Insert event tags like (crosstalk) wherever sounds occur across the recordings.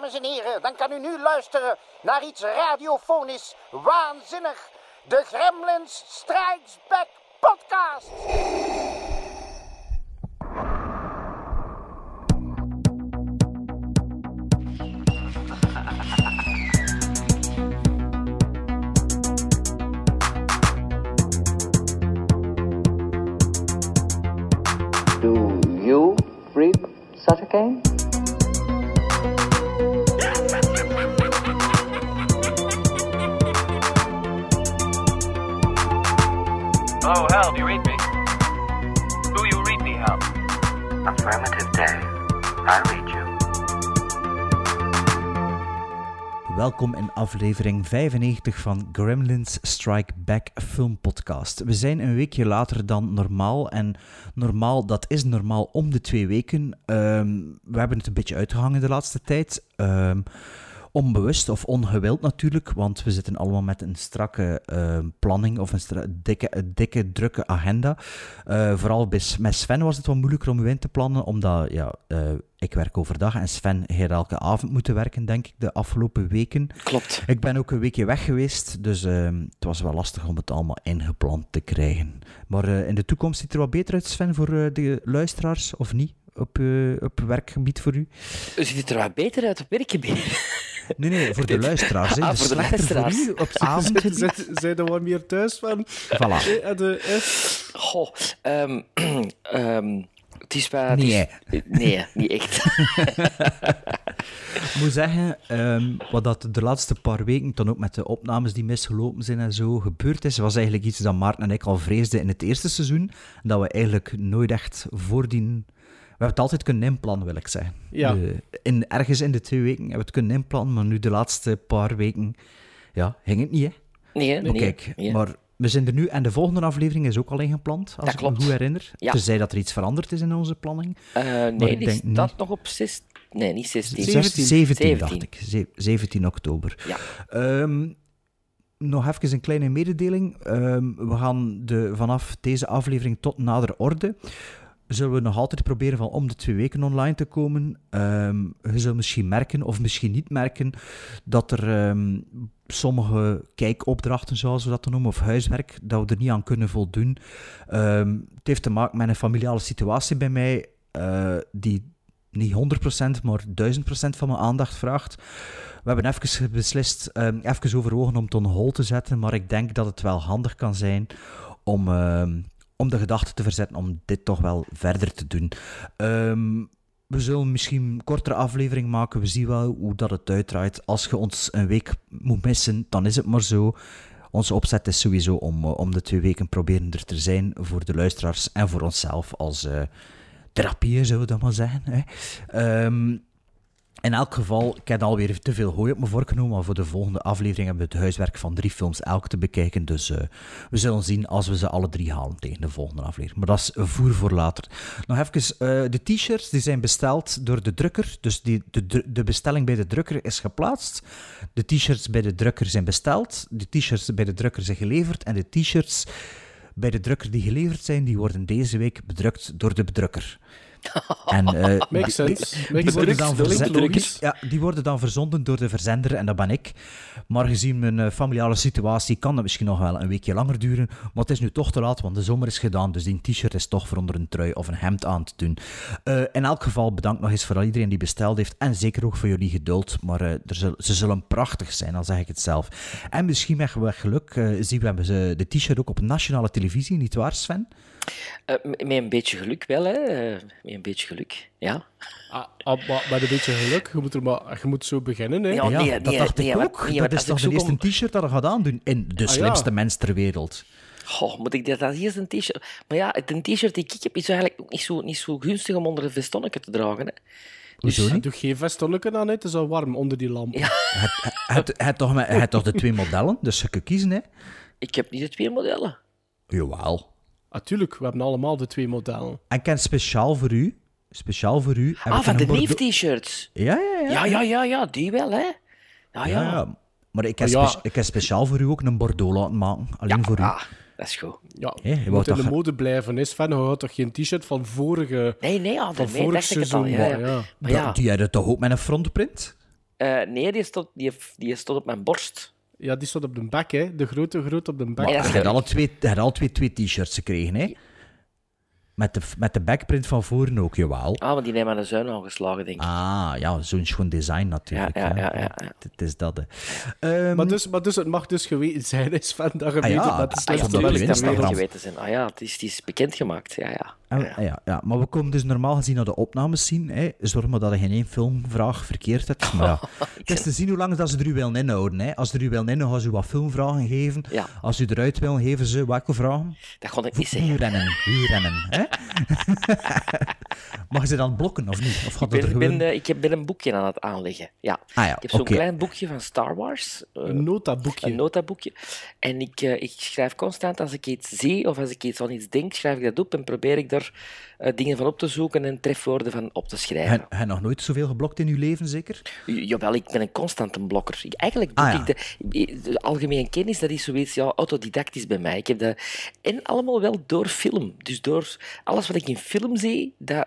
Dames en heren, dan kan u nu luisteren naar iets radiofonisch waanzinnig. De Gremlins Strikes Back podcast. Do you read such a game? Welkom in aflevering 95 van Gremlins Strike Back Film Podcast. We zijn een weekje later dan normaal. En normaal, dat is normaal om de twee weken. Ehm, we hebben het een beetje uitgehangen de laatste tijd. Ehm, onbewust of ongewild natuurlijk, want we zitten allemaal met een strakke ehm, planning of een dikke, dikke, drukke agenda. Eh, vooral bij, met Sven was het wat moeilijker om u in te plannen, omdat ja, eh, ik werk overdag en Sven heeft elke avond moeten werken, denk ik, de afgelopen weken. Klopt. Ik ben ook een weekje weg geweest, dus ehm, het was wel lastig om het allemaal ingepland te krijgen. Maar eh, in de toekomst ziet het er wat beter uit, Sven, voor eh, de luisteraars, of niet? Op, eh, op werkgebied voor u? Ziet het er wat beter uit op werkgebied? Nee, nee, voor de (laughs) luisteraars. Ah, Dus voor de luisteraars. Voor u op (laughs) avondgebied. Zijn er wat meer thuis van? Voilà. Goh, ehm, (clears throat) het is wel... het Nee. is- nee, niet echt. (laughs) Ik moet zeggen, ehm, wat dat de laatste paar weken, dan ook met de opnames die misgelopen zijn en zo, gebeurd is, was eigenlijk iets dat Maarten en ik al vreesden in het eerste seizoen. Dat we eigenlijk nooit echt voordien... We hebben het altijd kunnen inplannen, wil ik zeggen. Ja. De- in, ergens in de twee weken hebben we het kunnen inplannen, maar nu de laatste paar weken, ja, ging het niet, hè? Nee, hè? Maar nee. kijk, nee. maar we zijn er nu en de volgende aflevering is ook al ingepland, als Dat ik me klopt. goed herinner. Ja. Tenzij dat er iets veranderd is in onze planning. Eh, maar nee, ik die denk staat niet. nog op 6... Nee, niet 16. 17, 17. dacht ik. Ze- 17 oktober. Ja. Ehm, nog even een kleine mededeling. Ehm, we gaan de, vanaf deze aflevering tot nader orde. Zullen we nog altijd proberen van om de twee weken online te komen. Ehm, je zult misschien merken, of misschien niet merken, dat er ehm, sommige kijkopdrachten, zoals we dat noemen, of huiswerk, dat we er niet aan kunnen voldoen. Ehm, het heeft te maken met een familiale situatie bij mij, eh, die niet 100%, maar 1000% van mijn aandacht vraagt. We hebben even beslist, even overwogen om het on hold te zetten, maar ik denk dat het wel handig kan zijn om, om de gedachte te verzetten om dit toch wel verder te doen. Ehm, we zullen misschien een kortere aflevering maken. We zien wel hoe dat het uitdraait. Als je ons een week moet missen, dan is het maar zo. Onze opzet is sowieso om, eh, om de twee weken proberen er te zijn voor de luisteraars en voor onszelf als eh therapie, zullen we dat maar zeggen. Hè. Ehm, in elk geval, ik heb alweer te veel hooi op me voorgenomen, maar voor de volgende aflevering hebben we het huiswerk van drie films elk te bekijken. Dus eh, we zullen zien als we ze alle drie halen tegen de volgende aflevering. Maar dat is voer voor later. Nog even, eh, de t-shirts die zijn besteld door de drukker. Dus die, de, de bestelling bij de drukker is geplaatst. De t-shirts bij de drukker zijn besteld. De t-shirts bij de drukker zijn geleverd. En de t-shirts bij de drukker die geleverd zijn, die worden deze week bedrukt door de bedrukker. (laughs) En, eh, Makes die- sense. die worden dan verzen- ja, die worden dan verzonden door de verzender en dat ben ik. Maar gezien mijn eh, familiale situatie kan dat misschien nog wel een weekje langer duren. Maar het is nu toch te laat, want de zomer is gedaan. Dus die t-shirt is toch voor onder een trui of een hemd aan te doen. Eh, in elk geval bedankt nog eens voor iedereen die besteld heeft. En zeker ook voor jullie geduld. Maar eh, er zullen, ze zullen prachtig zijn, al zeg ik het zelf. En misschien met geluk eh, zien we ze de t-shirt ook op nationale televisie, niet waar Sven? Eh, m- met een beetje geluk wel, hè. Eh, met een beetje geluk, ja. Ah, ah, maar met een beetje geluk, je moet, er maar, je moet zo beginnen. Hè. Ja, ja, nee, dat nee, dacht nee, ik maar- ook. nee, dat maar is toch de eerste kom- t-shirt dat je gaat aandoen in de ja. slimste mens ter wereld. Goh, moet ik dat als eerst een t-shirt... Maar ja, een t-shirt die ik heb is eigenlijk ook niet zo, niet zo gunstig om onder een vestonnetje te dragen, hè. Hoezo Dus niet? doe geen vestonnetje aan, hè. het is al warm onder die lamp. Ja. Het, het, het, toch, toch de twee modellen, dus je kunt kiezen, hè? Ik heb niet de twee modellen. Jawel. Natuurlijk, we hebben allemaal de twee modellen. En ik ken speciaal voor u, speciaal voor u... Ah, van de Bordeaux- neef-t-shirts. Ja, ja, ja. Ja, ja, ja, ja, die wel, hè. Ja, Ja, ja. ja. Maar ik heb, Ah, ja. ik heb speciaal voor u ook een Bordeaux laten maken. Alleen voor u. Ah, dat is goed. Ja, je je wou moet in toch de mode blijven. Hè. Sven, je had toch geen t-shirt van vorige... Nee, nee, ja, Van vorig al. seizoen, Ja, ja. maar ja. Maar ja, Die hadden toch ook met een frontprint? Eh, nee, die stond, die, die stond op mijn borst. Ja, die stond op de bek, hè. De grote groot op de bek. Maar Je hebt alle twee, alle twee twee t-shirts gekregen, hè? Met de, met de backprint van voren ook, jawel. Ah, maar die nemen aan de zuin aangeslagen, denk ik. Ah, ja, zo'n schoon design natuurlijk. Ja, ja, ja, ja, ja. Het is dat, hè. Ehm, Maar, dus, maar dus het mag dus geweten zijn, is van dat je Ah, weet ja. dat dat de Ah, Ah, ja, dat slechtste geweten zijn. Ah ja, het is, het is bekendgemaakt. Ja, ja. En- ja. Ja, maar we komen dus normaal gezien naar de opnames zien. Hè. Zorg maar dat je geen één filmvraag verkeerd hebt. Maar ja, (laughs) het is te zien hoe lang dat ze er u willen inhouden. Hè. Als ze er u willen inhouden, gaan ze u wat filmvragen geven. Ja. Als ze u eruit willen, geven ze welke vragen? Dat kon ik niet zeggen. rennen, u rennen. Hè. (laughs) Mag ze dan blokken of niet? Of gaat Ik dat er ben, gewoon... ben, eh, ik heb- ben een boekje aan het aanleggen. Ja. Ah ja, ik heb zo'n klein boekje van Star Wars. eh, Een notaboekje. een notaboekje. En ik, eh, ik schrijf constant als ik iets zie of als ik iets aan iets denk, schrijf ik dat op en probeer ik eh, dingen van op te zoeken en trefwoorden van op te schrijven. Heb je nog nooit zoveel geblokt in uw leven, zeker? Jawel, ik ben een constante blokker. Ik, eigenlijk doe Ah, ja. ik de, de algemene kennis, dat is zoiets ja, autodidactisch bij mij. Ik heb dat, en allemaal wel door film. Dus door alles wat ik in film zie, dat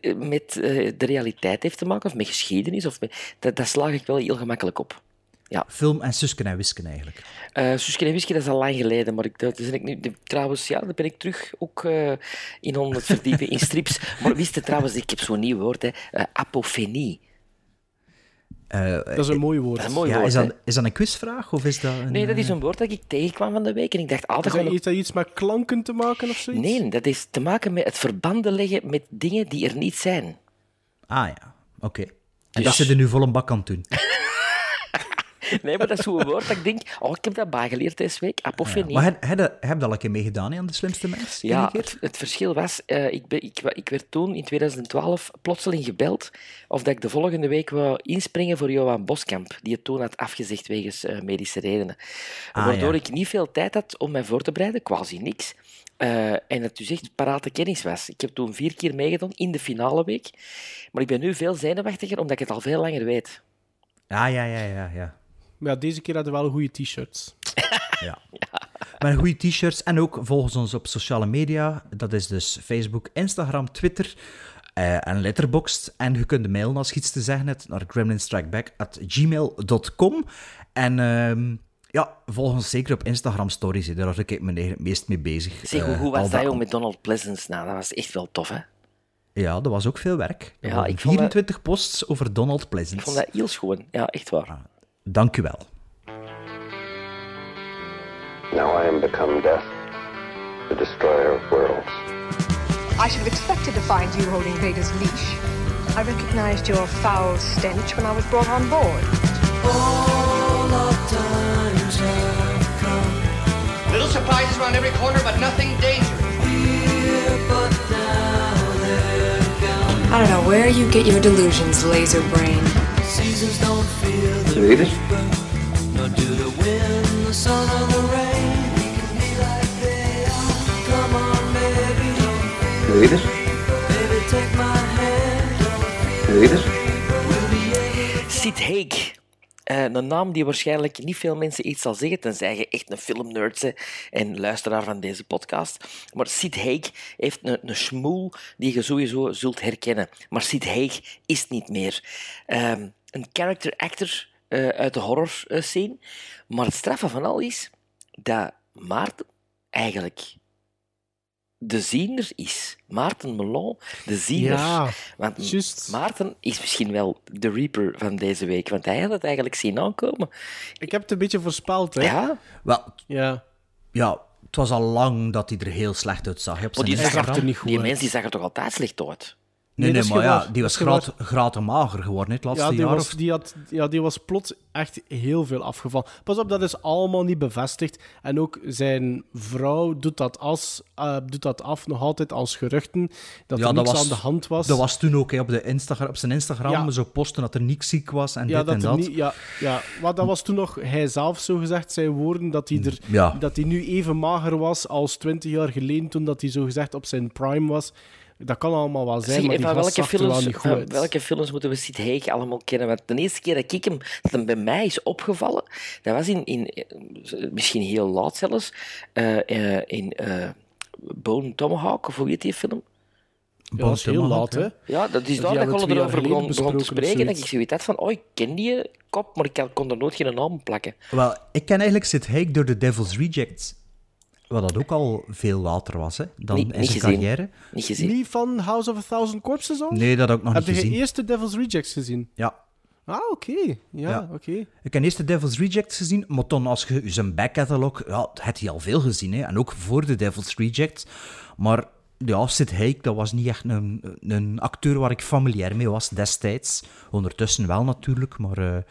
eh, met eh, de realiteit heeft te maken, of met geschiedenis, of met, dat, dat slaag ik wel heel gemakkelijk op. Ja, Film en Susken en Wisken eigenlijk. uh, Suske en Whisky, dat is al lang geleden, maar ik, dat is ik nu, de- trouwens, ja, daar ben ik terug ook eh, in om het verdiepen in strips. (laughs) Maar wist je trouwens, ik heb zo'n nieuw woord, hè, eh, apofenie. Eh, Dat is een mooi woord. Dat is een mooi ja, woord, is, dat, is dat een quizvraag? Of is dat een, Nee, dat is eh, een woord dat ik tegenkwam van de week en ik dacht altijd Is dat, gewoon... heeft dat iets met klanken te maken of zoiets? Nee, dat is te maken met het verbanden leggen met dingen die er niet zijn. Ah ja, oké. En Dus- dat zit er nu vol een bak aan het doen. (laughs) Nee, maar dat is zo'n woord dat ik denk... Oh, ik heb dat bijgeleerd deze week. Apofenie. Maar heb, heb, je- heb je dat al een keer meegedaan aan de slimste mens? Ja, het, het verschil was, eh, ik, ben, ik, ik werd toen in 2012 plotseling gebeld of dat ik de volgende week wou inspringen voor Johan Boskamp, die het toen had afgezegd wegens eh, medische redenen. Ah, Waardoor ja. ik niet veel tijd had om mij voor te bereiden, quasi niks. Eh, en het dus echt parate kennis was. Ik heb toen vier keer meegedaan in de finale week, maar ik ben nu veel zenuwachtiger omdat ik het al veel langer weet. Ja, ja, ja, ja. ja. Maar ja, deze keer hadden we wel goede t-shirts. (laughs) ja. Met goede t-shirts en ook volgens ons op sociale media. Dat is dus Facebook, Instagram, Twitter eh, en Letterboxd. En je kunt mailen als je iets te zeggen hebt naar gremlinstrikeback.gmail.com. En ehm, ja, volg ons zeker op Instagram stories. hè. Daar was ik me het meest mee bezig. Zeg, hoe, Eh, hoe was dat, jong, met Donald Pleasance? Nou, dat was echt wel tof, hè? Ja, dat was ook veel werk. Er Ja, ik vond dat- 24 posts over Donald Ik Pleasance. vond dat heel schoon. Ja, echt waar. Dank u wel. Now I am become death, the destroyer of worlds. I should have expected to find you holding Vader's leash. I recognized your foul stench when I was brought on board. Little surprises around every corner, but nothing dangerous. I don't know where you get your delusions, laser brain. It? Read it? Sid Haig. Eh, een naam die waarschijnlijk niet veel mensen iets zal zeggen, tenzij je echt een filmnerd bent en luisteraar van deze podcast. Maar Sid Haig heeft een, een schmoel die je sowieso zult herkennen. Maar Sid Haig is niet meer. Ehm, een character actor eh, uit de horror eh, scene. Maar het straffe van al is dat Maarten eigenlijk de ziener is. Maarten Melon, de ziener. Ja, Want juist. Maarten is misschien wel de reaper van deze week, want hij had het eigenlijk zien aankomen. Ik heb het een beetje voorspeld, hè. Ja, Wel, Ja. ja, het was al lang dat hij er heel slecht uitzag. hè, Op zijn die zag er niet goed die uit. mens die zag er toch altijd slecht uit? Nee, nee, is maar ja, die was graat, graat en mager geworden het laatste Ja die, jaar. was, of... die, had, ja, die was plots echt heel veel afgevallen. Pas op, dat is allemaal niet bevestigd. En ook zijn vrouw doet dat, als, eh, doet dat af nog altijd als geruchten. Dat Ja, er dat was- aan de hand was. Dat was toen ook hè, op, de Instagram, op zijn Instagram Ja. zo posten dat er niks ziek was en ja, dit dat en dat. niet, ja, ja, maar dat was toen nog hij zelf zo gezegd, zijn woorden, dat hij, er, Ja. dat hij nu even mager was als 20 jaar geleden toen dat hij zo gezegd op zijn prime was. Dat kan allemaal wel zijn, Zeg, maar die welke, films, niet goed van uit. welke films moeten we Sid Haig allemaal kennen? Want de eerste keer dat ik hem, dat hem bij mij is opgevallen, dat was in, in misschien heel laat zelfs, eh, eh, in eh, Bone Tomahawk, of hoe heet die film? Ja, dat is heel laat, hè. Ja, dat is daar dat jaar erover begon, begon te spreken. Dat ik zoiets. had van, oh, ik ken die kop, maar ik kon er nooit geen naam plakken. Wel, ik ken eigenlijk Sid Haig door The Devil's Rejects. Wat dat ook al veel later was, hè, dan in zijn gezien. carrière. Niet gezien. Niet van House of a Thousand Corpses al? Nee, dat heb ik nog Heb niet je gezien. eerst de Devil's Rejects gezien? Ja. Ah, oké. Ja, Ja. oké. Ik heb eerst de Devil's Rejects gezien, maar dan als je zijn backcatalog, ja, had hij al veel gezien, hè, en ook voor de Devil's Rejects. Maar ja, Sid Haig, dat was niet echt een, een acteur waar ik familiair mee was destijds. Ondertussen wel natuurlijk, maar eh,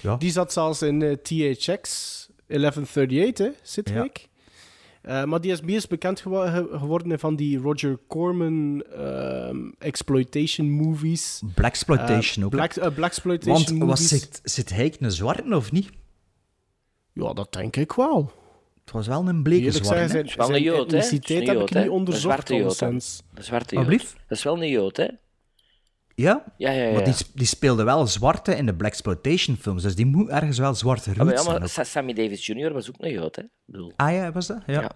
ja. Die zat zelfs in eh, THX 1138, hè, Sid Ja. Eh, maar die is meest bekend geworden van die Roger Corman ehm, exploitation movies. Blaxploitation Eh, ook. hè. Black, eh, Blaxploitation Want was movies. Sid, Sid Haig een zwarte of niet? Ja, dat denk ik wel. Het was wel een bleke Eerlijk zwarte. zijn, Het is wel een zijn Jood, hè? Een heb Jood, ik hè? niet Een onderzocht, zwarte Jood. Een zwarte Jood. Dat is wel een Jood, hè? Ja? Ja, ja, ja. Maar die, die speelde wel zwarte in de Blaxploitation films, dus die moet ergens wel zwarte Ah, roots ja, maar ook. Sa- Sammy Davis Jr. was ook een Jood, hè? Ik bedoel, Ah ja, was dat? Ja. Ja.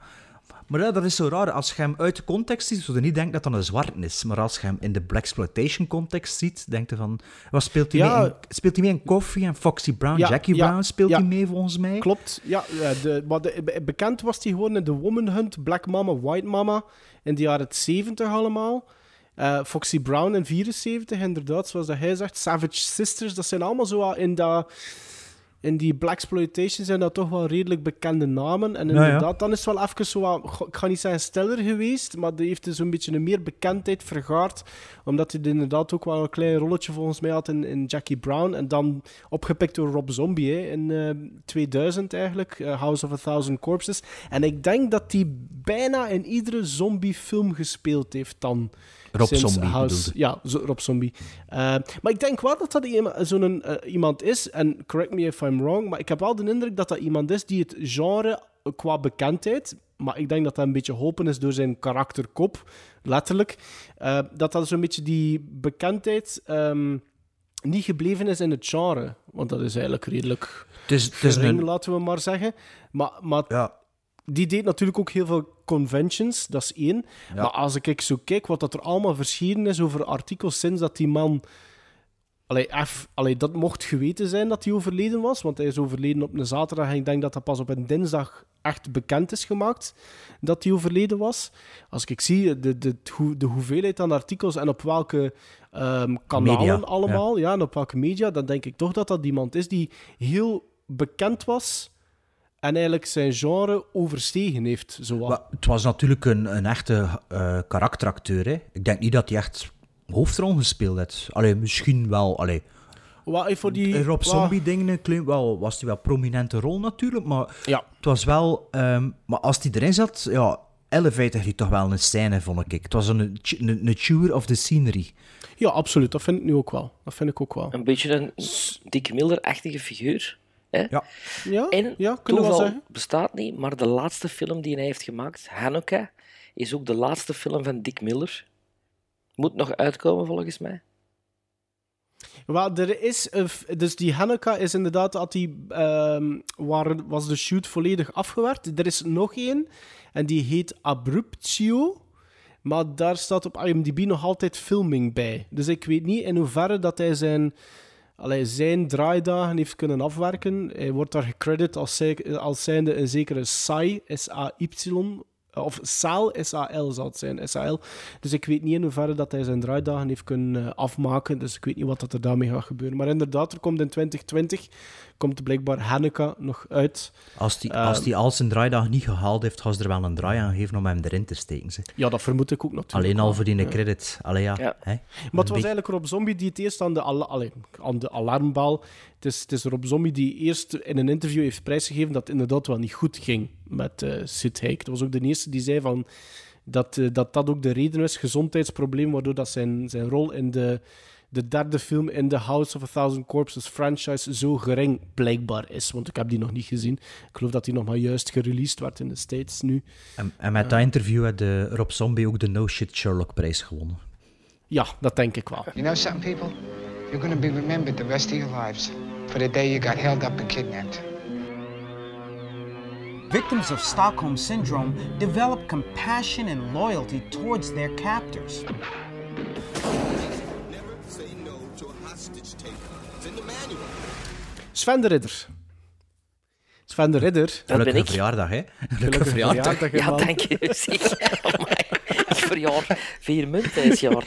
Maar ja, dat is zo raar. Als je hem uit de context ziet, zou je niet denken dat dat een zwarte is. Maar als je hem in de Blaxploitation context ziet, denk je van... Wat speelt hij Ja. mee? In, speelt hij mee in Coffee en Foxy Brown? Ja, Jackie ja, Brown speelt ja. hij mee, volgens mij? Klopt, ja. ja, De, maar de, bekend was hij gewoon in The Woman Hunt, Black Mama, White Mama in de jaren 70 allemaal. Eh, Foxy Brown in 74, inderdaad, zoals dat hij zegt. Savage Sisters, dat zijn allemaal zo in, dat, in die Blaxploitation zijn dat toch wel redelijk bekende namen. En ja. inderdaad, dan is het wel even zo wat, ik ga niet zeggen stiller geweest, maar die heeft dus een beetje een meer bekendheid vergaard. Omdat hij inderdaad ook wel een klein rolletje volgens mij had in, in Jackie Brown. En dan opgepikt door Rob Zombie hè, in eh, 2000 eigenlijk, eh, House of a Thousand Corpses. En ik denk dat hij bijna in iedere zombie-film gespeeld heeft dan. Rob Zombie House. Ja, zo- Rob Zombie. Maar ik denk wel dat dat zo'n eh, iemand is, en correct me if I'm wrong, maar ik heb wel de indruk dat dat iemand is die het genre qua bekendheid, maar ik denk dat dat een beetje hopen is door zijn karakterkop, letterlijk, eh, dat dat zo'n beetje die bekendheid ehm, niet gebleven is in het genre. Want dat is eigenlijk redelijk Het is, het is gering, een... laten we maar zeggen. Maar, maar Ja, die deed natuurlijk ook heel veel conventions, dat is één. Ja. Maar als ik zo kijk wat dat er allemaal verschenen is over artikels sinds dat die man... Allee, dat mocht geweten zijn dat hij overleden was, want hij is overleden op een zaterdag en ik denk dat dat pas op een dinsdag echt bekend is gemaakt dat hij overleden was. Als ik zie de, de, de, hoeveelheid aan artikels en op welke ehm, kanalen Media, allemaal, ja. en op welke media, dan denk ik toch dat dat iemand is die heel bekend was en eigenlijk zijn genre overstegen heeft. Zowat. maar het was natuurlijk een, een echte eh, karakteracteur. Hè. Ik denk niet dat hij echt hoofdrol gespeeld heeft. Allee, misschien wel. Allee, Wat voor die... in Rob wat- Zombie-dingen wel, was hij wel een prominente rol natuurlijk, maar Ja. het was wel... ehm, maar als hij erin zat, ja, Elevator had toch wel een scène, vond ik. Het was een, een, een tour of the scenery. ja, absoluut. Dat vind ik nu ook wel. Dat vind ik ook wel. een beetje een Dick Miller-achtige figuur. Hè? Ja. Ja, En ja kunnen we wel toeval zeggen. bestaat niet, maar de laatste film die hij heeft gemaakt, Hanukkah, is ook de laatste film van Dick Miller. Moet nog uitkomen, volgens mij. Wel, er is dus die Hanukkah is inderdaad dat die ehm, waar was de shoot volledig afgewerkt. Er is nog één en die heet Abruptio. Maar daar staat op IMDb nog altijd filming bij. Dus ik weet niet in hoeverre dat hij zijn, allee, zijn draaidagen heeft kunnen afwerken. Hij wordt daar gecredit als, als zijnde een zekere Sai, S-A-Y, of Sal, S-A-L zal het zijn, S-A-L. Dus ik weet niet in hoeverre dat hij zijn draaidagen heeft kunnen eh, afmaken. Dus ik weet niet wat dat er daarmee gaat gebeuren. Maar inderdaad, er komt in 2020 komt blijkbaar Hanukkah nog uit. Als hij Ehm. als die al zijn draaidag niet gehaald heeft, gaan ze er wel een draai aan geven om hem erin te steken. Ze. Ja, dat vermoed ik ook natuurlijk. Alleen al voor die credit. Allee, ja. Ja. Hè? Maar het was eigenlijk Rob Zombie die het eerst aan de, allee, aan de alarmbal... Het is, het is Rob Zombie die eerst in een interview heeft prijsgegeven dat het inderdaad wel niet goed ging met eh Sid Haig. Dat was ook de eerste die zei van dat, eh, dat dat ook de reden is, gezondheidsprobleem, waardoor dat zijn, zijn rol in de, de derde film in de House of a Thousand Corpses franchise zo gering blijkbaar is. Want ik heb die nog niet gezien. Ik geloof dat die nog maar juist gereleased werd in de States nu. En, en met dat interview had de Rob Zombie ook de No Shit Sherlock prijs gewonnen. Ja, dat denk ik wel. You know something, people? You're going to be remembered the rest of your lives for the day you got held up and kidnapped. Victims of Stockholm Syndrome develop compassion and loyalty towards their captors. Hostage taker. It's in the manual. Sven de Ridder. Sven de Ridder. Dat ben Gelukkige ik. verjaardag, hè? Gelukkige verjaardag. Ja, dank je. (laughs) Ik verjaar vier munten dit jaar.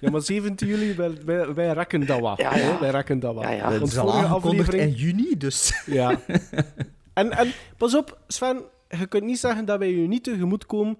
Ja, maar 17 juli, wij, wij, wij rekken dat wat. Ja, hè. ja. Wij rekken dat wat. Ja, ja. Vorige aflevering... in juni, dus... Ja. (laughs) En, en pas op, Sven, je kunt niet zeggen dat wij je niet tegemoet komen,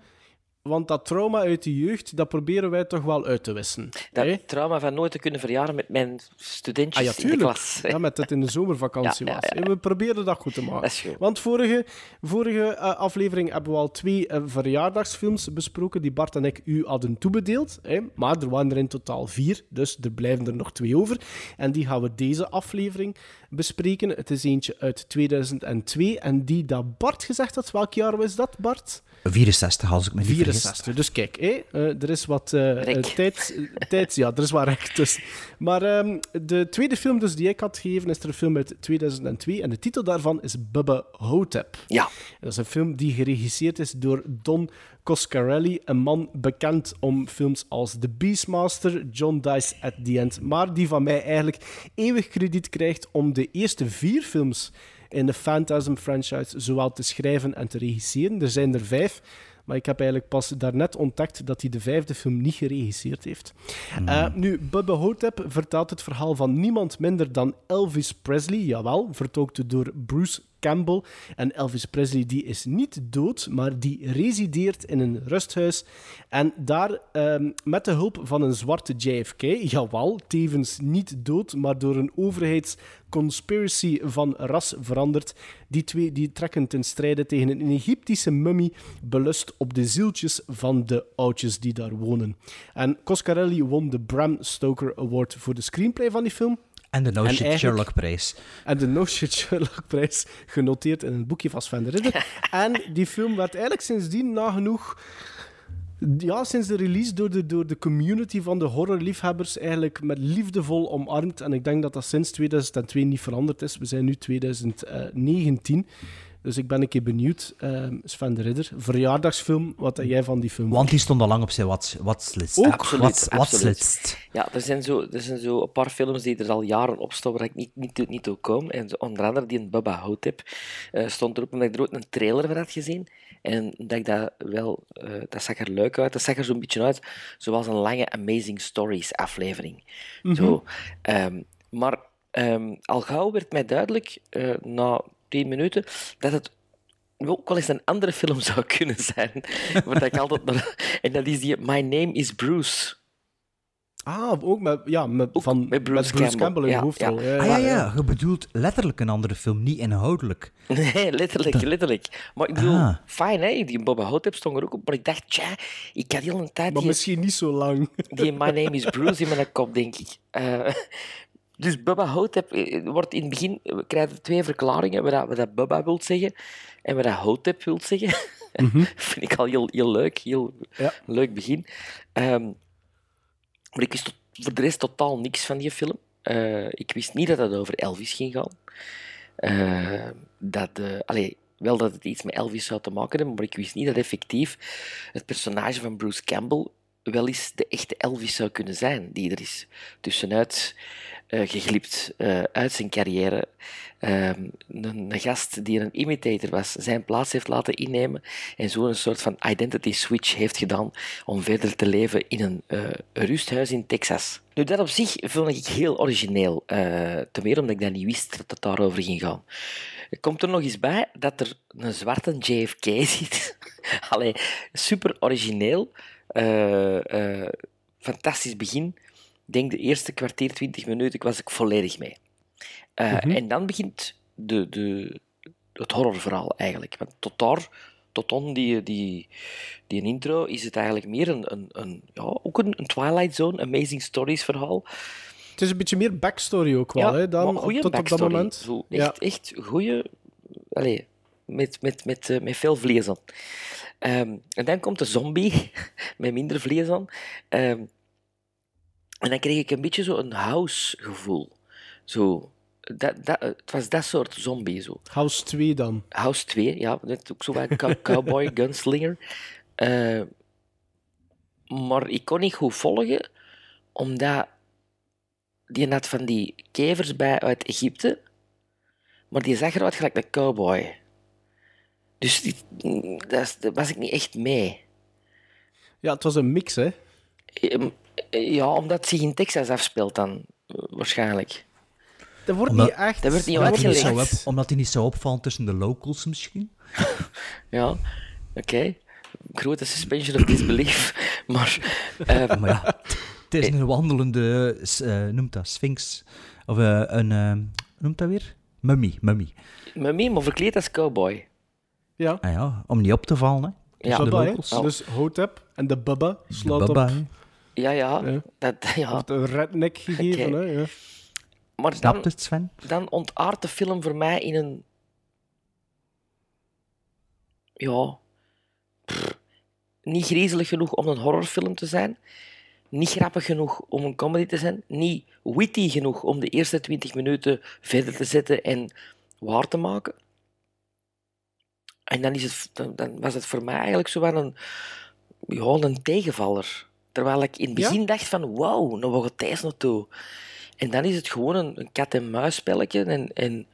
want dat trauma uit de jeugd, dat proberen wij toch wel uit te wissen. Dat hè? trauma van nooit te kunnen verjaren met mijn studentjes Ah ja, in de klas. Ja, met het in de zomervakantie (laughs) Ja, was. ja. We proberen dat goed te maken. Dat is goed. Want vorige, vorige eh, aflevering hebben we al twee eh, verjaardagsfilms besproken die Bart en ik u hadden toebedeeld. Hè? Maar er waren er in totaal vier, dus er blijven er nog twee over. En die gaan we deze aflevering bespreken. Het is eentje uit 2002 en die dat Bart gezegd had. Welk jaar was dat, Bart? 64, als ik me niet vergis. 64. Dus kijk, hé, eh, er is wat eh, eh, tijd, tijd. Ja, er is wat rek tussen. Maar ehm, de tweede film dus die ik had gegeven is er een film uit 2002 en de titel daarvan is Bubba Hotep. Ja. Dat is een film die geregisseerd is door Don Coscarelli, een man bekend om films als The Beastmaster, John Dice at the End, maar die van mij eigenlijk eeuwig krediet krijgt om de eerste vier films in de Phantasm-franchise zowel te schrijven en te regisseren. Er zijn er vijf, maar ik heb eigenlijk pas daarnet ontdekt dat hij de vijfde film niet geregisseerd heeft. Eh, nu, Bubba Hotep vertelt het verhaal van niemand minder dan Elvis Presley, jawel, vertolkt door Bruce Campbell. En Elvis Presley die is niet dood, maar die resideert in een rusthuis. En daar, ehm, met de hulp van een zwarte JFK, jawel, tevens niet dood, maar door een overheidsconspiracy van ras veranderd. Die twee die trekken ten strijde tegen een Egyptische mummie, belust op de zieltjes van de oudjes die daar wonen. En Coscarelli won de Bram Stoker Award voor de screenplay van die film. En de No En Shit eigenlijk- Sherlock-prijs. En de No Shit Sherlock-prijs genoteerd in een boekje van Sven de Ridder. (laughs) en die film werd eigenlijk sindsdien nagenoeg... Ja, sinds de release door de, door de community van de horrorliefhebbers eigenlijk met liefdevol omarmd. En ik denk dat dat sinds 2002 niet veranderd is. We zijn nu 2019. Dus ik ben een keer benieuwd, ehm, Sven de Ridder, verjaardagsfilm, wat heb jij van die film? Want die stond al lang op zijn watch- watchlist. Ook. Absoluut, Watch- absoluut. watchlist. Ja, er zijn, zo, er zijn zo een paar films die er al jaren op staan waar ik niet, niet, toe- niet toe kom. En zo, onder andere die in Bubba Hotep eh, stond erop omdat ik er ook een trailer van had gezien. En dat ik dat wel... eh, dat zag er leuk uit. Dat zag er zo'n beetje uit zoals een lange Amazing Stories aflevering. Zo. Ehm, maar ehm, al gauw werd mij duidelijk, eh, na tien minuten, dat het ook wel eens een andere film (laughs) zou kunnen zijn. Waar ik altijd naar... En dat is die My Name is Bruce. Ah, ook met, ja, met, van, met Bruce Campbell, Campbell, in de ja, hoofdrol. ja. Ja, Ah ja, ja, je bedoelt letterlijk een andere film, niet inhoudelijk. (laughs) Nee, letterlijk, letterlijk. Maar ik bedoel, Ah. fijn hè, die Boba Hotep stond er ook op, maar ik dacht, tja, ik had heel een tijd Maar die, misschien niet zo lang. die My (laughs) Name is Bruce in mijn kop, denk ik. Eh, dus Bubba Hotep eh, wordt in het begin, we krijgen twee verklaringen, wat, dat- wat dat Bubba wil zeggen en wat dat Hotep wil zeggen. (laughs) Vind ik al heel, heel leuk, heel Ja. leuk begin. Ehm, maar ik wist tot- voor de rest totaal niks van die film. Eh, ik wist niet dat het over Elvis ging gaan. Eh, dat, eh, allee, wel dat het iets met Elvis zou te maken hebben, maar ik wist niet dat effectief het personage van Bruce Campbell wel eens de echte Elvis zou kunnen zijn, die er is tussenuit eh, geglipt eh, uit zijn carrière. Ehm, een, een gast die een imitator was, zijn plaats heeft laten innemen en zo een soort van identity switch heeft gedaan om verder te leven in een eh, rusthuis in Texas. Nu, dat op zich vond ik heel origineel, eh ten meer omdat ik dat niet wist dat het daarover ging gaan. Komt er nog eens bij dat er een zwarte JFK (laughs) zit. Allee, super origineel. Eh, eh, fantastisch begin. Ik denk de eerste kwartier, twintig minuten, ik was ik volledig mee. Eh, En dan begint de, de, het horrorverhaal eigenlijk. Want tot daar, tot dan die, die, die intro, is het eigenlijk meer een, een, een, ja, ook een, een Twilight Zone, Amazing Stories verhaal. Het is een beetje meer backstory ook wel, hè, dan op, tot op dat moment. Zo, Ja. echt, goeie... Allee, met, met, met, eh, met veel vlees aan. Ehm, en dan komt de zombie, (laughs) met minder vlees aan. Ehm, en dan kreeg ik een beetje zo een house-gevoel. Zo, dat, dat, het was dat soort zombie, zo. House 2 dan. House 2, ja, net ook zo wat cowboy, (laughs) gunslinger. Eh, maar ik kon niet goed volgen Omdat die had van die kevers bij uit Egypte, maar die zag eruit gelijk een cowboy. Dus die, dat, is- daar was ik niet echt mee. Ja, het was een mix, hè. Ja, omdat het zich in Texas afspeelt dan, eh, waarschijnlijk. Dat wordt Omdat- niet echt... Dat dat wordt Omdat hij niet uitgelegd. omdat hij niet zou opvallen tussen de locals misschien. (laughs) Ja, oké. Grote suspension of disbelief. (laughs) Maar eh, Maar ja, het is een wandelende, eh, noemt dat, sphinx. Of eh, een, eh, noemt dat weer? Mummy, mummy. mij, maar verkleed als cowboy. Ja, Ah ja, om niet op te vallen, hè. Ja. De Bubba, hè. locals. Dus Hotep en de Bubba De slaat op. Ja, ja. Ja. Dat, (laughs) ja. heeft een redneck gegeven, hè. Ja. Maar Snap dan, het, Sven? dan ontaart de film voor mij in een... Ja... pff, niet griezelig genoeg om een horrorfilm te zijn. Niet grappig genoeg om een comedy te zijn. Niet witty genoeg om de eerste 20 minuten verder te zetten en waar te maken. En dan, is het, dan, dan was het voor mij eigenlijk zo wel een, ja, een tegenvaller. Terwijl ik in het Ja? begin dacht van, wauw, nou waar gaat deze naartoe? En dan is het gewoon een, een kat-en-muisspelletje. En, en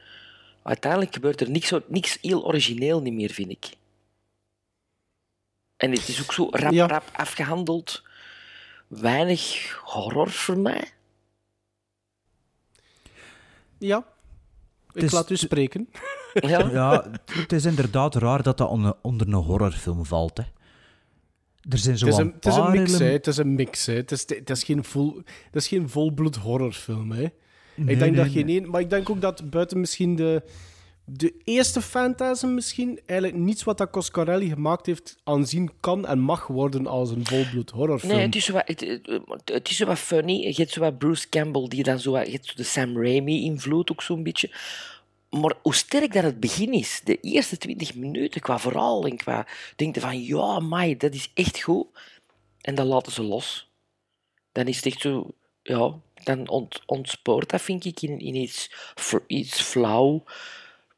uiteindelijk gebeurt er niks, niks heel origineel niet meer, vind ik. En het is ook zo rap, Ja. rap afgehandeld. Weinig horror voor mij. ja. Ik is- laat u spreken. (laughs) (laughs) Ja, Ja, het is inderdaad raar dat dat onder, onder een horrorfilm valt, hè. Er zijn zo Het is, een, het is een paar mix, hè. Het is een mix, hè. Het is, het is geen, vol, het is geen volbloed horrorfilm, hè. Nee, ik denk nee, dat geen nee. één... Maar ik denk ook dat buiten misschien de, de eerste Phantasm misschien eigenlijk niets wat dat Coscarelli gemaakt heeft aanzien kan en mag worden als een volbloed horrorfilm. Nee, het is, zo wat, het, is zo wat funny. Je hebt zo wat Bruce Campbell, die dan zo wat, je hebt zo de Sam Raimi-invloed ook zo'n beetje. Maar hoe sterk dat het begin is, de eerste 20 minuten qua verhaal en qua... Denk je van, ja, mai, dat is echt goed. En dan laten ze los. Dan is het echt zo... Ja, dan ont, ontspoort dat, vind ik, in, in iets, iets flauw.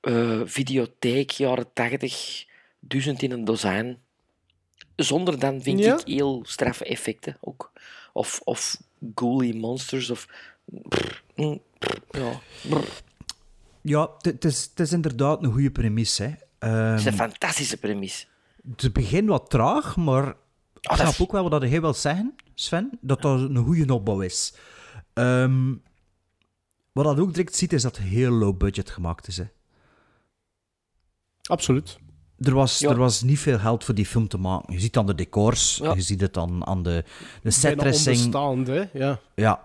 eh, videotheek, jaren 80, duizend in een dozijn. Zonder dan, vind Ja? ik, heel straffe effecten ook. Of, of ghouly monsters, of... Brr, mm, brr, ja, brr. Ja, het- is, inderdaad een goede premisse, hè. Ehm, Het is een fantastische premise. het begint wat traag, maar ik dat snap is- ook wel wat hij wil zeggen, Sven, dat dat een goede opbouw is. Ehm, wat dat ook direct ziet, is dat het heel low budget gemaakt is. Hè. Absoluut. Er, was, Ja. er was niet veel geld voor die film te maken. Je ziet aan de decors, Ja. je ziet het dan aan de, de setdressing. onbestaand, hè. Ja. Ja.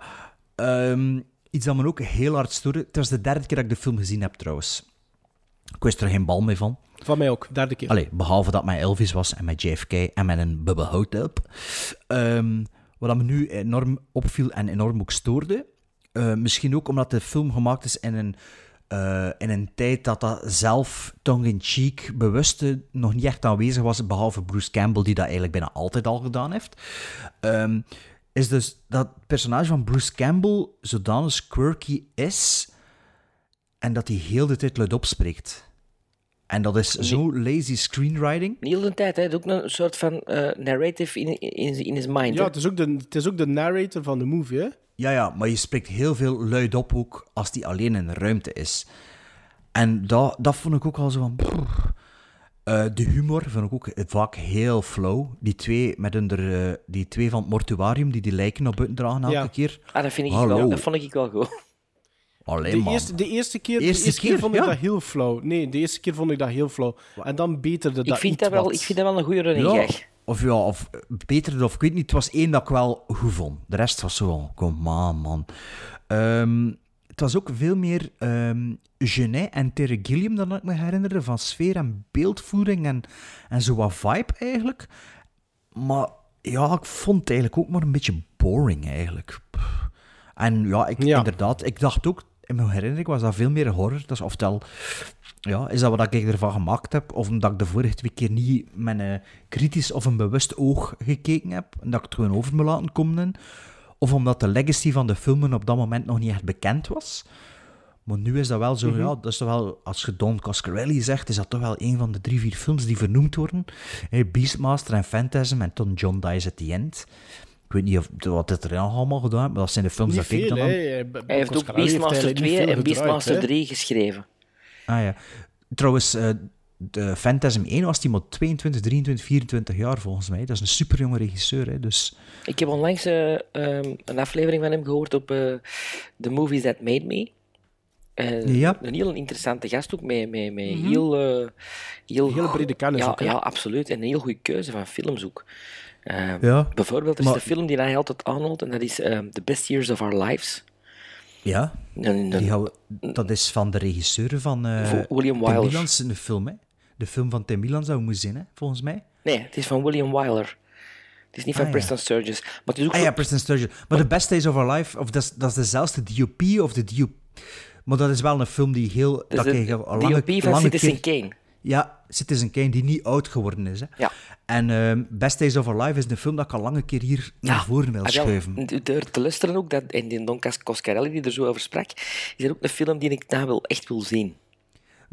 Ehm, iets dat me ook heel hard stoorde. Het was de derde keer dat ik de film gezien heb, trouwens. Ik wist er geen bal mee van. Van mij ook, derde keer. Allee, behalve dat met Elvis was en met JFK en met een Bubba Hotep. Ehm wat me nu enorm opviel en enorm ook stoorde. eh, misschien ook omdat de film gemaakt is in een, eh, in een tijd dat dat zelf tongue-in-cheek bewuste nog niet echt aanwezig was, behalve Bruce Campbell, die dat eigenlijk bijna altijd al gedaan heeft. Ehm, is dus dat het personage van Bruce Campbell zodanig quirky is en dat hij heel de tijd luid opspreekt. En dat is zo lazy screenwriting. Niet heel de tijd, hè. Het is ook een soort van eh, narrative in, in, in his mind. Ja, het is, ook de, het is ook de narrator van de movie, hè. Ja, ja, maar je spreekt heel veel luid op ook als die alleen in de ruimte is. En dat, dat vond ik ook al zo van... brrr. Eh, de humor vond ik ook vaak heel flow. Die twee, met hun er, eh, die twee van het mortuarium die die lijken naar buiten dragen elke Ja. keer. Ah, dat, vind ik Hallo. wel, dat vond ik wel goed. Alleen De eerste, de eerste keer, de Eerste eerste keer, keer, vond ik ja. dat heel flauw. Nee, de eerste keer vond ik dat heel flauw. En dan beterde dat Ik vind iets dat, wel, wat. ik vind dat wel een goede running Ja, of ja, of eh, beter, of ik weet niet. Het was één dat ik wel goed vond. De rest was zo van, kom aan, man. Ehm, het was ook veel meer ehm Genet en Terry Gilliam dan ik me herinnerde, van sfeer en beeldvoering en, en zo wat vibe eigenlijk. Maar ja, ik vond het eigenlijk ook maar een beetje boring eigenlijk. En ja, ik, Ja. inderdaad, ik dacht ook, in mijn herinnering was dat veel meer horror. Dat is oftewel, ja, is dat wat ik ervan gemaakt heb? Of omdat ik de vorige twee keer niet met een kritisch of een bewust oog gekeken heb en dat ik het gewoon over me laten komen? Of omdat de legacy van de filmen op dat moment nog niet echt bekend was? Maar nu is dat wel zo, ja, dat is toch wel, als je Don Coscarelli zegt, is dat toch wel een van de drie, vier films die vernoemd worden. Hey, Beastmaster en Phantasm en Tom John Dies at the End. Ik weet niet of, wat het er allemaal gedaan heeft, maar dat zijn de films Niet dat ik dan... aan- Hij- heeft ook heeft Beastmaster eigenlijk niet 2 veel en Beastmaster hè. 3 geschreven. Ah ja. Trouwens, eh, de Phantasm 1 was die maar 22, 23, 24 jaar volgens mij. Dat is een superjonge regisseur, hè. Dus Ik heb onlangs eh, ehm, een aflevering van hem gehoord op eh The Movies That Made Me. Ja. Een heel interessante gast ook, met, met, met Mhm. heel, eh, heel... Hele brede kennis ja, ook? Ja, absoluut. En een heel goede keuze van films ook. Eh, Ja, Bijvoorbeeld, er is een film die hij altijd aanhaalt, en dat is ehm, The Best Years of Our Lives. ja, Een, een- die we- dat is van de regisseur van eh Vo- William in de film, hè. De film van Tim Milans zou moeten zijn, hè, volgens mij. Nee, het is van William Wyler. Het is niet van Ah, ja. Preston Sturges. Maar het is ook Ah van- ja, Preston Sturges. Maar The Best Days of Our Life, of dat, is, dezelfde DOP of de DOP... Maar dat is wel een film die heel... dat de al lange, DOP van Citizen keer- Kane. Ja, Citizen Kane, die niet oud geworden is. Hè. Ja. En ehm, Best Days of Our Life is een film dat ik al lange keer hier naar voren wil Ah, schuiven. d- Door te luisteren ook, dat, en die Don Coscarelli die er zo over sprak, is er ook een film die ik nou wel echt wil zien.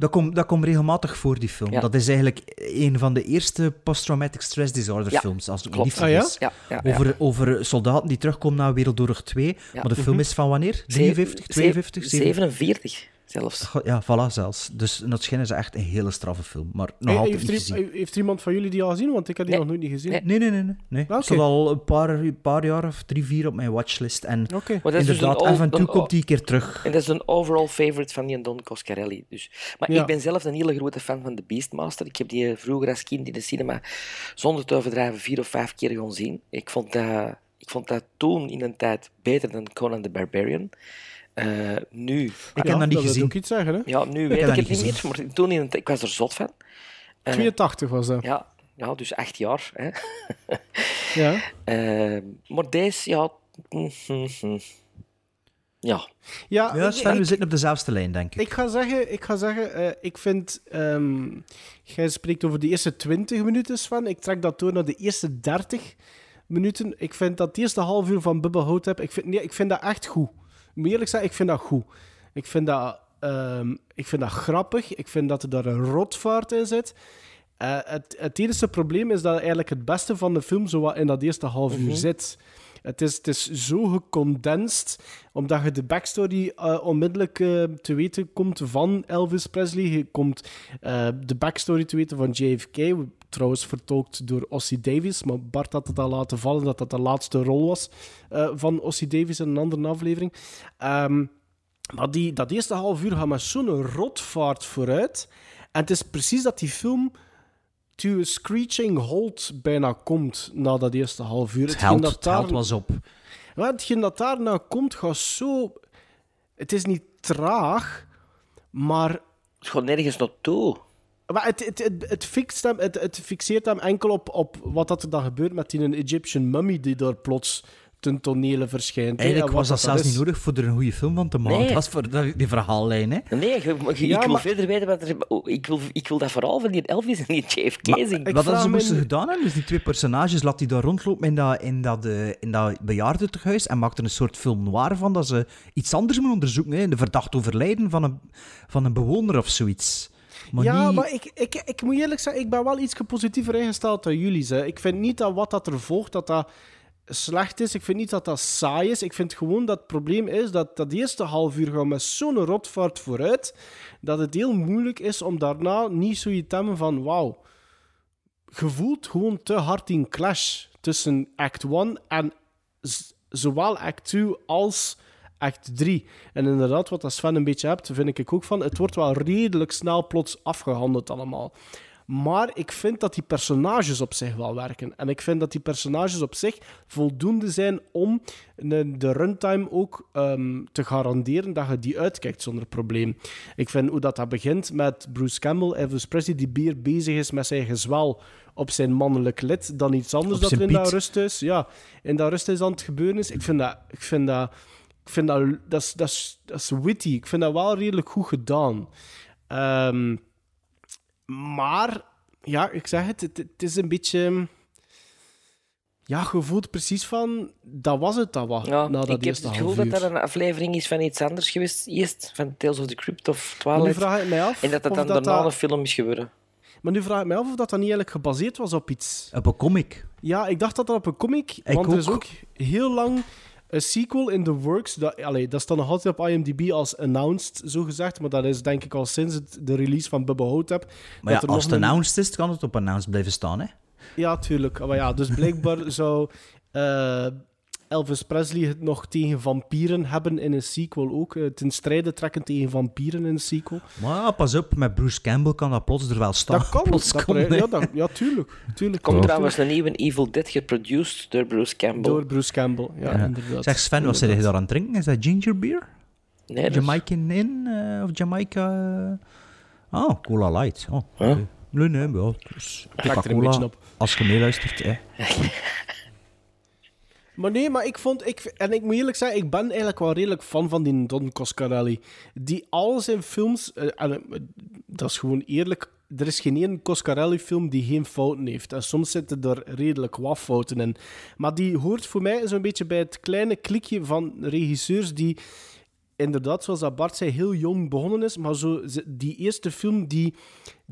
Dat komt dat komt regelmatig voor, die film. Ja. Dat is eigenlijk een van de eerste post-traumatic stress disorder Ja, films, als ik me klopt. niet Ah, ja? vergis. Ja, ja, ja. Over, over soldaten die terugkomen na Wereldoorlog 2. Maar de film is van wanneer? 53, 52, 47 zelfs. God, Ja, voilà zelfs. Dus dat schijnt is echt een hele straffe film. Maar nog Hey, altijd heeft, niet er, gezien. heeft er iemand van jullie die al gezien? Want ik heb die Nee. nog nooit niet gezien. Nee. Nee, nee, nee. nee. nee. Ah, al een paar, een paar jaar of drie, vier op mijn watchlist. En dus inderdaad, een af en toe komt die een keer terug. En dat is een overall favorite van die Don Coscarelli. Dus. Maar Ja. ik ben zelf een hele grote fan van The Beastmaster. Ik heb die vroeger als kind in de cinema, zonder te overdrijven, vier of vijf keer gaan zien. Ik vond dat, ik vond dat toen in een tijd beter dan Conan the Barbarian. Eh, nu, Ik heb Ja, dat niet wil gezien. ook iets zeggen, hè? ja, nu weet heb ik dat het niet meer, maar toen in een tijd, ik was er zot van. Eh, 82 was dat. ja, ja, dus acht jaar. Hè. (laughs) Ja. (laughs) Eh, maar deze, ja... (laughs) Ja, Ja, Ja, ik- we zitten op dezelfde lijn, denk ik. Ik ga zeggen, ik, ga zeggen eh, ik vind... ehm, jij spreekt over de eerste 20 minuten, Sven. Ik trek dat door naar de eerste 30 minuten. Ik vind dat het eerste half uur van Bubba Hotep... Ik vind, nee, ik vind dat echt goed. Moet eerlijk zeggen, ik vind dat goed. Ik vind dat, ehm, ik vind dat grappig. Ik vind dat er daar een rotvaart in zit. Eh, het, het enige probleem is dat eigenlijk het beste van de film zo wat in dat eerste half uur zit. Het is, is zo gecondenseerd, omdat je de backstory eh, onmiddellijk eh, te weten komt van Elvis Presley. Je komt eh, de backstory te weten van JFK, trouwens vertolkt door Ossie Davis. Maar Bart had het al laten vallen dat dat de laatste rol was van Ossie Davis in een andere aflevering. Ehm, maar die, dat eerste half uur gaat met zo'n rotvaart vooruit. En het is precies dat die film to a screeching halt bijna komt na dat eerste half uur. Het Hetgeen held, dat het held was op. ja, hetgeen dat daarna komt, gaat zo... Het is niet traag, maar... het gaat nergens naartoe. Maar het, het, het, het, fixt hem, het, het fixeert hem enkel op, op wat dat er dan gebeurt met die Egyptian mummy die daar plots ten tonele verschijnt. hè, Eigenlijk en was dat zelfs is. niet nodig voor er een goede film van te maken. Nee. Het was voor dat- die verhaallijn, hè. Nee, Ja, ik wil maar- verder weten wat er... oh, Ik wil, ik wil dat verhaal van die Elvis en die JFK zien. ik Wat vraag ze me moesten gedaan hebben, dus die twee personages, laat die daar rondlopen in dat, in dat, eh, in dat bejaardentehuis en maakte een soort film noir van dat ze iets anders moeten onderzoeken. Hè, de verdacht overlijden van een, van een bewoner of zoiets. Maar ja, niet... maar ik, ik, ik moet eerlijk zeggen, ik ben wel iets positiever ingesteld dan jullie. Hè. Ik vind niet dat wat dat er volgt, dat dat slecht is. Ik vind niet dat dat saai is. Ik vind gewoon dat het probleem is dat dat eerste half uur gaat met zo'n rotvaart vooruit, dat het heel moeilijk is om daarna niet zoiets te hebben van wauw. Je voelt gewoon te hard die clash tussen act 1 en zowel act 2 als act 3. En inderdaad, wat dat Sven een beetje hebt, vind ik ook van. Het wordt wel redelijk snel plots afgehandeld allemaal. Maar ik vind dat die personages op zich wel werken. En ik vind dat die personages op zich voldoende zijn om de de runtime ook ehm, te garanderen dat je die uitkijkt zonder probleem. Ik vind hoe dat, dat begint met Bruce Campbell, Elvis Presley, die meer bezig is met zijn gezwel op zijn mannelijk lid dan iets anders dat er in dat rusthuis, ja, in dat rusthuis aan het gebeuren is. Ik vind dat... Ik vind dat ik vind dat, dat, is, dat, is, dat is witty. Ik vind dat wel redelijk goed gedaan. Ehm, maar, ja, ik zeg het, het, het is een beetje... Ja, je voelt precies van, dat was het dat was, Ja, na dat ik heb eerste het gevoel dat dat een aflevering is van iets anders geweest. Eerst van Tales of the Crypt of Maar nu Twilight. vraag ik mij af En dat dat dan dat daarna dat- een film is geworden. Maar nu vraag ik mij af of dat dan niet eigenlijk gebaseerd was op iets. Op een comic. Ja, ik dacht dat dat op een comic... want er is ook heel lang een sequel in the works. Dat, allee, dat staat nog altijd op IMDb als announced, zo gezegd. Maar dat is denk ik al sinds het, de release van Bubba Hotep. Maar ja, er als het een- announced is, kan het op announced blijven staan, hè? Ja, tuurlijk. Maar ja, dus blijkbaar (laughs) zou eh, Elvis Presley het nog tegen vampieren hebben in een sequel ook. eh, ten strijde trekken tegen vampieren in een sequel. Maar ja, pas op, met Bruce Campbell kan dat plots er wel staan. Dat kan. Plots Dat kan, ja, dat, ja, tuurlijk. tuurlijk Komt trouwens een nieuwe Evil Dead geproduced door Bruce Campbell. Door Bruce Campbell, ja, Ja. inderdaad. Zeg Sven, wat zit je daar aan het drinken? Is dat ginger beer? Nee, dat is- Jamaican in eh, of Jamaica? eh? Oh, Cola Light. Oh, oké. Nee, nee, maar ja, dus een Coca-Cola, beetje op. als je meeluistert. Hè. (laughs) Maar nee, maar ik vond... Ik, en ik moet eerlijk zeggen, ik ben eigenlijk wel redelijk fan van die Don Coscarelli. Die al zijn films... eh, eh, dat is gewoon eerlijk... Er is geen één Coscarelli-film die geen fouten heeft. En soms zitten er redelijk wat fouten in. Maar die hoort voor mij zo'n beetje bij het kleine klikje van regisseurs die... Inderdaad, zoals dat Bart zei, heel jong begonnen is. Maar zo, die eerste film die,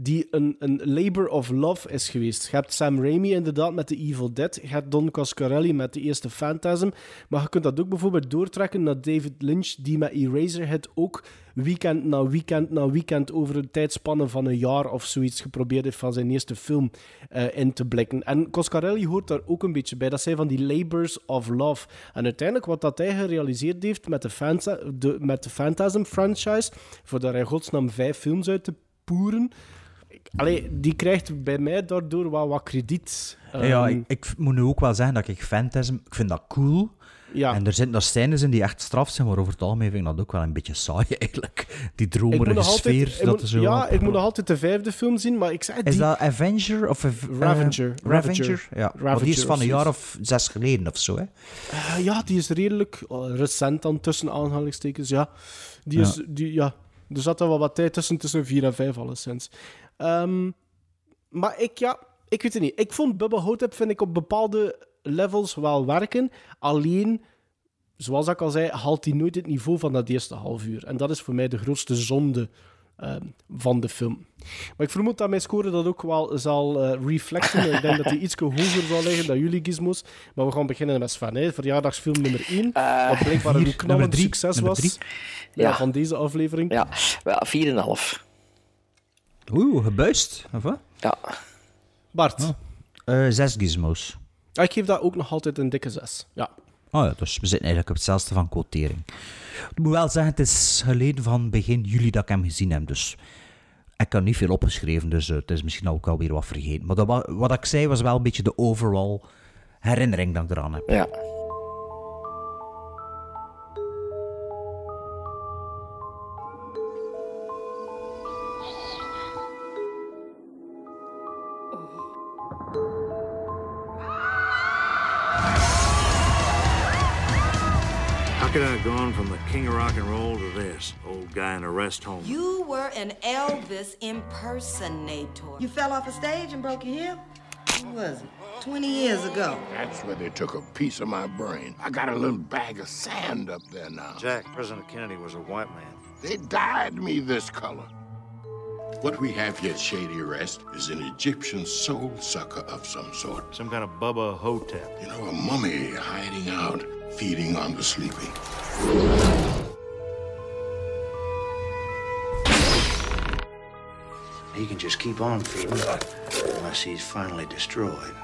die een, een labor of love is geweest. Je hebt Sam Raimi inderdaad met The Evil Dead. Je hebt Don Coscarelli met de eerste Phantasm. Maar je kunt dat ook bijvoorbeeld doortrekken naar David Lynch, die met Eraserhead ook weekend na weekend na weekend over een tijdspanne van een jaar of zoiets geprobeerd heeft van zijn eerste film eh, in te blikken. En Coscarelli hoort daar ook een beetje bij. Dat zijn van die labors of love. En uiteindelijk wat dat hij gerealiseerd heeft met de, de, met de Phantasm franchise, voor daar in godsnaam vijf films uit te poeren, Allee, die krijgt bij mij daardoor wel wat krediet. ja, Ehm, ik, ik moet nu ook wel zeggen dat ik Phantasm, ik vind dat cool. Ja. En er zitten daar scènes in die echt straf zijn, maar over het algemeen vind ik dat ook wel een beetje saai (laughs) eigenlijk. Die dromerige nog sfeer. altijd, dat moet- zo ja, ik moet nog altijd de vijfde film zien, maar ik zei Is die... dat Avenger of... Eh, Ravager. Ravager? Ja, maar die is van een jaar of zes geleden of zo, hè? Eh, ja, die is redelijk eh, recent dan, tussen aanhalingstekens, ja. Die Ja. is, die, ja. Er zat er wel wat tijd tussen, tussen 4 en 5 alleszins. Ehm maar ik, ja, ik weet het niet. Ik vond Bubba Hotep, vind ik, op bepaalde levels wel werken. Alleen, zoals ik al zei, haalt hij nooit het niveau van dat eerste half uur. En dat is voor mij de grootste zonde ehm, van de film. Maar ik vermoed dat mijn score dat ook wel zal eh, reflecten. ik denk dat hij iets hoger zal liggen dan jullie gizmos. Maar we gaan beginnen met Sven. Hè. Verjaardagsfilm nummer 1. wat blijkbaar een knallend succes was. drie. Ja, Ja. van deze aflevering. Ja, wel 4,5. Oeh, gebuist. Of wat? Ja. Bart, Eh, zes gizmos. Ah, ik geef dat ook nog altijd een dikke 6. Ja. Oh ja, dus we zitten eigenlijk op hetzelfde van quotering. Ik moet wel zeggen, het is geleden van begin juli dat ik hem gezien heb, dus ik had niet veel opgeschreven, dus eh, het is misschien ook alweer wat vergeten. Maar dat, wa- wat ik zei was wel een beetje de overall herinnering dat ik eraan heb. Ja. King of rock and roll to this? Old guy in a rest home. You were an Elvis impersonator. You fell off a stage and broke your hip? When was it? 20 years ago. That's where they took a piece of my brain. I got a little bag of sand up there now. Jack, President Kennedy was a white man. They dyed me this color. What we have here at Shady Rest is an Egyptian soul sucker of some sort. Some kind of Bubba Hotep. You know, a mummy hiding out, feeding on the sleeping. He can just keep on feeding unless he's finally destroyed.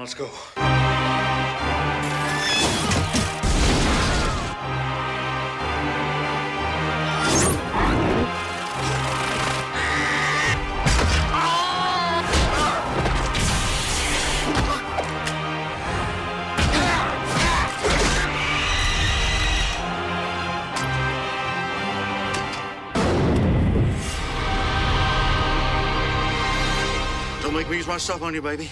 Let's go. Don't make me use my stuff on you, baby.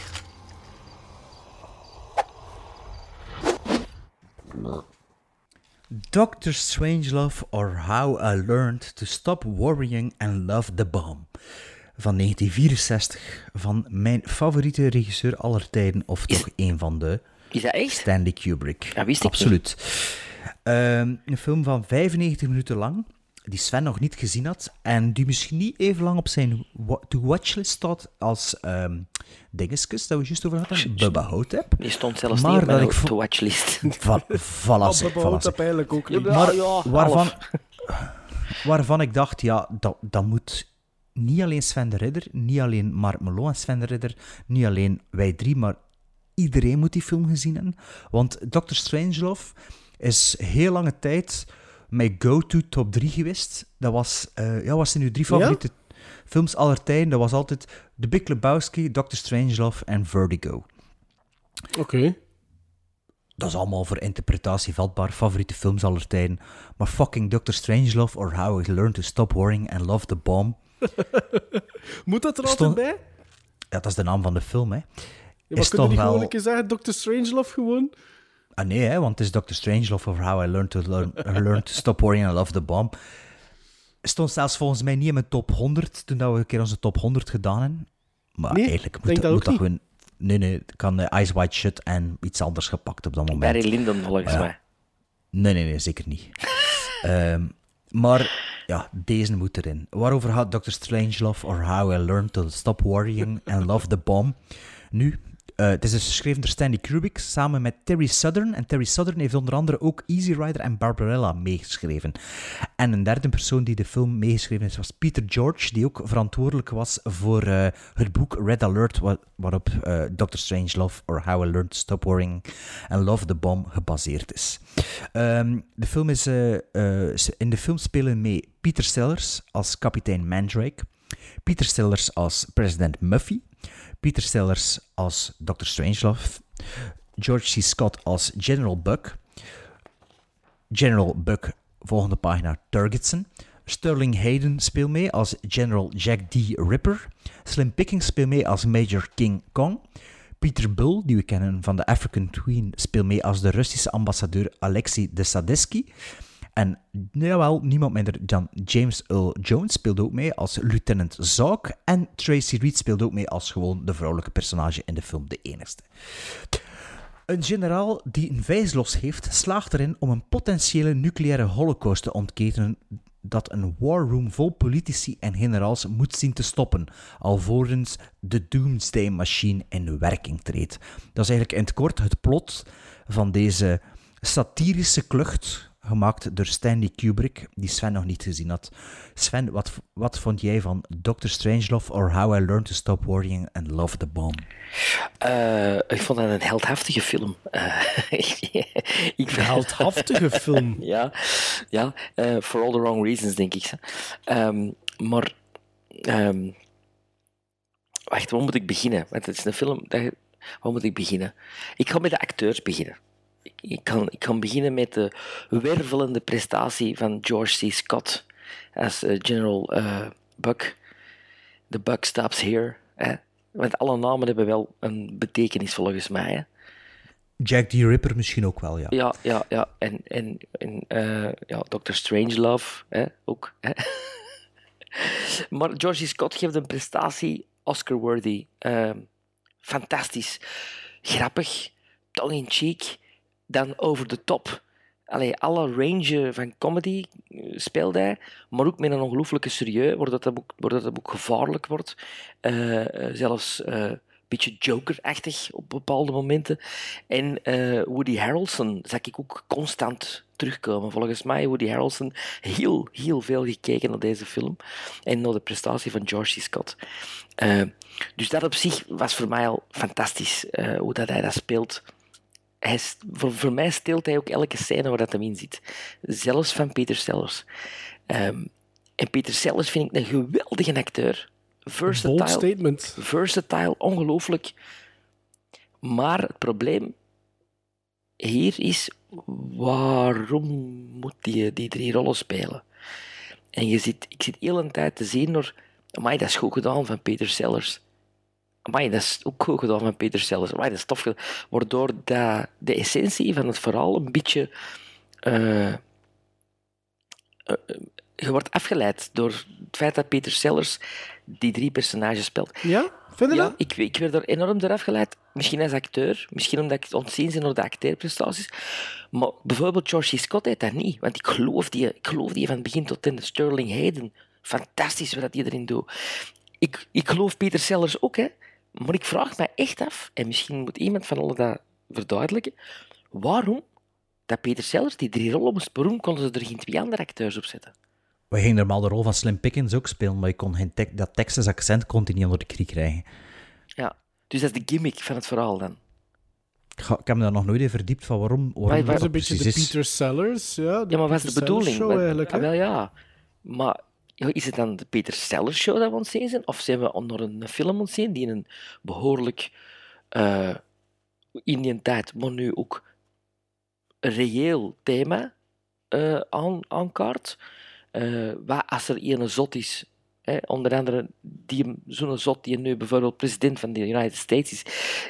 Doctor Strangelove or How I Learned to Stop Worrying and Love the Bomb. Van 1964, van mijn favoriete regisseur aller tijden, of toch een van de... Is dat echt? Stanley Kubrick. Dat wist ik Absoluut. Ehm, een film van 95 minuten lang, die Sven nog niet gezien had en die misschien niet even lang op zijn wa- to-watchlist staat als ehm Dingeskus, dat we juist over hadden, Bubba Hotep. Die stond zelfs Maar niet op mijn to-watchlist. Va voilà, zeg, Bubba Hotep eigenlijk ook niet. Maar ja, waarvan, waarvan ik dacht, ja, dat, dat moet niet alleen Sven de Ridder, niet alleen Mark Melo en Sven de Ridder, niet alleen wij drie, maar iedereen moet die film gezien hebben. Want Dr. Strangelove is heel lange tijd mijn go-to top 3 geweest. Dat was, eh ja, was zijn nu drie favoriete films aller tijden. Dat was altijd The Big Lebowski, Dr. Strangelove en Vertigo. Oké. Dat is allemaal voor interpretatie vatbaar. Favoriete films aller tijden. Maar fucking Dr. Strangelove or How I Learned to Stop Worrying and Love the Bomb. (laughs) Moet dat er Stond- altijd bij? Ja, dat is de naam van de film, hè. Ja, maar is kun je toch niet gewoon wel... een keer zeggen, Dr. Strangelove gewoon? Ah nee, hè, want het is Dr. Strangelove or How I Learned to, learn, (laughs) learn to Stop Worrying and Love the Bomb. Stond zelfs volgens mij niet in mijn top 100 toen dat we een keer onze top 100 gedaan hebben. Maar Nee, eigenlijk moet denk dat, moet ook dat gewoon... Nee, nee, kan eh, Eyes Wide Shut en iets anders gepakt op dat moment. Barry Lyndon, volgens mij. Nee, nee, nee, zeker niet. (laughs) Ehm, maar ja, deze moet erin. Waarover gaat Dr. Strangelove or How I Learned to Stop Worrying and Love the Bomb? Nu, eh, het is dus geschreven door Stanley Kubrick samen met Terry Southern. En Terry Southern heeft onder andere ook Easy Rider en Barbarella meegeschreven. En een derde persoon die de film meegeschreven heeft was Peter George, die ook verantwoordelijk was voor eh, het boek Red Alert, wa- waarop eh, Dr. Strangelove or How I Learned to Stop Worrying and Love the Bomb gebaseerd is. Ehm, de film is, in de film spelen mee Peter Sellers als kapitein Mandrake, Peter Sellers als president Muffy, Peter Sellers als Dr. Strangelove, George C. Scott als General Buck, General Buck, volgende pagina, Turgidson. Sterling Hayden speelt mee als General Jack D. Ripper. Slim Pickens speelt mee als Major King Kong. Peter Bull, die we kennen van de African Queen, speelt mee als de Russische ambassadeur Alexei de Sadisky. En jawel, niemand minder dan James Earl Jones speelt ook mee als lieutenant Zauk. En Tracy Reed speelt ook mee als gewoon de vrouwelijke personage in de film, de enigste. Een generaal die een vijslos heeft, slaagt erin om een potentiële nucleaire holocaust te ontketenen dat een war room vol politici en generaals moet zien te stoppen, alvorens de Doomsday Machine in werking treedt. Dat is eigenlijk in het kort het plot van deze satirische klucht, gemaakt door Stanley Kubrick, die Sven nog niet gezien had. Sven, wat, wat vond jij van Dr. Strangelove or How I Learned to Stop Worrying and Love the Bomb? Eh, ik vond dat een heldhaftige film. Eh, (laughs) ik Een heldhaftige film? (laughs) ja, ja eh, for all the wrong reasons, denk ik. Ehm, maar, ehm, wacht, waar moet ik beginnen? Want het is een film, waar moet ik beginnen? Ik ga met de acteurs beginnen. Ik, ik, kan, ik kan beginnen met de wervelende prestatie van George C. Scott als eh, General eh, Buck. The Buck stops here. Hè? Want alle namen hebben wel een betekenis volgens mij. Hè? Jack the Ripper misschien ook wel, ja. Ja, ja, ja. En, en, en eh, ja, Dr. Strangelove hè, ook. Hè. (laughs) maar Georgie Scott geeft een prestatie Oscar-worthy. Ehm, fantastisch. Grappig, tongue-in-cheek, dan over de top. Allee, alle range van comedy eh, speelt hij, maar ook met een ongelooflijke serieus, waardoor dat ook, waardoor dat ook gevaarlijk wordt. Eh, eh, zelfs een beetje Joker-achtig op bepaalde momenten. En Woody Harrelson zag ik ook constant terugkomen. Volgens mij Woody Harrelson heel, heel veel gekeken naar deze film en naar de prestatie van George. Scott. Dus dat op zich was voor mij al fantastisch, hoe dat hij dat speelt. Hij, voor, voor mij steelt hij ook elke scène waar dat hem in zit. Zelfs van Peter Sellers. Ehm, en Peter Sellers vind ik een geweldige acteur. Versatile. Bold statement. Versatile, ongelooflijk. Maar het probleem hier is, waarom moet die, die drie rollen spelen? En je zit, ik zit heel een tijd te zien door, amai, dat is goed gedaan van Peter Sellers. Amai, dat is ook goed gedaan van Peter Sellers. Amai, dat is tof gedaan. Waardoor dat, de essentie van het verhaal een beetje... eh, eh, je wordt afgeleid door het feit dat Peter Sellers die drie personages speelt. Ja? Vind je ja, dat? ik, ik werd er enorm door afgeleid. Misschien als acteur, misschien omdat ik ontzien ben door de acteerprestaties. Maar bijvoorbeeld George. Scott heeft dat niet. Want ik geloof die, ik geloof die van begin tot in Sterling Hayden. Fantastisch wat hij erin doet. Ik, ik geloof Peter Sellers ook, hè. Maar ik vraag me echt af, en misschien moet iemand van allen dat verduidelijken, waarom dat Peter Sellers die drie rollen moest beroemen, konden ze er geen twee andere acteurs op zetten. We gingen normaal de rol van Slim Pickens ook spelen, maar je kon geen tek- dat Texas accent kon hij niet onder de knie krijgen. Ja, dus dat is de gimmick van het verhaal dan. Ik, ga- ik heb me daar nog nooit in verdiept van waarom, waarom Maar- Dat dat is een beetje de. Peter Sellers, ja. Ja, maar wat is de Peter bedoeling? Sellers Show eigenlijk, ah, wel ja. Maar is het dan de Peter Sellers show dat we ons zien zijn? Of zijn we onder een film ons zien die een behoorlijk eh, in die tijd, maar nu ook reëel thema eh, aan, aankaart? Eh, wat als er een zot is, hè, onder andere zo'n zot die nu bijvoorbeeld president van de United States is,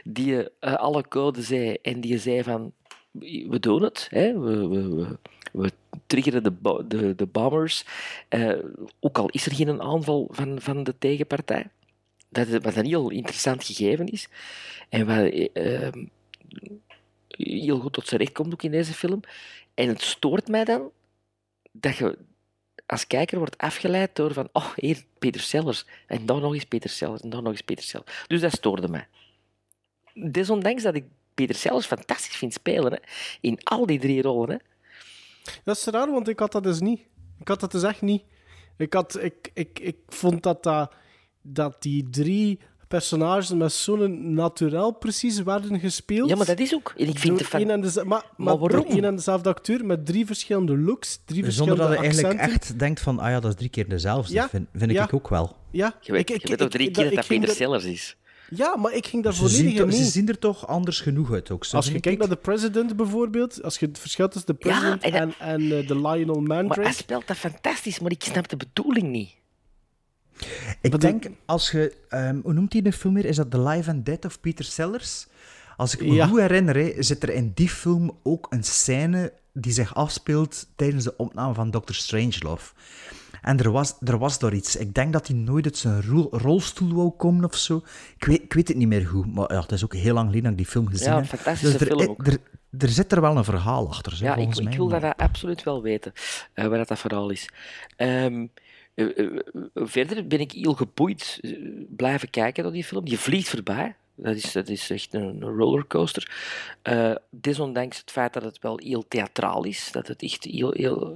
die alle codes zei en die zei van we doen het, hè, we, we, we, we triggeren de, de, de bombers, eh, ook al is er geen aanval van, van de tegenpartij. Dat, wat een heel interessant gegeven is. En wat eh, heel goed tot zijn recht komt ook in deze film. En het stoort mij dan dat je als kijker wordt afgeleid door van, oh, hier, Peter Sellers. En daar nog eens Peter Sellers, en daar nog eens Peter Sellers. Dus dat stoorde mij. Desondanks dat ik Peter Sellers fantastisch vind spelen, hè, in al die drie rollen. Hè. Dat is raar, want ik had dat dus niet. Ik had dat dus echt niet. Ik, had, ik, ik, ik vond dat, dat, dat die drie personages met zo'n naturel precies werden gespeeld. Ja, maar dat is ook. En ik vind het van- en maar, Maar één en dezelfde acteur met drie verschillende looks, drie Zonder verschillende dat je eigenlijk accenten. echt denkt van, ah ja, dat is drie keer dezelfde. Ja, Vind, vind ja. ik ook wel. Ja, Je weet, ik, ik, je weet ook drie ik- keer dat dat Peter er- Sellers is. Ja, maar ik ging daar Ze volledig zien, in ze zien er toch anders genoeg uit ook. Zo Als je kijkt ik. naar de President bijvoorbeeld, als je het verschil tussen de President en en, en, eh, de Lionel Maar hij Mandrake... speelt dat fantastisch, maar ik snap de bedoeling niet. Ik denk, als je... ehm, hoe noemt hij de film weer? Is dat The Life and Death of Peter Sellers? Als ik me Ja. goed herinner, zit er in die film ook een scène die zich afspeelt tijdens de opname van Doctor Strangelove. En er was, er was daar iets. Ik denk dat hij nooit uit zijn rol- rolstoel wou komen of zo. Ik weet, ik weet het niet meer goed, maar ja, het is ook heel lang geleden dat ik die film gezien Ja, heb. fantastische er, film ook. Er, er zit er wel een verhaal achter, zo, Ja, ik, volgens ik mij. wil maar- dat absoluut wel weten, eh wat dat, dat verhaal is. Ehm, eh, eh, verder ben ik heel geboeid blijven kijken naar die film. Je vliegt voorbij. Dat is, dat is echt een, rollercoaster. Desondanks het feit dat het wel heel theatraal is, dat het echt heel, heel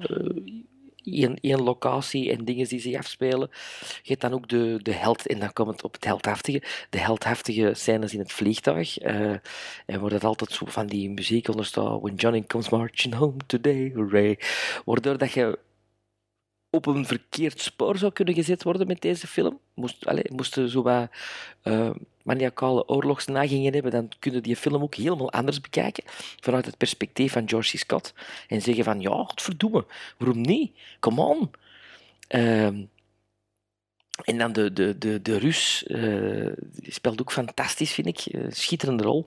één, één locatie en dingen die zich afspelen. Je hebt dan ook de, de held, en dan komt het op het heldhaftige, de heldhaftige scènes in het vliegtuig. eh, en wordt het altijd zo van die muziek onder staat. When Johnny comes marching home today, hooray. Waardoor dat je op een verkeerd spoor zou kunnen gezet worden met deze film. Moest, allez, moesten zo wat eh, maniacale oorlogsnagingen hebben, dan kunnen die film ook helemaal anders bekijken. Vanuit het perspectief van George C. Scott. En zeggen van, ja, godverdomme, waarom niet? Come on. Ehm, en dan de, de, de, de Rus, eh, die speelt ook fantastisch, vind ik. Eh, schitterende rol.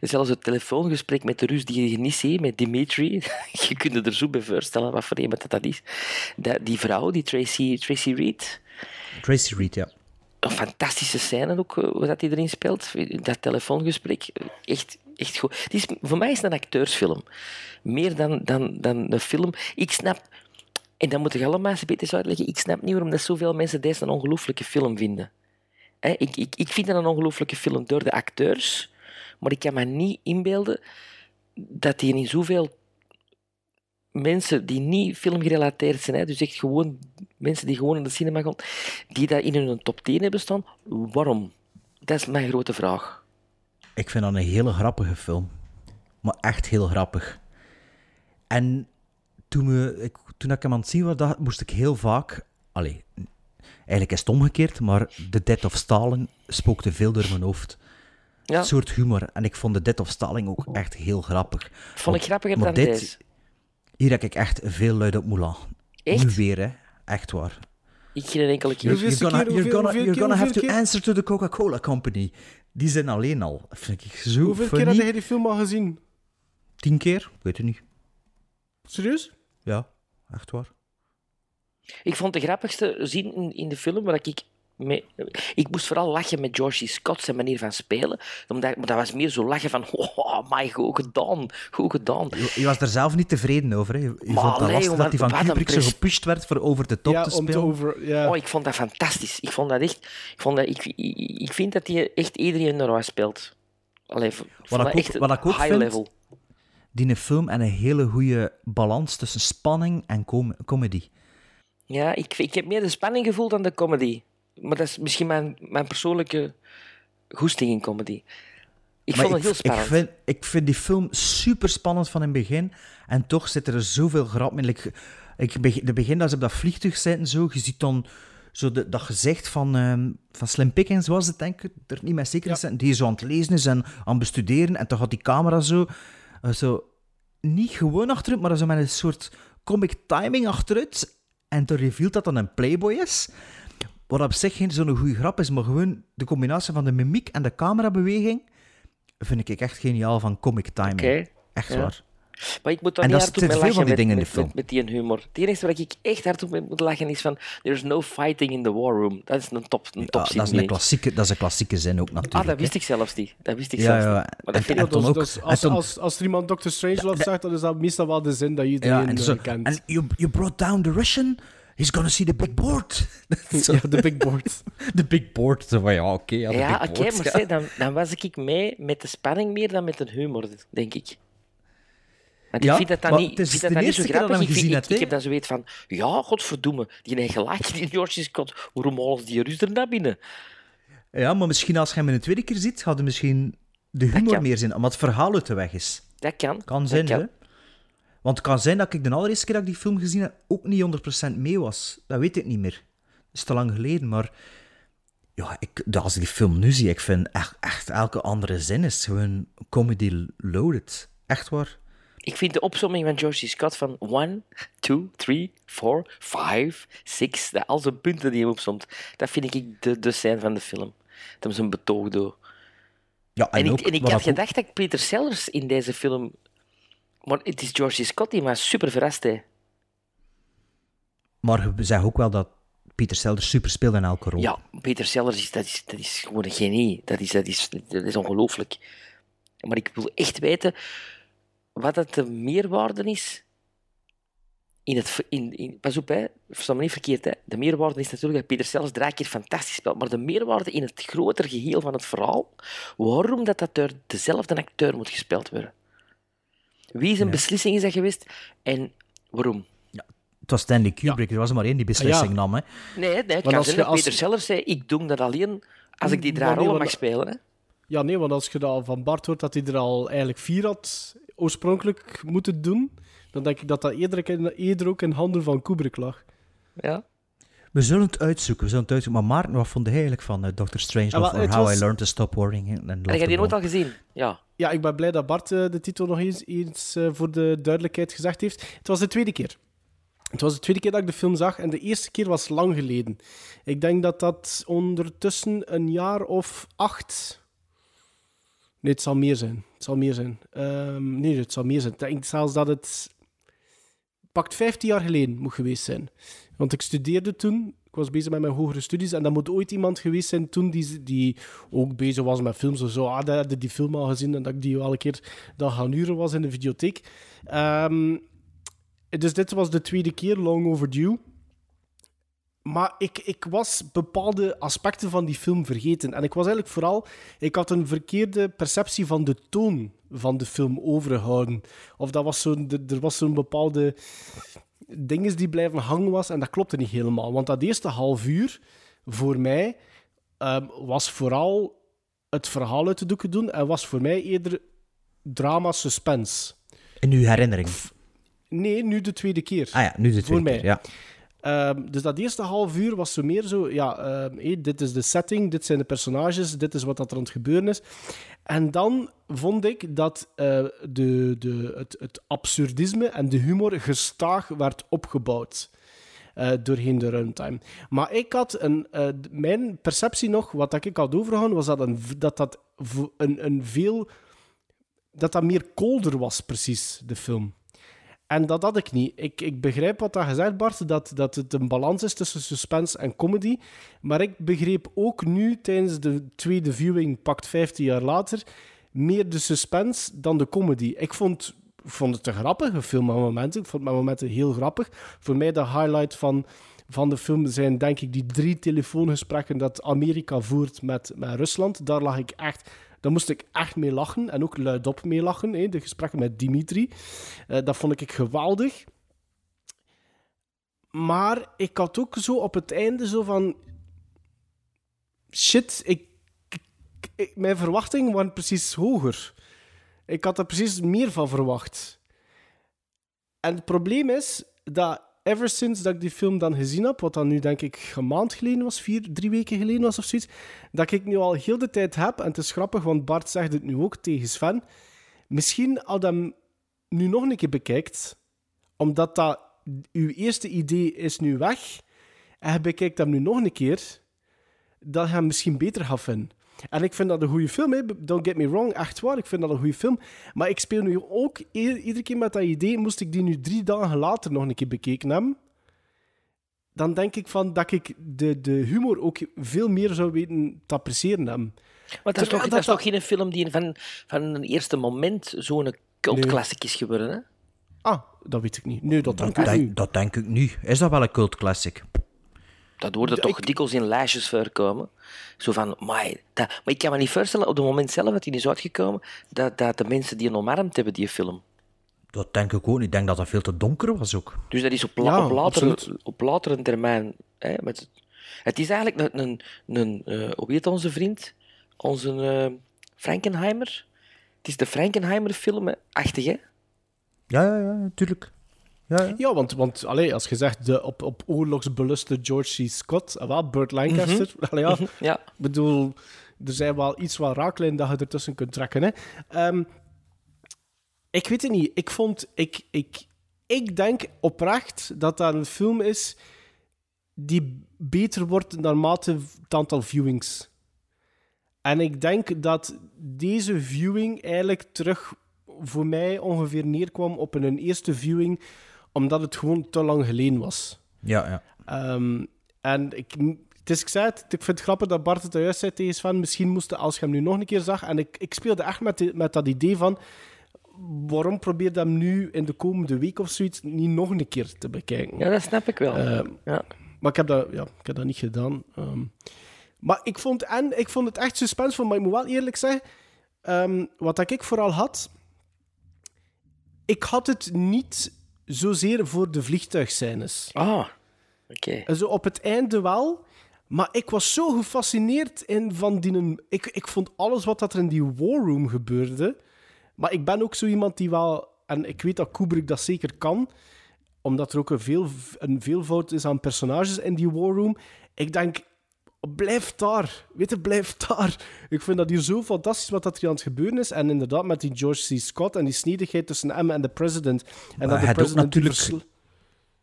Zelfs het telefoongesprek met de Rus die je niet ziet, met Dimitri. (laughs) je kunt er zo bij voorstellen wat voor iemand dat, dat is. Dat, die vrouw, die Tracy, Tracy Reed. Tracy Reed, ja. Een fantastische scène ook, eh, hoe dat hij erin speelt. Dat telefoongesprek. eh, Echt, echt goed. Is, voor mij is het een acteursfilm. Meer dan, dan, dan een film. Ik snap... En dan moet ik allemaal eens beter uitleggen. Ik snap niet waarom dat zoveel mensen deze een ongelooflijke film vinden. Ik, ik, ik vind het een ongelooflijke film door de acteurs, maar ik kan me niet inbeelden dat die in zoveel mensen die niet filmgerelateerd zijn, dus echt gewoon mensen die gewoon in de cinema gaan, die dat in hun top 10 hebben staan, waarom? Dat is mijn grote vraag. Ik vind dat een hele grappige film. Maar echt heel grappig. En toen, we, ik, toen ik hem aan het zien was, dacht- moest ik heel vaak... Allee, eigenlijk is het omgekeerd, maar The Death of Stalin spookte veel door mijn hoofd. Ja. Een soort humor. En ik vond The Death of Stalin ook echt heel grappig. Vond ik grappiger dan dit, deze. Hier heb ik echt veel luid op Moulin. Echt? Nu weer, hè. Echt waar. Ik geen enkele keer. You're, you're gonna, keer? you're Hoeveel- gonna, hoeveel you're keer? gonna have to Hoeveel keer? answer to the Coca-Cola Company. Die zijn alleen al. Vind ik zo Hoeveel keer heb je die film al gezien? Tien keer? Weet je niet. Serieus? Ja, echt waar. Ik vond de grappigste zin in, in de film, waar ik Ik moest vooral lachen met Georgie Scott zijn manier van spelen. Omdat, maar dat was meer zo lachen van... (laughs) Oh, my, goed gedaan. Goed gedaan. Je, je was er zelf niet tevreden over. Hè. Je je Maar vond dat lastig dat hij van een Kubrick zo gepusht werd voor over de top Ja, te spelen. over... Ja. Oh, ik vond dat fantastisch. Ik vond dat echt... Ik, vond dat, ik, ik, ik vind dat hij echt iedereen naar huis speelt. Allee, Wat dat ik ook, echt wat ik ook high vind, level. die een film en een hele goede balans tussen spanning en com comedy. Ja, ik, ik heb meer de spanning gevoeld dan de comedy. Maar dat is misschien mijn, mijn persoonlijke goesting in comedy. Ik Maar vond het heel spannend. Ik vind, ik vind die film super spannend van in het begin. En toch zit er zoveel grap in. Like, ik, beg- de begin dat ze op dat vliegtuig zitten, zo, je ziet dan zo de, dat gezicht van, ehm, van Slim Pickens, was het denk ik, er niet meer zeker is, die zo aan het lezen is en aan het bestuderen. En toch had die camera zo, eh, zo niet gewoon achteruit, maar zo met een soort comic timing achteruit. En toen revealt dat dan een Playboy is. Wat op zich geen zo'n goede grap is, maar gewoon de combinatie van de mimiek en de camerabeweging vind ik echt geniaal van comic timing. Echt ja. waar. Maar ik moet dan En niet dat hard op veel van die met, dingen in met, de film. met, met die humor. Het enige waar ik echt hard op moet lachen is van... There's no fighting in the war room. Dat is een top, een Ja, topzin. dat, is een klassieke, dat is een klassieke zin ook natuurlijk. Ah, dat hè. wist ik zelfs niet. Dat wist ik Ja, zelfs ja. niet. Maar dat En- vind en ik... Dat is- ook- dat en als, toen- als, als er iemand Dr. Strangelove zegt, dan is dat meestal wel de zin dat Ja, iedereen en, zo, kent. en you, you brought down the Russian? He's gonna see the big board. (laughs) Ja, de big board. (laughs) De big board. Zo van, ja, oké. ja, de Ja, oké, board, maar ja. zeg, dan, dan was ik mee met de spanning meer dan met de humor, denk ik. Want Ja, ik vind dat dan niet, het is de dat zo eerste keer dat grappig. je Ik, gezien ik, heb dan zoiets van... Ja, godverdomme. Die heeft gelijk, die George Scott. Waarom halen die Rus er naar binnen? Ja, maar misschien als je hem een tweede keer ziet, gaat er misschien de humor meer zijn, omdat het verhaal uit de weg is. Dat kan. Kan dat zijn, hè? Want het kan zijn dat ik de allereerste keer dat ik die film gezien heb ook niet 100% mee was. Dat weet ik niet meer. Dat is te lang geleden, maar... Ja, ik, als ik die film nu zie, ik vind echt, echt elke andere zin is gewoon comedy loaded. Echt waar. Ik vind de opzomming van George. Scott van 1, 2, 3, 4, 5, 6, al zijn punten die hij opzomt, dat vind ik de, de scène van de film. Dat hem zijn betoog. Ja, En, en, ik, en ik had gedacht dat ik Peter Sellers in deze film... Maar het is George. Scott die mij super verrast heeft. Maar we zeggen ook wel dat Peter Sellers super speelt in elke rol. Ja, Peter Sellers is, dat is, dat is gewoon een genie. Dat is, dat is, dat is ongelooflijk. Maar ik wil echt weten wat het de meerwaarde is. In het, in, in, pas op, hè. me niet verkeerd. Hè. De meerwaarde is natuurlijk dat Peter Sellers drie keer fantastisch speelt. Maar de meerwaarde in het groter geheel van het verhaal, waarom dat, dat door dezelfde acteur moet gespeeld worden. Wie zijn Ja. beslissing is dat geweest en waarom? Het was Stanley Kubrick, er was er maar één die beslissing Ja. nam. Hè. Nee, nee het kan als je- als- Peter Sellers zei, ik doe dat alleen als ik die drie Maar nee, rollen want- mag spelen. Hè. Ja, nee, want als je dat van Bart hoort dat hij er al eigenlijk vier had oorspronkelijk moeten doen, dan denk ik dat dat eerder, eerder ook in handen van Kubrick lag. Ja. We zullen het uitzoeken, we zullen het uitzoeken. Maar Maarten, wat vond jij eigenlijk van eh, Dr. Strange Ja, maar of How was- I Learned to Stop Worrying? And Love Heb jij die nooit al gezien? Ja. Ja, ik ben blij dat Bart eh, de titel nog eens, eens eh, voor de duidelijkheid gezegd heeft. Het was de tweede keer. Het was de tweede keer dat ik de film zag en de eerste keer was lang geleden. Ik denk dat dat ondertussen een jaar of acht. Nee, het zal meer zijn. Het zal meer zijn. Ehm, nee, het zal meer zijn. Ik denk zelfs dat het pakt 15 jaar geleden moet geweest zijn. Want ik studeerde toen. Ik was bezig met mijn hogere studies. En dat moet ooit iemand geweest zijn toen die, die ook bezig was met films of zo. Ah, dat die film al gezien en dat ik die wel een keer dan gaan huren was in de videotheek. Ehm, dus dit was de tweede keer, long overdue. Maar ik, ik was bepaalde aspecten van die film vergeten. En ik was eigenlijk vooral... Ik had een verkeerde perceptie van de toon van de film overgehouden. Of dat was de- Er was zo'n bepaalde dinges die blijven hangen was. En dat klopte niet helemaal. Want dat eerste half uur, voor mij, ehm, was vooral het verhaal uit de doeken doen. En was voor mij eerder drama-suspense. In uw herinnering. Nee, nu de tweede keer. Ah ja, nu de Voor tweede mij. keer, ja. Ehm, dus dat eerste half uur was zo meer zo, ja, ehm, dit is de setting, dit zijn de personages, dit is wat dat er aan het gebeuren is. En dan vond ik dat eh, de, de, het, het absurdisme en de humor gestaag werd opgebouwd. eh, doorheen de runtime. Maar ik had een, eh, mijn perceptie nog, wat ik had overgehouden, was dat, een, dat, dat een, een veel. dat dat meer kolder was, precies, de film. En dat had ik niet. Ik, ik begrijp wat dat gezegd, Bart, dat, dat het een balans is tussen suspense en comedy. Maar ik begreep ook nu, tijdens de tweede viewing, pakt 15 jaar later, meer de suspense dan de comedy. Ik vond, vond het een grappige film met momenten. Ik vond met momenten heel grappig. Voor mij de highlight van, van de film zijn, denk ik, die drie telefoongesprekken dat Amerika voert met, met Rusland. Daar lag ik echt daar moest ik echt mee lachen en ook luidop mee lachen. Hè, de gesprekken met Dimitri. Uh, dat vond ik geweldig. Maar ik had ook zo op het einde zo van... Shit, ik, ik, mijn verwachtingen waren precies hoger. Ik had er precies meer van verwacht. En het probleem is dat ever since dat ik die film dan gezien heb, wat dan nu denk ik een maand geleden was, vier, drie weken geleden was of zoiets, dat ik nu al heel de tijd heb, en het is grappig, want Bart zegt het nu ook tegen Sven, misschien als hem nu nog een keer bekijkt, omdat dat uw eerste idee is nu weg, en je bekijkt hem nu nog een keer, dat je hem misschien beter gaat vinden. En ik vind dat een goede film, hè. don't get me wrong, echt waar. Ik vind dat een goede film. Maar ik speel nu ook iedere keer met dat idee, moest ik die nu drie dagen later nog een keer bekeken hebben, dan denk ik van dat ik de, de humor ook veel meer zou weten te appreciëren hebben. Maar dat is, toch, dat, is toch geen film die van, van een eerste moment zo'n cultklassiek is geworden, hè? Ah, dat weet ik niet. Nee, dat denk dat ik denk, niet. Dat denk ik niet. Is dat wel een cultclassic? Dat hoorde toch ik... dikwijls in lijstjes voorkomen. Zo van, maar, dat, maar ik kan me niet voorstellen, op het moment zelf dat hij is uitgekomen, dat, dat de mensen die een omarmd hebben, die film. Dat denk ik ook niet. Ik denk dat dat veel te donker was ook. Dus dat is op, la ja, op, later, op latere termijn. Hè, met het, het is eigenlijk een, een, een uh, hoe heet onze vriend? Onze uh, Frankenheimer. Het is de Frankenheimer-film, achtig, hè? Ja, ja, ja, natuurlijk. Ja, ja. ja, want, want allee, als je zegt de op, op oorlogsbeluste George C. Scott, ah, wel, Burt Lancaster, mm -hmm. allee, ja, mm (laughs) -hmm. ja. bedoel, er zijn wel iets wat raaklijnen dat je ertussen kunt trekken. Hè. Um, ik weet het niet. Ik vond, ik, ik, ik denk oprecht dat dat een film is die beter wordt naarmate het aantal viewings. En ik denk dat deze viewing eigenlijk terug voor mij ongeveer neerkwam op een eerste viewing omdat het gewoon te lang geleden was. Ja, ja. Um, en ik, het is, ik zei het, ik vind het grappig dat Bart het juist zei tegen van misschien moest als je hem nu nog een keer zag, en ik, ik speelde echt met, die, met dat idee van, waarom probeer je hem nu in de komende week of zoiets niet nog een keer te bekijken? Ja, dat snap ik wel. Uh, ja. Maar ik heb dat, ja, ik heb dat niet gedaan. Um, maar ik vond, en, ik vond het echt suspensevol, maar ik moet wel eerlijk zeggen, um, wat ik vooral had, ik had het niet zozeer voor de vliegtuigscènes. Ah, oké. Okay. Zo op het einde wel. Maar ik was zo gefascineerd in van die... Ik, ik vond alles wat dat er in die war room gebeurde... Maar ik ben ook zo iemand die wel... En ik weet dat Kubrick dat zeker kan. Omdat er ook een, veel, een veelvoud is aan personages in die war room. Ik denk, blijf daar. Weet je, blijf daar. Ik vind dat hier zo fantastisch wat dat hier aan het gebeuren is. En inderdaad, met die George C. Scott en die snedigheid tussen hem en de president. En maar dat de president natuurlijk...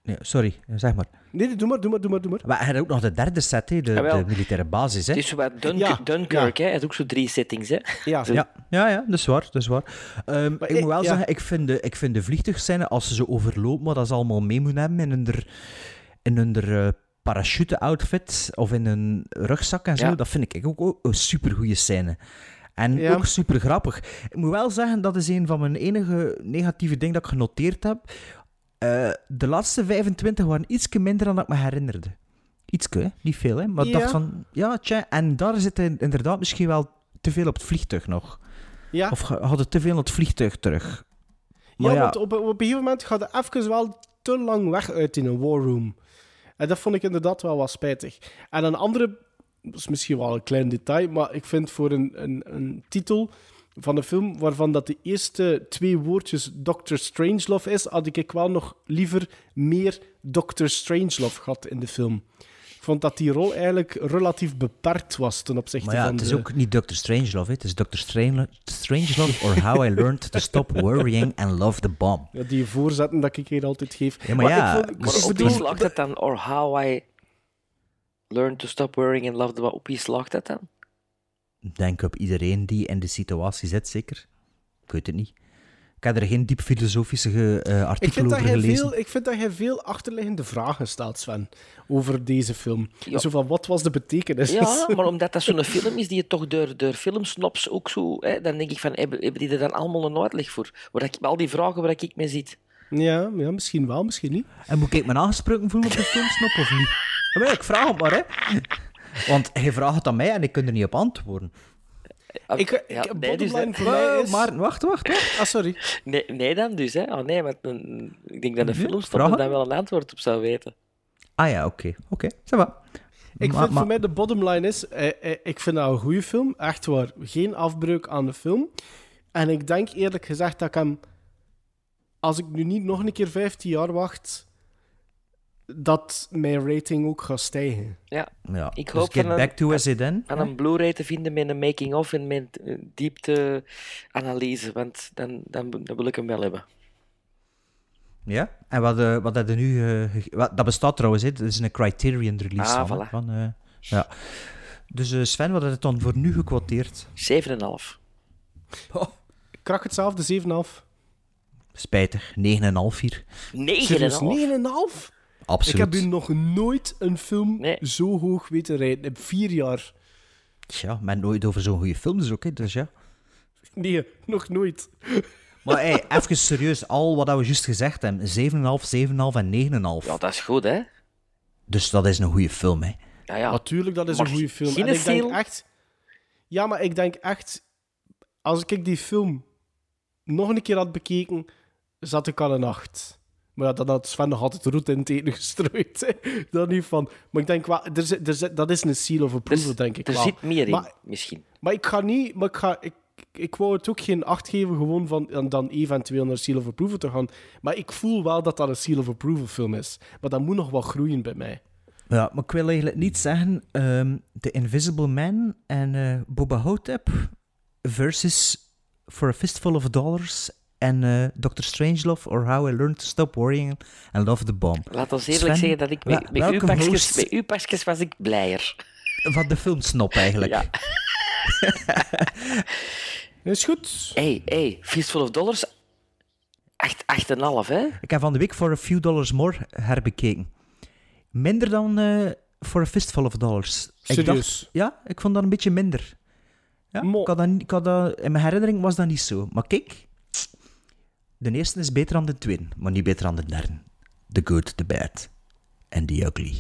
Nee, sorry, zeg maar. Nee, doe maar, doe maar, doe maar. Doe maar. maar hij had ook nog de derde set, hè, de, ja, de militaire basis. Hè. Het is wat Dun ja, Dunkirk, ja. hè. hij heeft ook zo drie settings. Hè. Ja. ja, ja, ja, dat is waar. Dat is waar. Um, ik, ik moet wel zeggen, ik vind de, ik vind de vliegtuigscène, als ze ze overloopt, maar dat ze allemaal mee moeten hebben in hun, in hun uh, parachute-outfit of in een rugzak en zo, dat vind ik ook, ook een supergoeie scène. En ja. ook super grappig. Ik moet wel zeggen, dat is een van mijn enige negatieve dingen dat ik genoteerd heb. Uh, de laatste 25 waren iets minder dan ik me herinnerde. Ietske, niet veel, hè? Maar ik ja. dacht van, ja, tja, en daar zit inderdaad misschien wel te veel op het vliegtuig nog. Ja. Of hadden te veel op het vliegtuig terug. Maar ja, want op, op een gegeven moment gaat het even wel te lang weg uit in een war room. En dat vond ik inderdaad wel wat spijtig. En een andere, is misschien wel een klein detail, maar ik vind voor een, een, een titel van een film waarvan dat de eerste twee woordjes Dr. Strangelove is, had ik wel nog liever meer Dr. Strangelove gehad in de film. Ik vond dat die rol eigenlijk relatief beperkt was ten opzichte maar ja, van het is de... ook niet Dr. Strangelove, het is Dr. Strange, Strangelove or How I Learned to Stop Worrying and Love the Bomb. Ja, die voorzetten dat ik hier altijd geef. Ja, maar, ja, ik vond, maar ik op wie slaagt het dan? Or How I Learned to Stop Worrying and Love the Bomb. Op wie slaagt dat dan? denk op iedereen die in de situatie zit, zeker. Ik weet het niet. Ik heb er geen diep filosofische uh, ik artikel vind, dat over gelezen. veel, ik vind dat jij veel achterliggende vragen stelt, Sven, over deze film. Ja. Zo van, wat was de betekenis? Ja, (laughs) maar omdat dat zo'n film is die je toch door, door filmsnops ook zo... Hè, dan denk ik van, hebben, hebben die er dan allemaal een uitleg voor? Waar ik, al die vragen waar ik mee zit. Ja, ja, misschien wel, misschien niet. En moet ik me aangesproken voelen op de filmsnop of niet? (laughs) Maar ik vraag het maar, hè. Want hij vraagt het aan mij en ik kan er niet op antwoorden. Ik, ik, Ja, nee, bottom dus, hè. line voor mij is... Maar wacht, wacht, wacht. Ah, sorry. (laughs) Nee, nee dan dus, hè. Oh nee, maar dan- ik denk dat de Nee, filmstop vragen? er dan wel een antwoord op zou weten. Ah ja, oké. Oké, ça va. Ik Maar- vind maar- voor mij de bottom line is, eh, eh, ik vind dat een goede film. Echt waar, geen afbreuk aan de film. En ik denk eerlijk gezegd dat ik hem, als ik nu niet nog een keer 15 jaar wacht, dat mijn rating ook gaat stijgen. Ja, Ja, ik dus hoop get van een- back to us then. aan een Blu-ray te vinden met een making-of en met diepte-analyse, want dan, dan, dan wil ik hem wel hebben. Ja, en wat, eh, wat hadden nu... eh, ge- wat, dat bestaat trouwens, hè. dat is een Criterion release Ah, van. voilà. van eh, ja. Dus eh, Sven, wat had het dan voor nu gekwoteerd? 7,5. Ik krak het zelf, de 7,5. Spijtig, 9,5 hier. 9,5? Serieus, 9,5? Absoluut. Ik heb u nog nooit een film zo hoog weten rijden. In vier jaar. Tja, maar nooit over zo'n goede films ook, hè. Dus ja. Nee, nog nooit. Maar hey, even serieus, al wat we juist gezegd hebben. 7,5, 7,5 en 9,5. Ja, dat is goed, hè? Dus dat is een goede film, hè. Ja, ja. Natuurlijk, dat is Maar een goede film. En ik denk echt... Ja, maar ik denk echt... Als ik die film nog een keer had bekeken, zat ik aan een 8. Maar ja, dan had Sven nog altijd roet in het eten gestrooid. hè. Dat niet van... Maar ik denk wel... Er zit, er zit, dat is een seal of approval, denk ik Er wel. zit meer in, Maar, misschien. maar ik ga niet... Maar ik, ga, ik, ik wou het ook geen acht geven, gewoon van dan, dan eventueel naar seal of approval te gaan. Maar ik voel wel dat dat een seal of approval film is. Maar dat moet nog wat groeien bij mij. Ja, maar ik wil eigenlijk niet zeggen ehm The Invisible Man en eh Boba Hotep versus For a Fistful of Dollars en eh Dr. Strangelove or How I Learned to Stop Worrying and Love the Bomb. Laat ons eerlijk Sven, zeggen dat ik met, wel- met, uw welke pakjes, host met uw pakjes was ik blijer. van de filmsnop eigenlijk? Ja. (laughs) Is goed. hey, hey, Fistful of Dollars, 8, 8,5, hè? Ik heb van de week For a Few Dollars More herbekeken. Minder dan eh For a Fistful of Dollars. Ik Serieus? dacht, ja, ik vond dat een beetje minder. Ja, ik had dat, niet- ik had dat, in mijn herinnering was dat niet zo. Maar kijk, de eerste is beter dan de tweede, maar niet beter dan de derde. The Good, The Bad and The Ugly.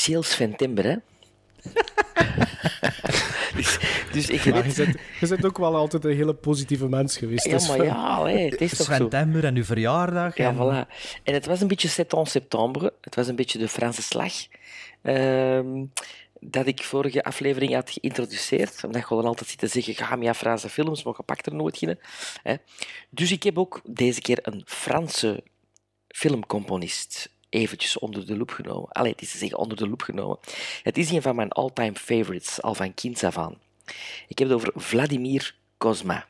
Officieel Sven Timber, hè? (laughs) dus, dus ik Maar je bent, je bent ook wel altijd een hele positieve mens geweest. Ja, dus maar van- ja, hè, het is toch zo. En uw verjaardag. Ja, en- voilà. En het was een beetje 7 septembre. Het was een beetje de Franse slag. Ehm, dat ik vorige aflevering had geïntroduceerd. Omdat je dan altijd zit te zeggen, ga maar Franse films, maar je pakt er nooit geen. Hè. Dus ik heb ook deze keer een Franse filmcomponist eventjes onder de loep genomen. Allee, het is te zeggen onder de loep genomen. Het is een van mijn all-time favorites, al van kinds af aan. Ik heb het over Vladimir Cosma.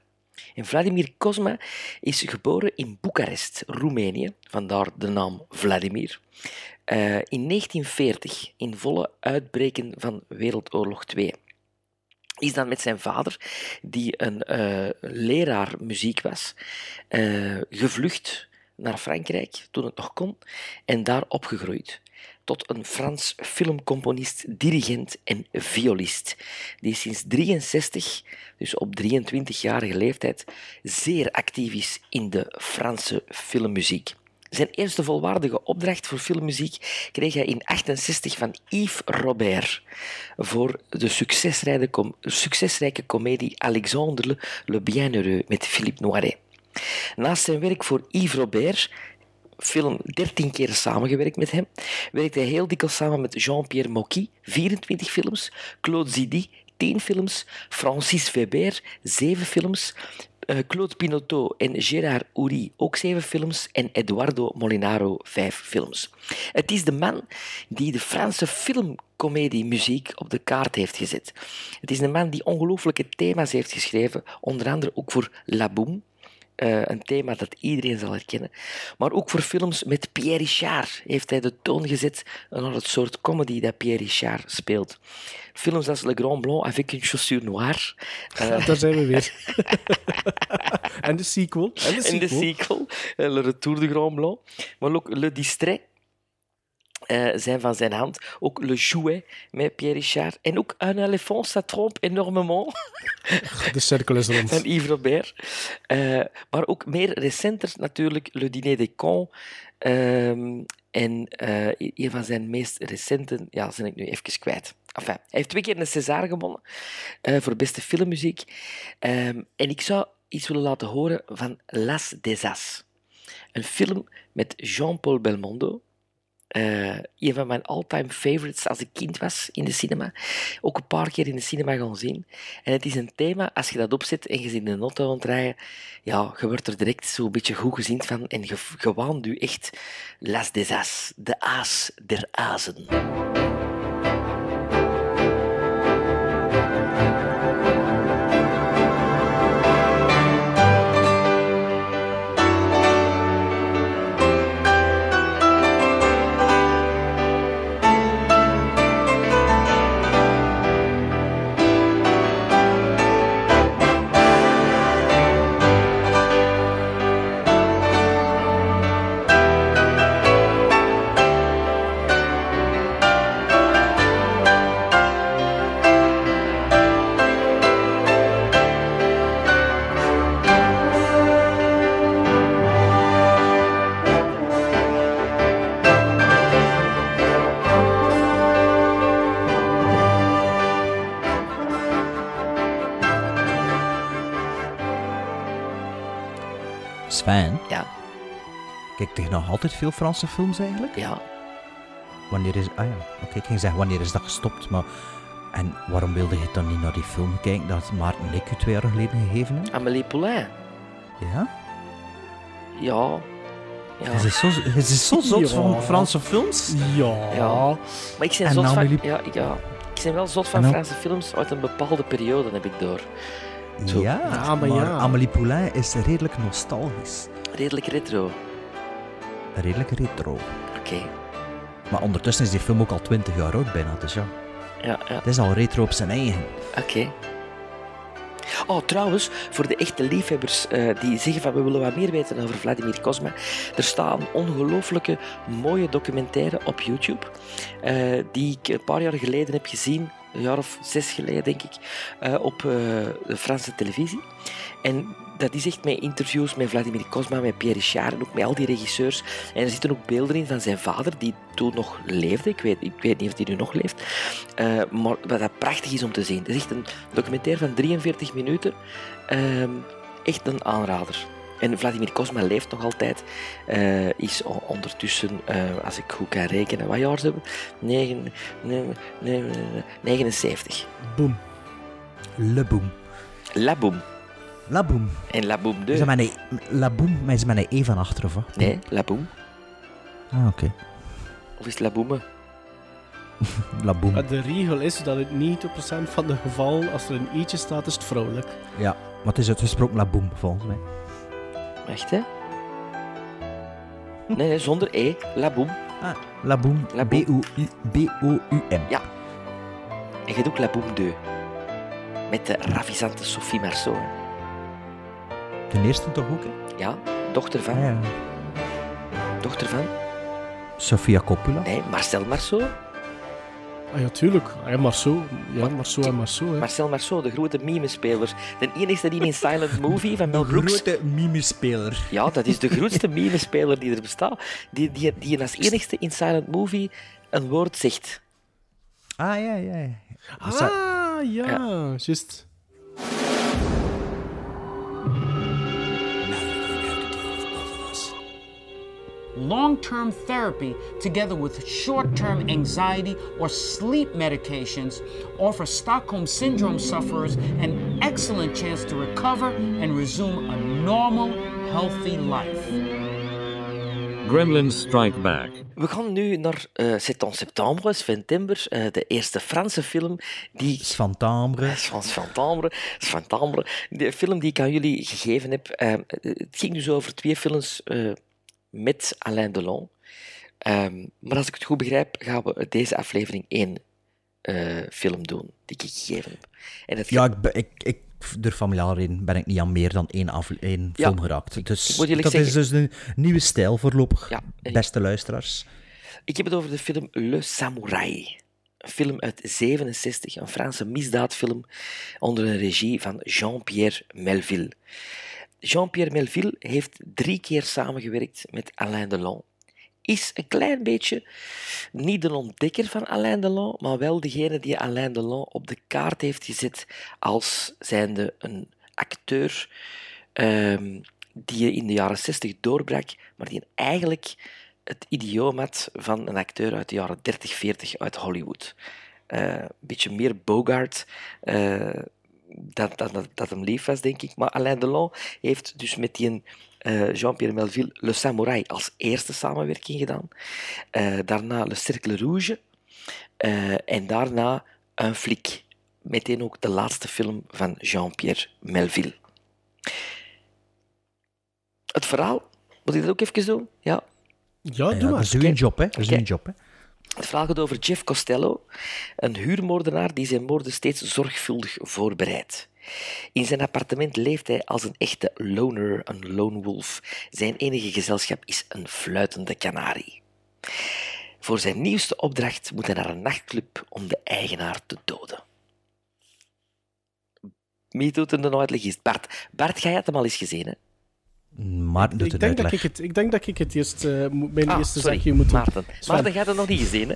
En Vladimir Cosma is geboren in Boekarest, Roemenië, vandaar de naam Vladimir. Eh, in 1940, in volle uitbreken van Wereldoorlog II is dan met zijn vader, die een eh, leraar muziek was, eh, gevlucht naar Frankrijk toen het nog kon en daar opgegroeid tot een Frans filmcomponist, dirigent en violist, die sinds 63, dus op 23-jarige leeftijd, zeer actief is in de Franse filmmuziek. Zijn eerste volwaardige opdracht voor filmmuziek kreeg hij in 68 van Yves Robert voor de succesrijke, succesrijke komedie Alexandre le, le Bienheureux met Philippe Noiret. Naast zijn werk voor Yves Robert film 13 keer samengewerkt met hem. Werkte hij heel dikwijls samen met Jean-Pierre Mocky, 24 films, Claude Zidi, 10 films, Francis Weber, 7 films, uh, Claude Pinoteau en Gérard Houry, ook 7 films, en Eduardo Molinaro, 5 films. Het is de man die de Franse filmcomedie-muziek op de kaart heeft gezet. Het is een man die ongelooflijke thema's heeft geschreven, onder andere ook voor La Boom, uh, een thema dat iedereen zal herkennen. Maar ook voor films met Pierre Richard heeft hij de toon gezet naar het soort comedy dat Pierre Richard speelt. Films als Le Grand Blanc avec une chaussure noire. Uh, Daar zijn we weer. (laughs) en de sequel. En de sequel. En de sequel, uh, Le Retour de Grand Blanc. Maar ook Le Distrait uh, zijn van zijn hand. Ook Le Jouet met Pierre Richard. En ook Un éléphant, ça trompe énormément. De cirkel is rond. Van Yves Robert. Uh, maar ook meer recenter natuurlijk Le Dîner des Cons. Um, en uh, een van zijn meest recente, ja, zijn ik nu even kwijt. Enfin, hij heeft twee keer een César gewonnen voor beste filmmuziek. Um, en ik zou iets willen laten horen van Las des As. Een film met Jean-Paul Belmondo, uh, een van mijn all-time favorites als ik kind was in de cinema. Ook een paar keer in de cinema gaan zien. En het is een thema, als je dat opzet en je zit in de auto ja, je wordt er direct zo'n beetje goed gezien van en je, je waant u echt las des as, de aas der azen. Sven? Ja. Kijk je nog altijd veel Franse films eigenlijk? Ja. Wanneer is... Ah ja, oké, ik ging zeggen wanneer is dat gestopt, maar... En waarom wilde je dan niet naar die film kijken dat Maarten en ik u twee jaar geleden gegeven hebben? Amélie Poulain. Ja? Ja. Ja. Het is zo, het is zo zot Ja. van Franse films. Ja. Ja. Maar ik ben En zot van... Amélie- Ja, ik- ja. Ik ben wel zot van dan- Franse films uit een bepaalde periode, heb ik door. Zo. Ja, maar maar ja. Amélie Poulain is redelijk nostalgisch. Redelijk retro. Redelijk retro. Oké. Maar ondertussen is die film ook al 20 jaar oud bijna, dus ja. Ja, ja. Het is al retro op zijn eigen. Oké. Oh, trouwens, voor de echte liefhebbers eh, die zeggen van we willen wat meer weten over Vladimir Cosma, er staat een ongelooflijke mooie documentaire op YouTube, eh, die ik een paar jaar geleden heb gezien, een jaar of zes geleden denk ik, eh, op eh, de Franse televisie. En dat is echt met interviews met Vladimir Cosma, met Pierre Richard en ook met al die regisseurs. En er zitten ook beelden in van zijn vader, die toen nog leefde. Ik weet, ik weet niet of hij nu nog leeft. Eh, maar wat dat prachtig is om te zien. Het is echt een documentaire van 43 minuten. Ehm, echt een aanrader. En Vladimir Cosma leeft nog altijd. Eh, is ondertussen, eh, als ik goed kan rekenen, wat jaar ze hebben? Negen, nee, nee, nee, 79. Boom. Le Boom. La Boom. La Boom. En La Boom Is 2. dat een, La Boom, maar is het met een E van achter of wat? Nee, La Boom. Ah, oké. Of is het La Boom? (laughs) La Boom. De regel is dat in 90% van de gevallen, als er een eetje staat, is het vrouwelijk. Ja, maar het is uitgesproken La Boom, volgens mij. Echt, hè? Nee, nee, zonder E. La Boom. Ah, La Boom. La B-O-U-M. Ja. En je hebt ook La Boom 2. Met de ravissante Sophie Marceau. hè. De eerste toch ook, hè? Ja, dochter van... Ah, ja. Dochter van... Sofia Coppola. Nee, Marcel Marceau. Ah ja, tuurlijk. Ja, Marceau. Ja, Marceau en Marceau. Hè. Marcel Marceau, de grote mimespeler. De enige die in Silent (laughs) Movie van Mel Brooks... Grote mimespeler. Ja, dat is de grootste (laughs) mimespeler die er bestaat. Die, die, die als enigste in Silent Movie een woord zegt. Ah, ja, ja. ja. Ah, ja, juist. Long term therapy, together with short term anxiety or sleep medications, offer Stockholm Syndrome sufferers an excellent chance to recover and resume a normal, healthy life. Gremlins Strike Back. We gaan nu naar eh C'est en septembre, Sven Timber, eh, de eerste Franse film die... Sventambre. (laughs) Sventambre. Sventambre. De film die ik aan jullie gegeven heb. eh, het ging dus over twee films eh, met Alain Delon. Ehm, maar als ik het goed begrijp, gaan we deze aflevering één eh, film doen die ik gegeven heb. En het Ja, ik, ik, ik, door familiaal reden ben ik niet aan meer dan één, één Ja, film geraakt. Dus dat is dus een nieuwe stijl voorlopig, Ja, beste luisteraars. Ik heb het over de film Le Samouraï. Een film uit 67, een Franse misdaadfilm onder een regie van Jean-Pierre Melville. Jean-Pierre Melville heeft drie keer samengewerkt met Alain Delon. Is een klein beetje niet de ontdekker van Alain Delon, maar wel degene die Alain Delon op de kaart heeft gezet als zijnde een acteur ehm, die in de jaren 60 doorbrak, maar die eigenlijk het idioom had van een acteur uit de jaren 30, 40 uit Hollywood. Eh, een beetje meer Bogart, eh, dat, dat, dat, dat hem lief was, denk ik. Maar Alain Delon heeft dus met die eh, Jean-Pierre Melville Le Samouraï als eerste samenwerking gedaan. Eh, daarna Le Cercle Rouge. eh, en daarna Un Flic. Meteen ook de laatste film van Jean-Pierre Melville. Het verhaal, moet ik dat ook even doen? Ja. Ja, Ja, dat is uw job, hè. Dat is uw job, hè. Het verhaal gaat over Jeff Costello, een huurmoordenaar die zijn moorden steeds zorgvuldig voorbereidt. In zijn appartement leeft hij als een echte loner, een lone wolf. Zijn enige gezelschap is een fluitende kanarie. Voor zijn nieuwste opdracht moet hij naar een nachtclub om de eigenaar te doden. Wie doet er de uitleg is Bart. Bart, jij had hem al eens gezien, hè? Maarten doet Ik het denk, dat uitleg. ik, het, ik denk dat ik het eerst, eh, moet- mijn Ah, eerste sorry, zegje moet doen. Maarten. Sven, Maarten, jij had het nog niet gezien, hè?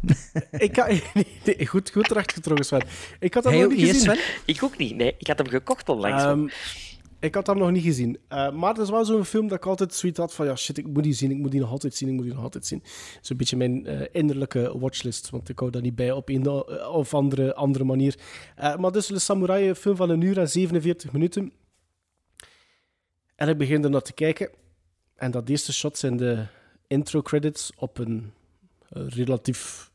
(laughs) ik (laughs) nee, nee, goed, goed terechtgetrokken, Sven. Ik had dat Hij nog niet gezien. Sven? Ik ook niet, nee. Ik had hem gekocht onlangs. Ehm, ik had hem nog niet gezien. Eh, maar het is wel zo'n film dat ik altijd zoiets had van... Ja, shit, ik moet die zien, ik moet die nog altijd zien, ik moet die nog altijd zien. Zo'n beetje mijn eh, innerlijke watchlist, want ik hou daar niet bij op een of andere, andere manier. Eh, maar dus Le Samurai, een film van een uur en 47 minuten. En ik begin er naar te kijken. En dat eerste shot zijn de intro credits op een eh, relatief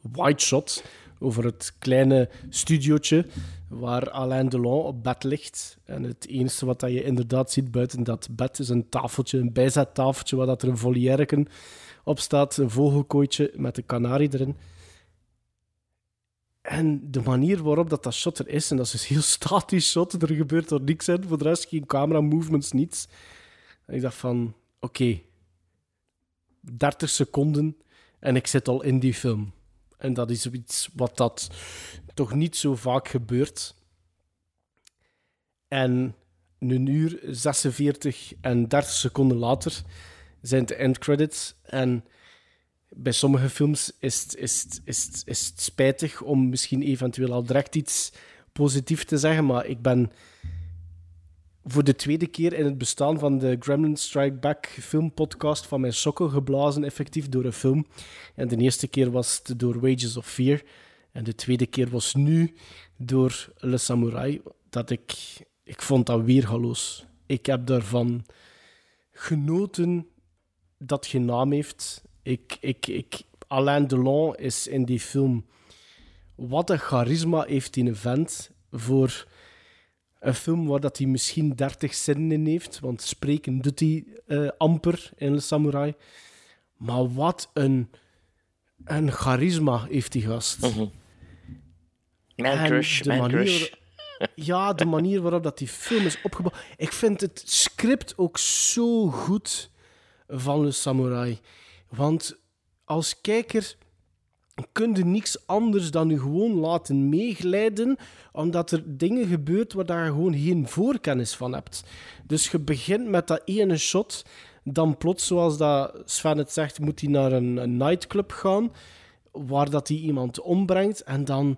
wide shot over het kleine studiootje waar Alain Delon op bed ligt. En het enige wat je inderdaad ziet buiten dat bed is een tafeltje, een bijzettafeltje waar dat er een volièreken op staat, een vogelkooitje met een kanarie erin. En de manier waarop dat, dat shot er is, en dat is dus heel statisch shot, er gebeurt er niks in, voor de rest geen camera movements, niets. Ik dacht van, oké, 30 seconden en ik zit al in die film. En dat is iets wat dat toch niet zo vaak gebeurt. En een uur 46 en 30 seconden later zijn de endcredits. En bij sommige films is het, is, is, is spijtig om misschien eventueel al direct iets positiefs te zeggen, maar ik ben voor de tweede keer in het bestaan van de Gremlin Strike Back filmpodcast van mijn sokken geblazen, effectief door een film. En de eerste keer was het door Wages of Fear. En de tweede keer was nu door Le Samurai. Dat ik, ik vond dat weergaloos. Ik heb daarvan genoten dat geen naam heeft. Ik, ik, ik, Alain Delon is in die film... Wat een charisma heeft die vent voor een film waar dat hij misschien 30 zinnen in heeft. Want spreken doet hij eh, amper in Le Samurai. Maar wat een, een charisma heeft die gast. Man En crush, de man manier crush. ja, de manier waarop dat die film is opgebouwd. Ik vind het script ook zo goed van Le Samurai. Want als kijker kun je niks anders dan je gewoon laten meeglijden, omdat er dingen gebeuren waar je gewoon geen voorkennis van hebt. Dus je begint met dat ene shot, dan plots, zoals dat Sven het zegt, moet hij naar een, een nightclub gaan, waar dat hij iemand ombrengt, en dan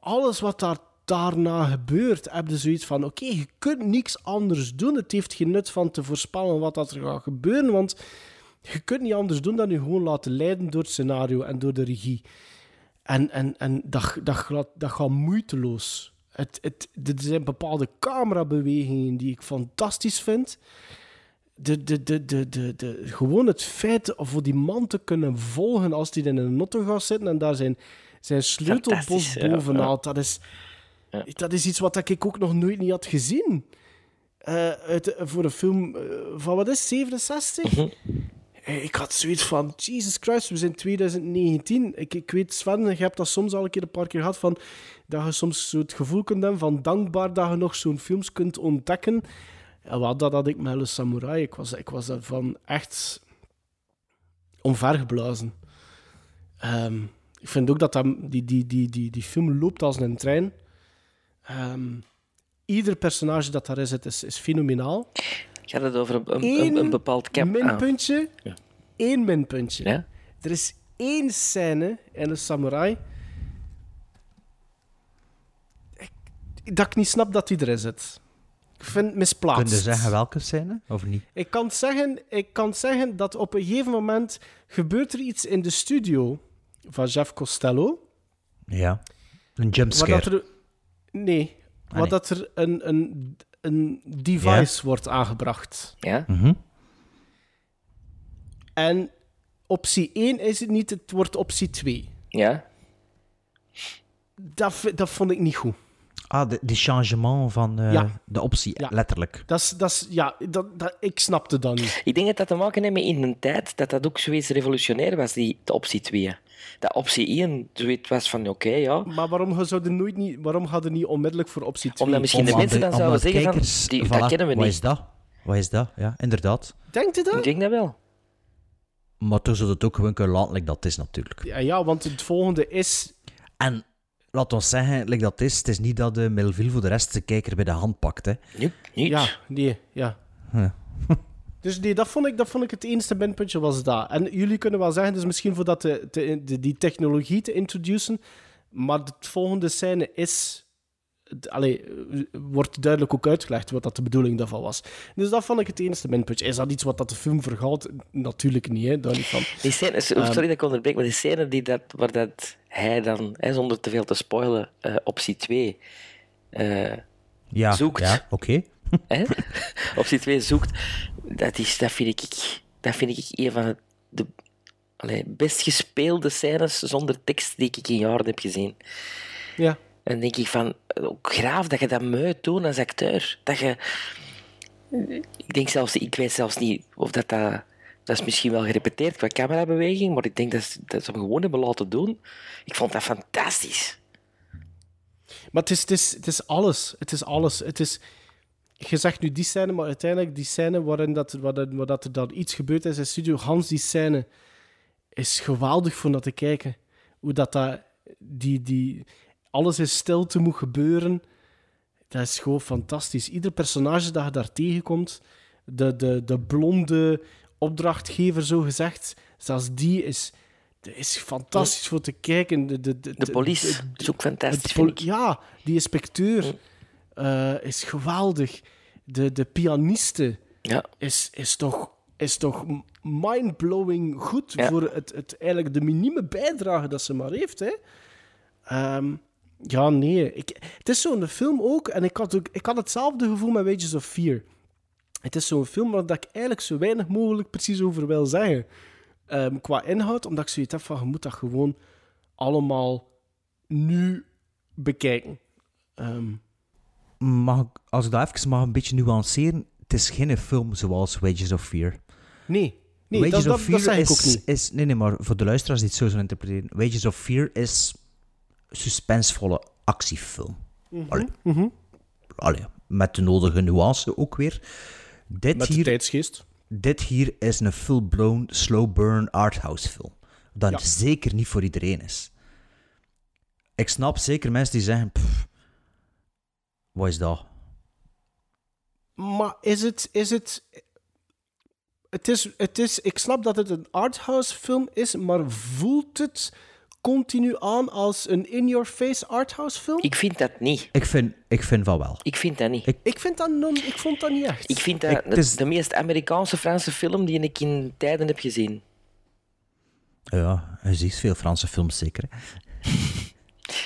alles wat daar daarna gebeurt, heb je zoiets van: oké, je kunt niks anders doen. Het heeft geen nut van te voorspellen wat dat er gaat gebeuren, want je kunt niet anders doen dan je gewoon laten leiden door het scenario en door de regie. En, en, en dat, dat, gaat, dat gaat moeiteloos. Het, het, er zijn bepaalde camerabewegingen die ik fantastisch vind. De, de, de, de, de, de, gewoon het feit voor die man te kunnen volgen als hij in een auto gaat zitten en daar zijn, zijn sleutelbos ja, bovenhaalt. Dat, is, dat is iets wat ik ook nog nooit niet had gezien. Eh, uit, voor een film eh, van wat is 67? Mhm. Eh, Ik had zoiets van, Jesus Christ, we zijn 2019. Ik, ik weet, Sven, je hebt dat soms al een keer een paar keer gehad, van, dat je soms zo het gevoel kunt hebben van dankbaar dat je nog zo'n films kunt ontdekken. Ja, wat, dat had ik met Le Samurai. Ik was, ik was daarvan echt omvergeblazen. Ehm, ik vind ook dat, dat die, die, die, die, die film loopt als een trein. Ehm, ieder personage dat daarin zit, is, is fenomenaal. Gaat het over een, een, een, een bepaald cap? minpuntje. Ja. Eén minpuntje. Ja? Er is één scène in een samurai. Ik- dat ik niet snap dat die erin zit. Ik vind het misplaatst. Kun je zeggen welke scène, of niet? Ik kan, zeggen, ik kan zeggen dat op een gegeven moment gebeurt er iets in de studio van Jeff Costello. Ja. Een jumpscare. dat er, nee, Ah, nee. dat er een, een, een device wordt aangebracht. Ja? Mhm. En optie 1 is het niet, het wordt optie 2. Ja? Dat, dat vond ik niet goed. Ah, de, die changement van eh, Ja. de optie, Ja. letterlijk. Dat is, dat is, ja, dat, dat, ik snapte dat niet. Ik denk dat dat te maken heeft met in een tijd dat dat ook zoiets revolutionair was, die, de optie 2. Dat optie 1 zoiets was van oké, ja. Maar waarom zouden nooit niet, waarom hadden niet onmiddellijk voor optie 2? Omdat misschien de Omdat mensen dan zouden zeggen van, die, voilà, dat kennen we Wat niet. is dat? Wat is dat? Ja, inderdaad. Denkt u dat? Ik denk dat wel. Maar toen zou het ook gewoon kunnen laten like dat is, natuurlijk. Ja, ja, want het volgende is... En laat ons zeggen, like dat is, het is niet dat de Melville voor de rest de kijker bij de hand pakt. Hè. Niet. niet. Ja, nee, ja. Ja. (laughs) Dus nee, dat vond ik, dat vond ik het enige minpuntje was dat. En jullie kunnen wel zeggen, dus misschien voor dat te, te- de, die technologie te introduceren, maar het volgende scène is... Allee, eh, wordt duidelijk ook uitgelegd wat dat de bedoeling daarvan was. Dus dat vond ik het enige minpuntje. Is dat iets wat dat de film vergaat? Natuurlijk niet, hè. Daar niet van. Die scène, Ehm. sorry dat ik onderbreek, maar die scène die dat, waar dat hij dan, hè, zonder te veel te spoilen, eh, optie 2 eh, Ja, zoekt. ja oké. (laughs) Hè? optie 2 zoekt. Dat, is, dat, vind ik, dat vind ik een van de allee, best gespeelde scènes zonder tekst die ik in jaren heb gezien. Ja. En dan denk ik van, ook graaf dat je dat moet doen als acteur. Dat je... Ik denk zelfs, ik weet zelfs niet of dat dat... Dat is misschien wel gerepeteerd qua camerabeweging, maar ik denk dat, ze- dat ze hem gewoon hebben laten doen. Ik vond dat fantastisch. Maar het is, het, is, het is alles. Het is alles. Het is... Je zegt nu die scène, maar uiteindelijk die scène waarin dat, waar, dat- er dan iets gebeurd is in studio, Hans, die scène is geweldig voor naar te kijken. Hoe dat, dat die, die, alles in stilte moet gebeuren. Dat is gewoon fantastisch. Ieder personage dat je daar tegenkomt, de, de, de blonde opdrachtgever, zo gezegd, zelfs die is, dat is fantastisch voor te kijken. De, de, de, De police de- is ook fantastisch. Ja, die inspecteur eh, is geweldig. De, de pianiste Ja. is, is toch, is toch mind-blowing goed Ja. voor het, het, eigenlijk de minieme bijdrage dat ze maar heeft. Hè? Ehm, ja, nee. Ik, het is zo'n film ook, en ik had, ook, ik had hetzelfde gevoel met Wages of Fear. Het is zo'n film waar dat ik eigenlijk zo weinig mogelijk precies over wil zeggen. ehm, qua inhoud, omdat ik zoiets heb van, je moet dat gewoon allemaal nu bekijken. Ehm, Mag, ik- als ik dat even mag een beetje nuanceren, het is geen film zoals Wages of Fear. nee, nee Wages dat, of dat, Fear dat is, ook niet. is... Nee, nee, maar voor de luisteraars die het zo zullen interpreteren. Wages of Fear is suspensvolle actiefilm. Mhm, Allee. mhm. Allee, met de nodige nuance ook weer. Dit Met hier, tijdsgeest. Dit hier is een full-blown, slow-burn arthouse film. Dat Ja. zeker niet voor iedereen is. Ik snap zeker mensen die zeggen... "Pff, wat is dat? Maar is het... Is het het is, het is, ik snap dat het een arthouse film is, maar voelt het continu aan als een in-your-face arthouse film? Ik vind dat niet. Ik vind, ik vind van wel. Ik vind dat niet. Ik, Ik, vind dat non, ik vond dat niet echt. Ik vind dat Ik- het is- de meest Amerikaanse Franse film die ik in tijden heb gezien. Ja, je ziet veel Franse films zeker. hè.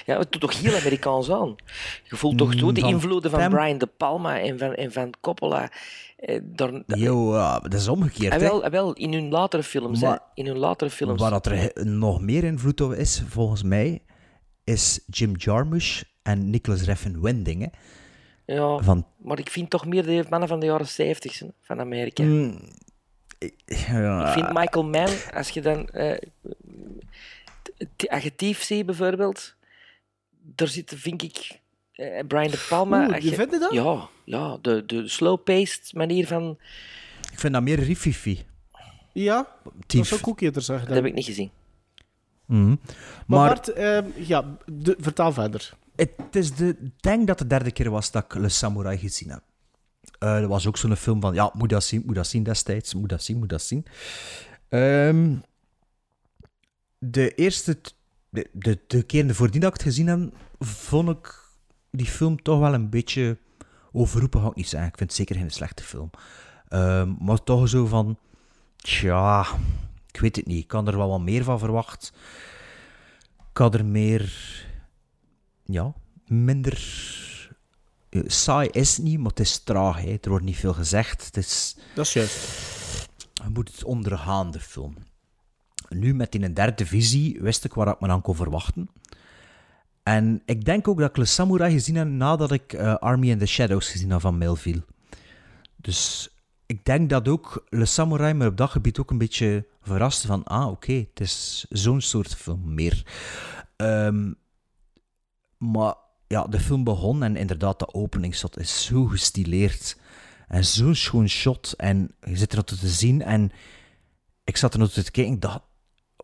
Ja, het doet toch heel Amerikaans aan. Je voelt toch zo de Van invloeden van Brian De Palma en van, en van Coppola. Eh, daar, Yo, ja, dat is omgekeerd. Ah, hè. wel, ah, wel, in hun latere films. Maar- In hun latere films. Waar dat er nog meer invloed op is, volgens mij, is Jim Jarmusch en Nicholas Refn Winding. Hè. Ja, Van- maar ik vind toch meer de mannen van de jaren 70 hè, van Amerika. Mm, ja, Ik vind Michael Mann, als je dan eh, het- het adjectief ziet bijvoorbeeld, daar zit, vind ik, eh, Brian De Palma. Oeh, als je vindt je dat? Ja, ja de, de slow-paced manier van... Ik vind dat meer rififi. Ja, dat Tief. zou ik ook eerder zeggen. Dat heb ik niet gezien. Mhm. Maar, Maar Bart, ehm, ja, de, vertaal verder. het is de, ik denk dat de derde keer was dat ik Le Samurai gezien heb. Eh dat was ook zo'n film van, ja, moet dat zien, moet dat zien destijds, moet dat zien, moet dat zien. Ehm, de eerste, de, de, de keren voordien dat ik het gezien heb, vond ik die film toch wel een beetje overroepen, ga ik niet zeggen. Ik vind het zeker geen slechte film. Ehm, maar toch zo van, tja, ik weet het niet. Ik kan er wel wat meer van verwacht. Ik had er meer, ja, minder... eh, saai is het niet, maar het is traag. Hè. Er wordt niet veel gezegd. Het is... Dat is juist. Je moet het ondergaan, de film. Nu, met die derde visie, wist ik waar ik me aan kon verwachten. En ik denk ook dat ik Le Samurai gezien heb nadat ik eh, Army in the Shadows gezien heb van Melville. Dus ik denk dat ook Le Samurai me op dat gebied ook een beetje verraste van, ah, oké, het is zo'n soort film meer. Ehm, maar ja, de film begon en inderdaad, de openingsshot is zo gestileerd. En zo'n schoon shot. En je zit er altijd te zien. En ik zat er altijd te kijken. Dacht,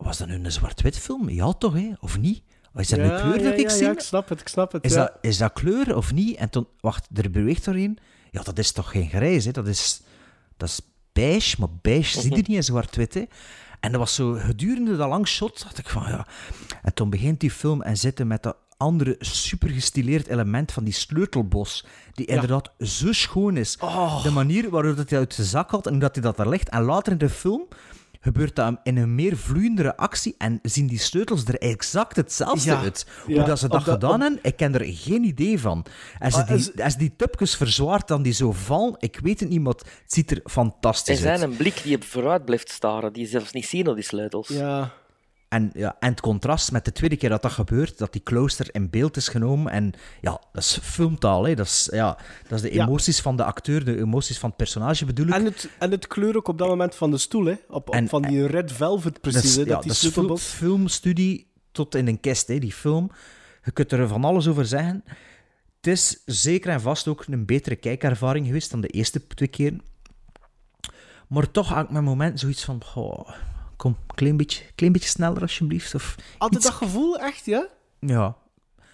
was dat nu een zwart-wit film? Ja, toch, hè? Of niet? Is dat Ja, kleur ja, dat ik ja, zie? Ja, ik snap het, ik snap het. Is, dat, is dat kleur of niet? En toen, wacht, er beweegt doorheen. Ja, dat is toch geen grijs, hè? Dat is, dat is beige, maar beige zie je (laughs) niet in zwart-wit, hè? En dat was zo, gedurende dat lang shot, dacht ik van, ja... En toen begint die film en zitten met dat andere super gestileerd element van die sleutelbos, die inderdaad zo schoon is. Oh. De manier waarop dat hij uit zijn zak haalt en dat hij dat daar legt. En later in de film gebeurt dat in een meer vloeiendere actie en zien die sleutels er exact hetzelfde Ja. uit. Ja, Hoe dat ze dat gedaan op- hebben, ik ken er geen idee van. Als ze die, is- als die tupjes verzwaart, dan die zo vallen, ik weet het niet, maar het ziet er Er fantastisch zijn uit. een blik die op vooruit blijft staren, die je zelfs niet zien op die sleutels. Ja. En, ja, en het contrast met de tweede keer dat dat gebeurt, dat die klooster in beeld is genomen. En ja, dat is filmtaal. Hè. Dat, is, ja, dat is de Ja. emoties van de acteur, de emoties van het personage bedoel ik. En het, en het kleur ook op dat moment van de stoel, hè? Op, op En- van die red velvet precies, dat ja, die dat filmstudie tot in een kist, hè, die film. Je kunt er van alles over zeggen. Het is zeker en vast ook een betere kijkervaring geweest dan de eerste twee keren. Maar toch had ik mijn moment zoiets van... goh, kom, klein beetje, klein beetje sneller alsjeblieft. Of Altijd iets- dat gevoel, echt, ja? Ja.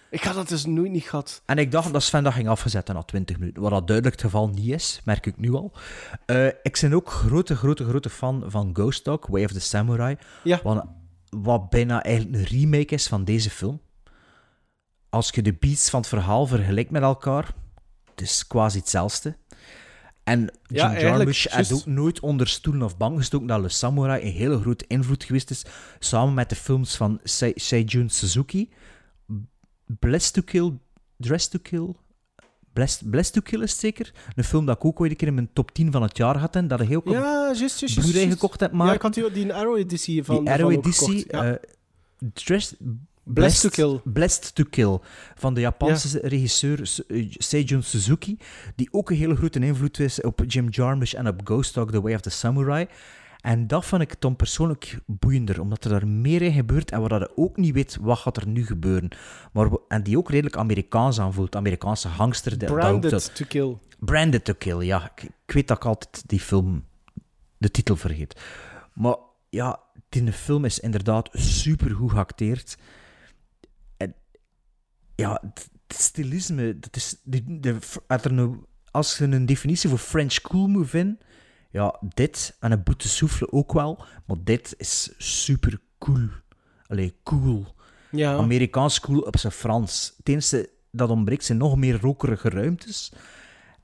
Ik had dat dus nooit niet gehad. En ik dacht dat Sven dat ging afzetten na 20 minuten. Wat dat duidelijk het geval niet is, merk ik nu al. Eh, ik ben ook grote, grote, grote fan van Ghost Dog, Way of the Samurai. Ja. Wat, wat bijna eigenlijk een remake is van deze film. Als je de beats van het verhaal vergelijkt met elkaar, het is quasi hetzelfde. En Jim Ja, Jarmusch juist. ook nooit onder stoelen of bank gestoken dat Le Samurai een hele grote invloed geweest is, samen met de films van Se- Seijun Suzuki, Blessed to Kill, Dress to Kill, Blessed, Blessed to Kill is zeker. Een film dat ik ook ooit een keer in mijn top 10 van het jaar had. En dat ik op Ja, juist, juist. Blu-ray gekocht heb. Maar Ja, ik had die, die Arrow-editie van die Arrow daarvan ook editie, gekocht, ja. eh, Dress- Blessed to Kill. Blessed to Kill. Van de Japanse regisseur eh, Seijun Suzuki. Die ook een hele grote invloed is op Jim Jarmusch en op Ghost Dog, The Way of the Samurai. En dat vond ik dan persoonlijk boeiender, omdat er daar meer in gebeurt en waar je ook niet weet wat gaat er nu gebeuren. Maar, en die ook redelijk Amerikaans aanvoelt. Amerikaanse ook Branded dat- to Kill. Branded to Kill, ja. Ik, ik weet dat ik altijd die film, de titel vergeet. Maar ja, die film is inderdaad super goed geacteerd. Ja, het, stilisme, dat is, de, de, als er nou- als een definitie voor French cool moet vinden, ja, dit en een boete souffle ook wel, maar dit is super cool. Allee, cool. Ja. Amerikaans cool op zijn Frans. Het enige dat ontbreekt zijn nog meer rokerige ruimtes.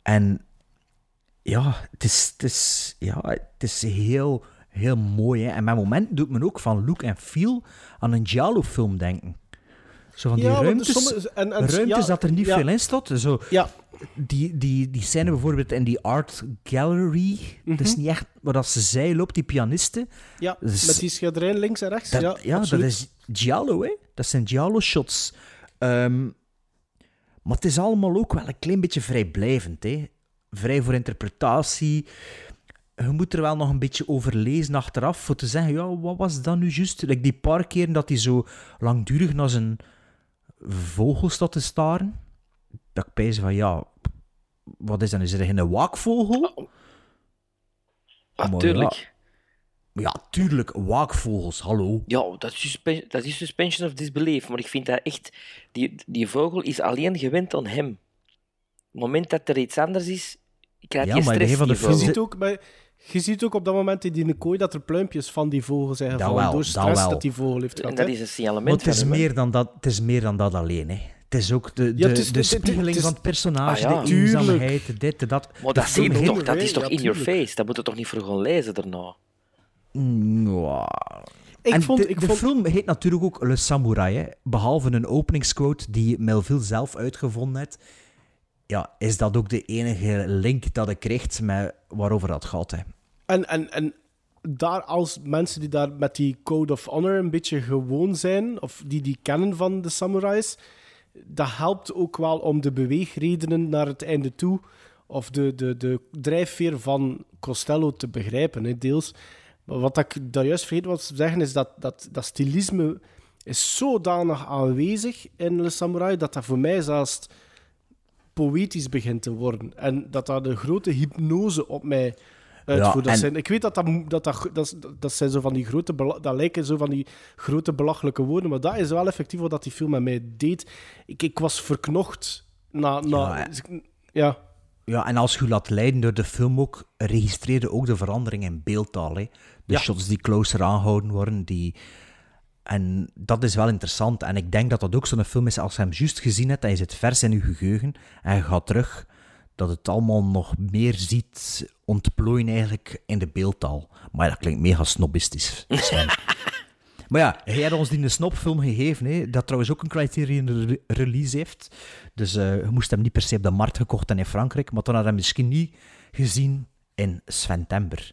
En ja, het is, het is, ja, het is heel, heel mooi. Hè? En met moment doet men ook van look en feel aan een Giallo-film denken. Zo van die Ja, ruimtes, sommige- en- en- ruimtes ja, dat er niet ja. veel in staat. Zo, Ja. die, die, die scène bijvoorbeeld in die art gallery. Dat is Mhm. niet echt waar dat ze zij loopt, die pianiste. Ja, Dus- met die schilderij links en rechts. dat, ja, dat is Giallo, hè? Dat zijn Giallo-shots. Ehm, maar het is allemaal ook wel een klein beetje vrijblijvend, hè? Vrij voor interpretatie. Je moet er wel nog een beetje over lezen achteraf, voor te zeggen, ja, wat was dat nu juist? Like die paar keren dat hij zo langdurig naar zijn vogel staat te staren, dat ik pijs van, ja, wat is dat? Is er een waakvogel? Ah, Maar tuurlijk. Ja, ja, tuurlijk, waakvogels, hallo. Ja, dat is, suspe- dat is suspension of disbelief. Maar ik vind dat echt... Die, die vogel is alleen gewend aan hem. Op het moment dat er iets anders is, krijgt Ja, hij maar in stress, een van de Je ook bij, je ziet ook op dat moment in die kooi dat er pluimpjes van die vogel zijn Dat gevallen. wel, door dat stress dat, wel. die vogel heeft En gehad. dat is een signalement Maar het is, meer dan dat, het is meer dan dat alleen. Hè. Het is ook de, de, Ja, het is- de spiegeling is- van het personage, Ah, ja. de eenzaamheid, de dit, dat. Maar dat zie je film toch, dat is Ja, toch in your face? Dat moet je toch niet voor gaan lezen daarna? Ja. Ik en vond- de, ik de vond- film heet natuurlijk ook Le Samurai. Hè. Behalve een openingsquote die Melville zelf uitgevonden heeft, ja, is dat ook de enige link dat ik kreeg met waarover dat gaat. Hè. En, en, en daar als mensen die daar met die Code of Honor een beetje gewoon zijn, of die die kennen van de samurais, dat helpt ook wel om de beweegredenen naar het einde toe, of de, de, de drijfveer van Costello te begrijpen, hè, deels. Maar wat ik daar juist vergeten was te zeggen, is dat, dat dat stilisme is zodanig aanwezig in Le Samurai, dat dat voor mij zelfs poëtisch begint te worden. En dat dat een grote hypnose op mij uitvoert. dat en- zijn, ik weet dat dat, dat, dat, dat, dat zijn zo van die grote... Dat lijken zo van die grote belachelijke woorden, maar dat is wel effectief wat die film met mij deed. Ik, ik was verknocht na... na Ja, ja. Ja, en als je laat leiden door de film ook, registreerde ook de verandering in beeldtaal. Hè. De Ja. shots die closer aangehouden worden, die... En dat is wel interessant. En ik denk dat dat ook zo'n film is, als je hem juist gezien hebt en je zit vers in je geheugen en je gaat terug, dat het allemaal nog meer ziet ontplooien eigenlijk in de beeldtaal. Maar dat klinkt mega snobistisch. (laughs) Maar ja, hij had ons die een snopfilm gegeven, hè, dat trouwens ook een Criterion re- release heeft. Dus eh, je moest hem niet per se op de markt gekocht en in Frankrijk, maar dan had hij hem misschien niet gezien in Sventember.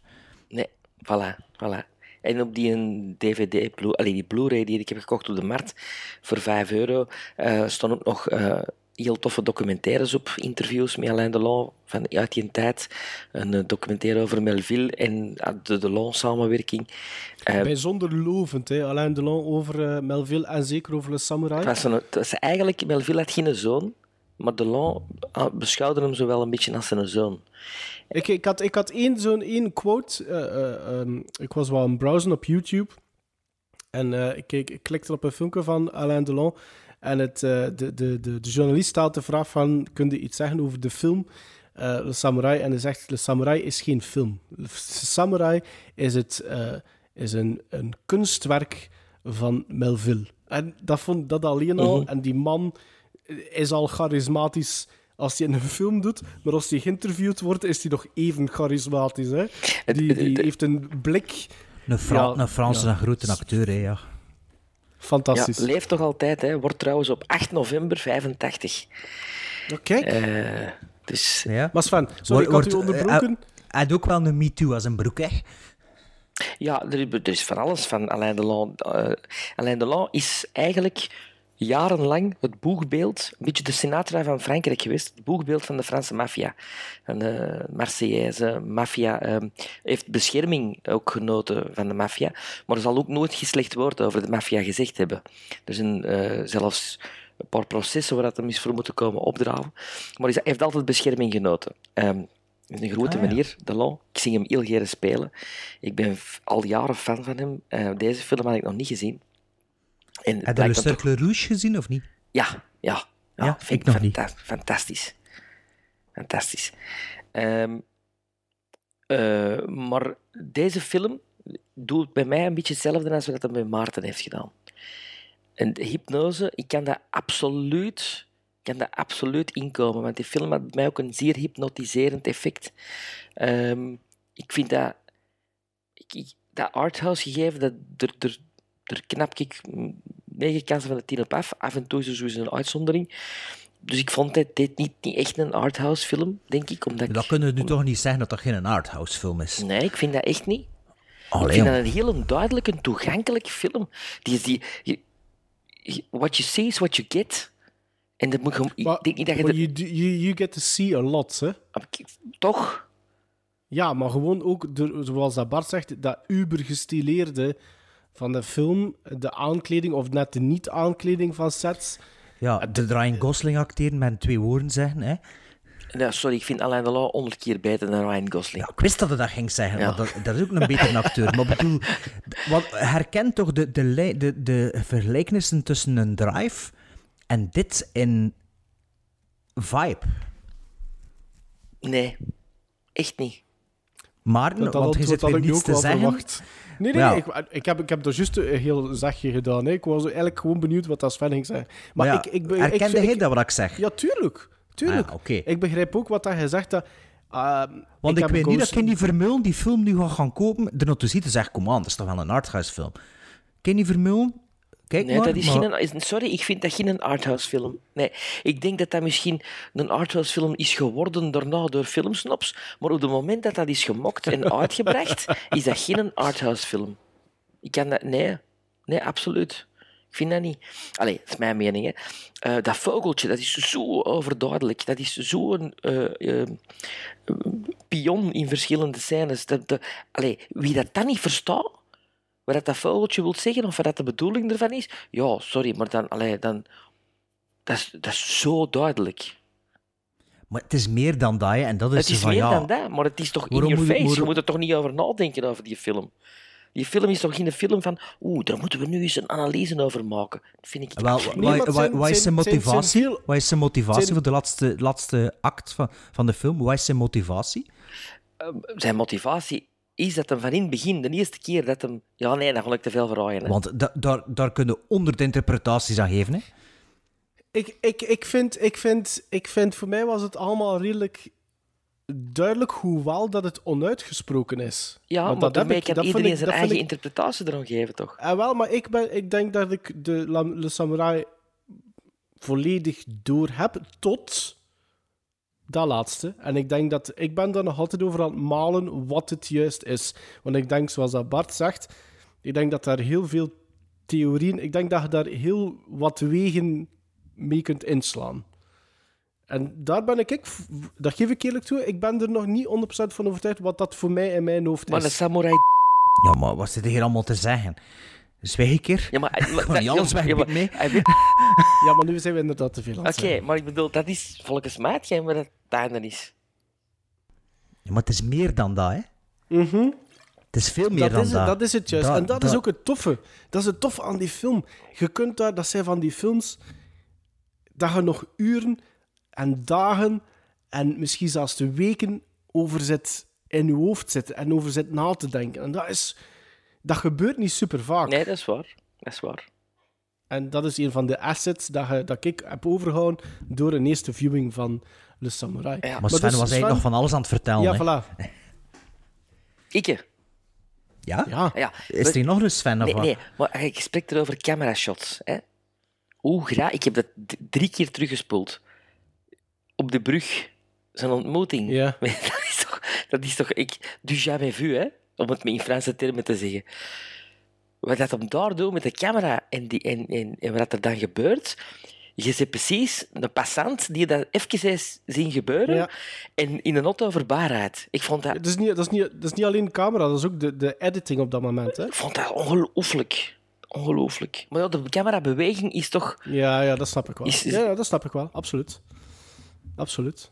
Nee, voilà, voilà. En op die een DVD, Blu- allee, die Blu-ray die ik heb gekocht op de markt voor 5 euro, eh staan ook nog eh, heel toffe documentaires op. Interviews met Alain Delon van uit die tijd. Een eh, documentaire over Melville en ah, de Delon-samenwerking. Eh, Bijzonder lovend, hè. Alain Delon over eh, Melville en zeker over Le Samurai. het was een- het was eigenlijk, Melville had geen zoon, maar Delon ah, beschouwde hem zo wel een beetje als zijn zoon. Ik, ik, had, ik had één zo'n één quote. eh, eh, ehm, ik was wel aan het browsen op YouTube. En ik, ik klikte op een filmpje van Alain Delon. En het, eh, de, de, de, de journalist stelt de vraag van... Kun je iets zeggen over de film eh Le Samurai? En hij zegt, Le Samurai is geen film. Le Samurai is, het, eh, is een, een kunstwerk van Melville. En dat vond dat alleen al. Mhm. En die man is al charismatisch als hij in een film doet, maar als hij geïnterviewd wordt, is hij nog even charismatisch. Hè? Die, die heeft een blik. Een, Fra Ja, een Franse ja. grote acteur, hè, ja. Fantastisch. Ja, leeft toch altijd, hè. Wordt trouwens op 8 november 85. Oké. Eh, dus... Ja. Maar Sven, sorry, ik had u Wordt- onderbroken. eh, Hij had ook wel een MeToo als een broek, hè? Ja, er, er is van alles van Alain Delon. Eh, Alain Delon is eigenlijk jarenlang het boegbeeld, een beetje de Sinatra van Frankrijk geweest, het boegbeeld van de Franse maffia. Van de Marseillaise maffia ehm, heeft bescherming ook genoten van de maffia, maar er zal ook nooit geen slecht woord over de maffia gezegd hebben. Er zijn eh, zelfs een paar processen waar dat hem is voor moeten komen opdraven, maar hij heeft altijd bescherming genoten. Ehm, is een grote Ah, ja. manier, Delon. Ik zie hem heel graag spelen. Ik ben al jaren fan van hem. Eh, deze film had ik nog niet gezien. En Heb je Le Cercle Rouge gezien, of niet? Ja, ja. ja, Ja, vind ik nog niet. fanta- Fantastisch. Fantastisch. Ehm, eh, maar deze film doet bij mij een beetje hetzelfde als wat dat bij Maarten heeft gedaan. En de hypnose, ik kan dat absoluut, kan dat absoluut inkomen, want die film had bij mij ook een zeer hypnotiserend effect. Ehm, ik vind dat, ik, ik- dat arthouse gegeven, dat, er, er, er knap ik negen kansen van de tien op af. Af en toe is er sowieso een uitzondering. Dus ik vond dit, dit niet, niet echt een arthouse film, denk ik. Omdat Dan kunnen we nu toch niet zeggen dat dat geen arthouse film is. Nee, ik vind dat echt niet. Allee, ik vind dat een heel duidelijk en toegankelijke film. Die is die, what you see is what you get. En dat moet je, ik denk niet dat je... Maar you, do- you, you get to see a lot, hè? Toch? Ja, maar gewoon ook, door, zoals dat Bart zegt, dat uber-gestileerde van de film, de aankleding of net de niet-aankleding van sets. Ja, de Ryan Gosling acteren met twee woorden zeggen, hè? Ja, sorry, ik vind Alain Delon honderd keer beter dan Ryan Gosling. Ik wist dat hij dat ging zeggen, Ja. maar dat, dat is ook een betere acteur. Maar bedoel, wat, herkent toch de, de, de, de vergelijkenissen tussen een drive en dit in vibe? Nee, echt niet. Maarten, Dat, dat want je zit weer niets te zeggen. verwacht. Nee, nee, Ja. ik, ik, heb, ik heb er juist een heel zegje gedaan. Hè. Ik was eigenlijk gewoon benieuwd wat dat Sven ging zeggen. Maar Maar ja, ik, ik, ik, herkende ik, dat wat ik zeg? Ja, tuurlijk. tuurlijk. Ah, oké. Ik begrijp ook wat dat hij zegt. Dat, uh, Want ik, weet niet dat Kenny Vermeulen die film nu gaat gaan kopen. Te zien te zeggen, kom aan, dat is toch wel een arthouse film. Kenny Vermeulen, kijk Nee, maar. dat is maar- geen, is- sorry, ik vind dat geen arthouse film. Nee, ik denk dat dat misschien een arthouse film is geworden daarna door filmsnops, maar op het moment dat dat is gemokt en (laughs) uitgebracht, is dat geen arthouse film. Ik kan dat... Nee, nee, absoluut. Ik vind dat niet. Allee, dat is mijn mening. Hè. Eh, dat vogeltje, dat is zo overduidelijk. Dat is zo'n eh, eh, pion in verschillende scènes. Dat, dat, allee, wie dat dan niet verstaat, wat dat, dat vogeltje wil zeggen of wat dat de bedoeling ervan is, ja, sorry, maar dan, allee, dan dat, is, dat is zo duidelijk. Maar het is meer dan dat, hè, en dat is, het is van, meer ja, dan dat, maar het is toch in moet- face. Je moet er toch niet over nadenken over die film. Die film is toch geen film van, oeh, daar moeten we nu eens een analyse over maken. Dat vind ik Wel, wat is zijn motivatie? Wat is zijn motivatie voor de laatste, laatste act van, van de film? Wat is zijn motivatie? Zijn motivatie is dat hem van in het begin, de eerste keer dat hem... Ja, nee, dan ga ik te veel verraaien. Want da- daar, daar kunnen honderd interpretaties aan geven. Hè? Ik, ik, ik, vind, ik, vind, ik vind, voor mij was het allemaal redelijk duidelijk hoe wel dat het onuitgesproken is. ja, Want maar dat heb daarmee ik- kan dat vind iedereen ik- zijn eigen ik- interpretatie eraan geven, toch? Ah, wel, maar ik, ben, ik denk dat ik de Le Samurai volledig door heb tot dat laatste. En ik denk dat ik ben daar nog altijd over aan het malen wat het juist is. Want ik denk, zoals dat Bart zegt, ik denk dat daar heel veel theorieën, ik denk dat je daar heel wat wegen mee kunt inslaan. En daar ben ik, ik, dat geef ik eerlijk toe, ik ben er nog niet 100% van overtuigd wat dat voor mij in mijn hoofd is. Maar een samurai... Ja, maar wat zit er hier allemaal te zeggen? Zwijg ik hier? Ja, maar... Niet alles weg ja, maar- mee. (laughs) Ja, maar nu zijn we inderdaad te veel aan het Oké, maar ik bedoel, dat is volgens mij hetgeen wat het einde is. Ja, maar het is meer dan dat, hè? Mhm. Het is veel meer dat dan is, dat. het, dat is het juist. En dat, dat- is ook het toffe. Dat is het toffe aan die film. Je kunt daar, dat zijn van die films, dat je nog uren en dagen en misschien zelfs de weken over zit in je hoofd zitten en over zit na te denken. En dat is, dat gebeurt niet super vaak. Nee, dat is waar. Dat is waar. En dat is een van de assets dat, je, dat ik heb overgehouden door een eerste viewing van Le Samurai. Maar Sven was eigenlijk nog van alles aan het vertellen. Ja, hè? voilà. (laughs) Ikke. Ja? Ja. Ja, Is er nog een Sven? Of Nee, wat? nee, maar je spreekt erover camera shots. Hè? Hoe graag... Ik heb dat drie keer teruggespoeld. op de brug, zijn ontmoeting. Ja. (laughs) Dat is toch, dat is toch ik, du jamais vu, hè? Om het met in Franse termen te zeggen. Wat dat hem daar doet met de camera en, die, en, en, en wat er dan gebeurt, je ziet precies een passant die dat even heeft zien gebeuren Ja. en in een auto rijdt. Ik vond dat, Dat is, niet, dat, is niet, dat is niet alleen de camera, dat is ook de, de editing op dat moment. Hè? ik vond dat ongelooflijk. Ongelooflijk. Maar ja, de camerabeweging is toch... Ja, ja, dat snap ik wel. Is- is- Ja, ja, dat snap ik wel, absoluut. Absoluut.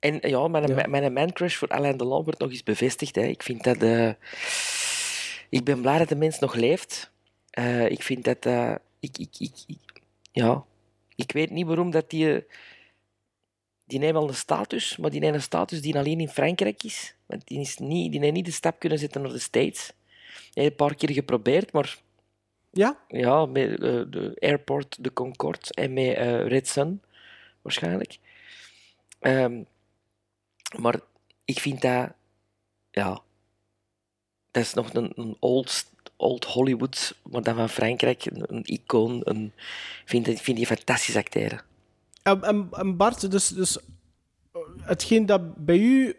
En ja, mijn, Ja. mijn man-crush voor Alain Delon wordt nog eens bevestigd. Hè. Ik vind dat... eh, ik ben blij dat de mens nog leeft. Eh, ik vind dat... eh, ik, ik, ik, ik- ja, ik weet niet waarom dat die... Die neemt al een status, maar die neemt een status die alleen in Frankrijk is. Want die, is niet, die heeft niet de stap kunnen zetten naar de States. Hij heeft een paar keer geprobeerd, maar Ja? ja, met de Airport, de Concorde en met Red Sun, waarschijnlijk. Ehm, maar ik vind dat, ja, dat is nog een, een old, old Hollywood, maar dan van Frankrijk, een, een icoon. Een, ik vind, vind die fantastisch acteren. En, en, en Bart, dus, dus hetgeen dat bij u,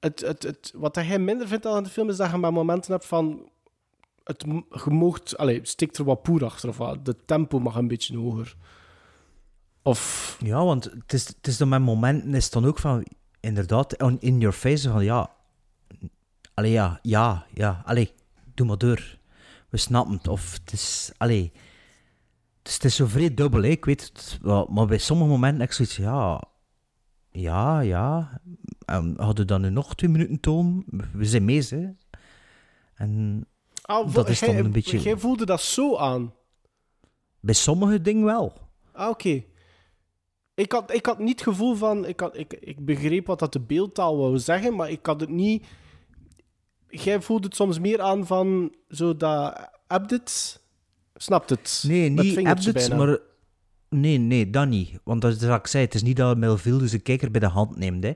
het, het, het, wat dat jij minder vindt aan de film, is dat je maar momenten hebt van, het, m- je moogt, allez, stikt er wat poer achter, of wat, de tempo mag een beetje hoger. Of, Ja, want het is, het is dan met momenten is het dan ook van, inderdaad, on- in your face van ja, allee, ja, ja, ja, allee, doe maar door. We snappen het. Of het is, allee, het is, het is zo vrij dubbel, hè. ik weet het, wel, maar bij sommige momenten heb ik zoiets, ja, ja, ja, en hadden we dan nu nog twee minuten toon? We zijn mee, hè. En Ah, dat is dan een beetje, Jij voelde dat zo aan. bij sommige dingen wel. Ah, oké. Ik had, ik had niet het gevoel van... Ik, had, ik, ik begreep wat dat de beeldtaal wou zeggen, maar ik had het niet... Jij voelde het soms meer aan van... Zo dat... Heb dit? Snapt het? Nee, niet bijna. maar... Nee, nee, dat niet. Want dat is wat ik zei, het is niet dat Melville zijn kijker bij de hand neemt, hè.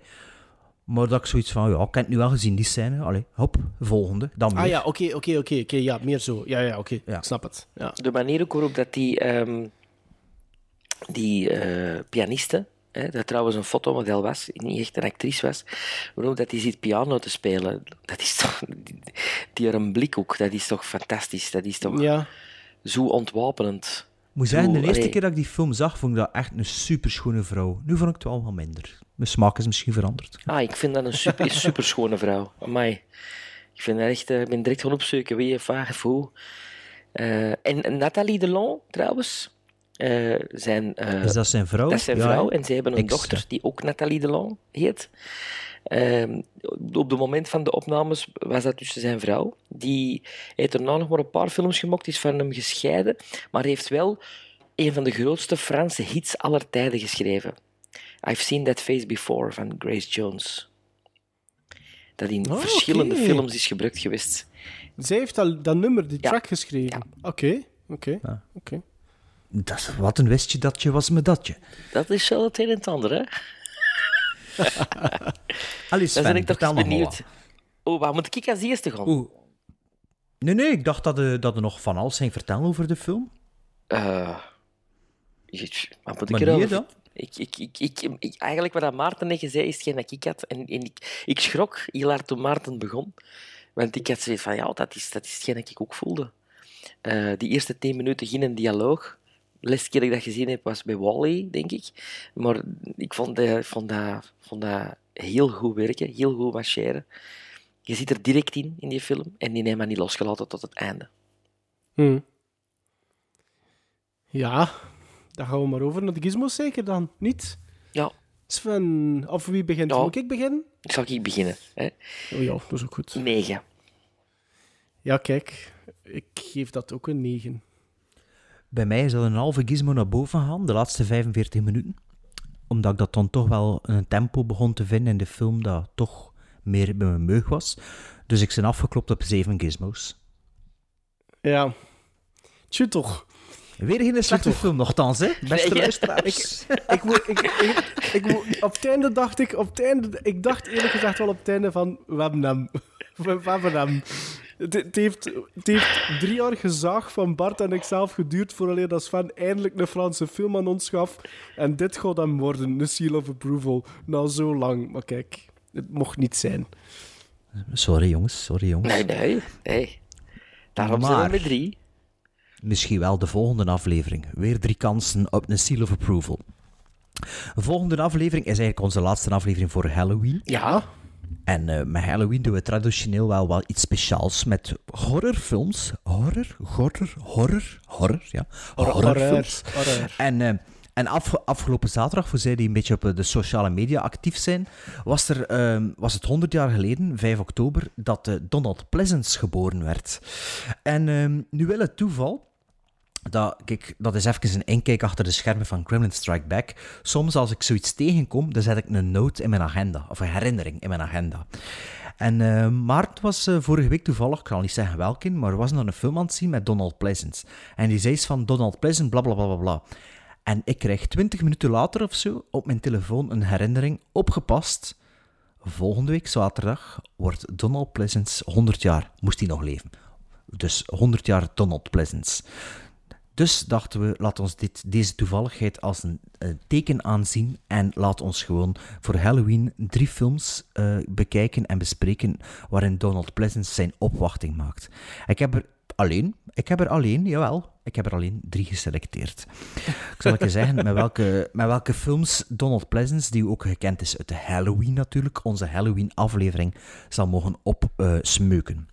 Maar dat ik zoiets van, ja, ik heb het nu wel gezien, die scène. Allee, hop, volgende, dan Ah weer. ja, oké, oké, oké. Ja, meer zo. Ja, ja, oké. Ik snap het. Ja. De manier ook waarop dat die, ehm, die eh, pianiste, hè, dat trouwens een fotomodel was, niet echt een actrice was, waarop dat die zit piano te spelen, dat is toch, die, die haar een blik ook, dat is toch fantastisch, dat is toch Ja. zo ontwapenend. Ik moet zeggen, de eerste allee, keer dat ik die film zag, vond ik dat echt een superschone vrouw. Nu vond ik het wel wat minder. Mijn smaak is misschien veranderd. Ah, ik vind dat een super, super schone vrouw. Amai. Ik vind dat echt, eh, ik ben direct gaan opzoeken wie, vaag hoe. Eh, en Nathalie Delon, trouwens, eh, zijn, eh, Is dat zijn vrouw? Dat is zijn Ja, vrouw. En ze hebben een dochter die ook Nathalie Delon heet. Ehm, op het moment van de opnames was dat dus zijn vrouw. Die heeft daarna nog maar een paar films gemaakt, is van hem gescheiden, maar heeft wel een van de grootste Franse hits aller tijden geschreven. I've Seen That Face Before van Grace Jones. Dat in Oh, verschillende films is gebruikt geweest. Zij heeft dat, dat nummer, die track geschreven. Oké, oké, oké. Dat wat een wistje datje was me datje. Dat is wel het een en het ander, hè? (laughs) Allee, Sven, ben ik toch benieuwd. Oh, waar moet ik als eerste gaan? Oeh. Nee, nee, ik dacht dat je, dat je nog van alles ging vertellen over de film. Eh, je- wat moet ik erover dan? Ik, ik, ik, ik, eigenlijk wat dat Maarten net zei, is hetgeen dat ik had. En, en ik, ik schrok heel hard toen Maarten begon. Want ik had zoiets van, ja, dat is, dat is hetgeen dat ik ook voelde. Eh, die eerste tien minuten ging een dialoog. De laatste keer dat ik dat gezien heb, was bij Wally, denk ik. Maar ik vond, dat- vond, dat, vond dat heel goed werken, heel goed marcheren. Je zit er direct in, in die film. En die heeft me niet losgelaten tot het einde. Hm. Ja, dan gaan we maar over naar de gizmos zeker dan, niet? Ja. Sven, of wie begint? Ja. Moet ik beginnen? Zal ik beginnen? Hè? Oh ja, dat is ook goed. Negen. Ja, kijk, ik geef dat ook een 9. Bij mij is dat een halve gizmo naar boven gegaan, de laatste 45 minuten. Omdat ik dat dan toch wel een tempo begon te vinden in de film dat toch meer bij mijn meug was. Dus ik ben afgeklopt op 7 gizmos. Ja. Tjoe toch. Weer geen slechte film nogthans, hè? Beste Nee, luisteraars. Ik, moet, ik, ik, ik moet- op het einde dacht ik, op het einde, ik dacht eerlijk gezegd wel op het einde van, we hebben (laughs) hem. We hebben hem. Het, het heeft, het heeft drie jaar gezaag van Bart en ikzelf geduurd vooraleer dat Sven eindelijk een Franse film aan ons gaf. En dit gaat hem worden, een seal of approval. Na zo lang. Maar kijk, het mocht niet zijn. Sorry jongens, sorry jongens. Nee, nee, nee. Daarom zijn Maar- we met drie. Misschien wel de volgende aflevering. Weer drie kansen op een seal of approval. De volgende aflevering is eigenlijk onze laatste aflevering voor Halloween. Ja. En eh, met Halloween doen we traditioneel wel wat iets speciaals met horrorfilms. Horror, horror, horror, horror, ja. Horror, Horrorfilms. horror. En, eh, en af, afgelopen zaterdag, voor zij die een beetje op eh, de sociale media actief zijn, was, er, ehm, was het 100 jaar geleden, 5 oktober, dat Donald Pleasence geboren werd. En ehm, nu wil het toeval dat, dat is even een inkijk achter de schermen van Gremlin Strike Back. Soms als ik zoiets tegenkom, dan zet ik een note in mijn agenda, of een herinnering in mijn agenda. En eh Maarten was eh, vorige week toevallig, ik kan niet zeggen welke, maar was naar een film aan het zien met Donald Pleasence. En die zei van Donald Pleasence, bla bla bla bla bla. En ik krijg 20 minuten later of zo op mijn telefoon een herinnering opgepast. Volgende week zaterdag wordt Donald Pleasence 100 jaar, moest hij nog leven. Dus 100 jaar Donald Pleasence. Dus dachten we, laat ons dit, deze toevalligheid als een eh, teken aanzien en laat ons gewoon voor Halloween drie films eh, bekijken en bespreken waarin Donald Pleasence zijn opwachting maakt. Ik heb er alleen, ik heb er alleen, jawel, ik heb er alleen drie geselecteerd. Ik zal je zeggen met welke, met welke films Donald Pleasence, die ook gekend is uit de Halloween natuurlijk, onze Halloween-aflevering, zal mogen opsmeuken.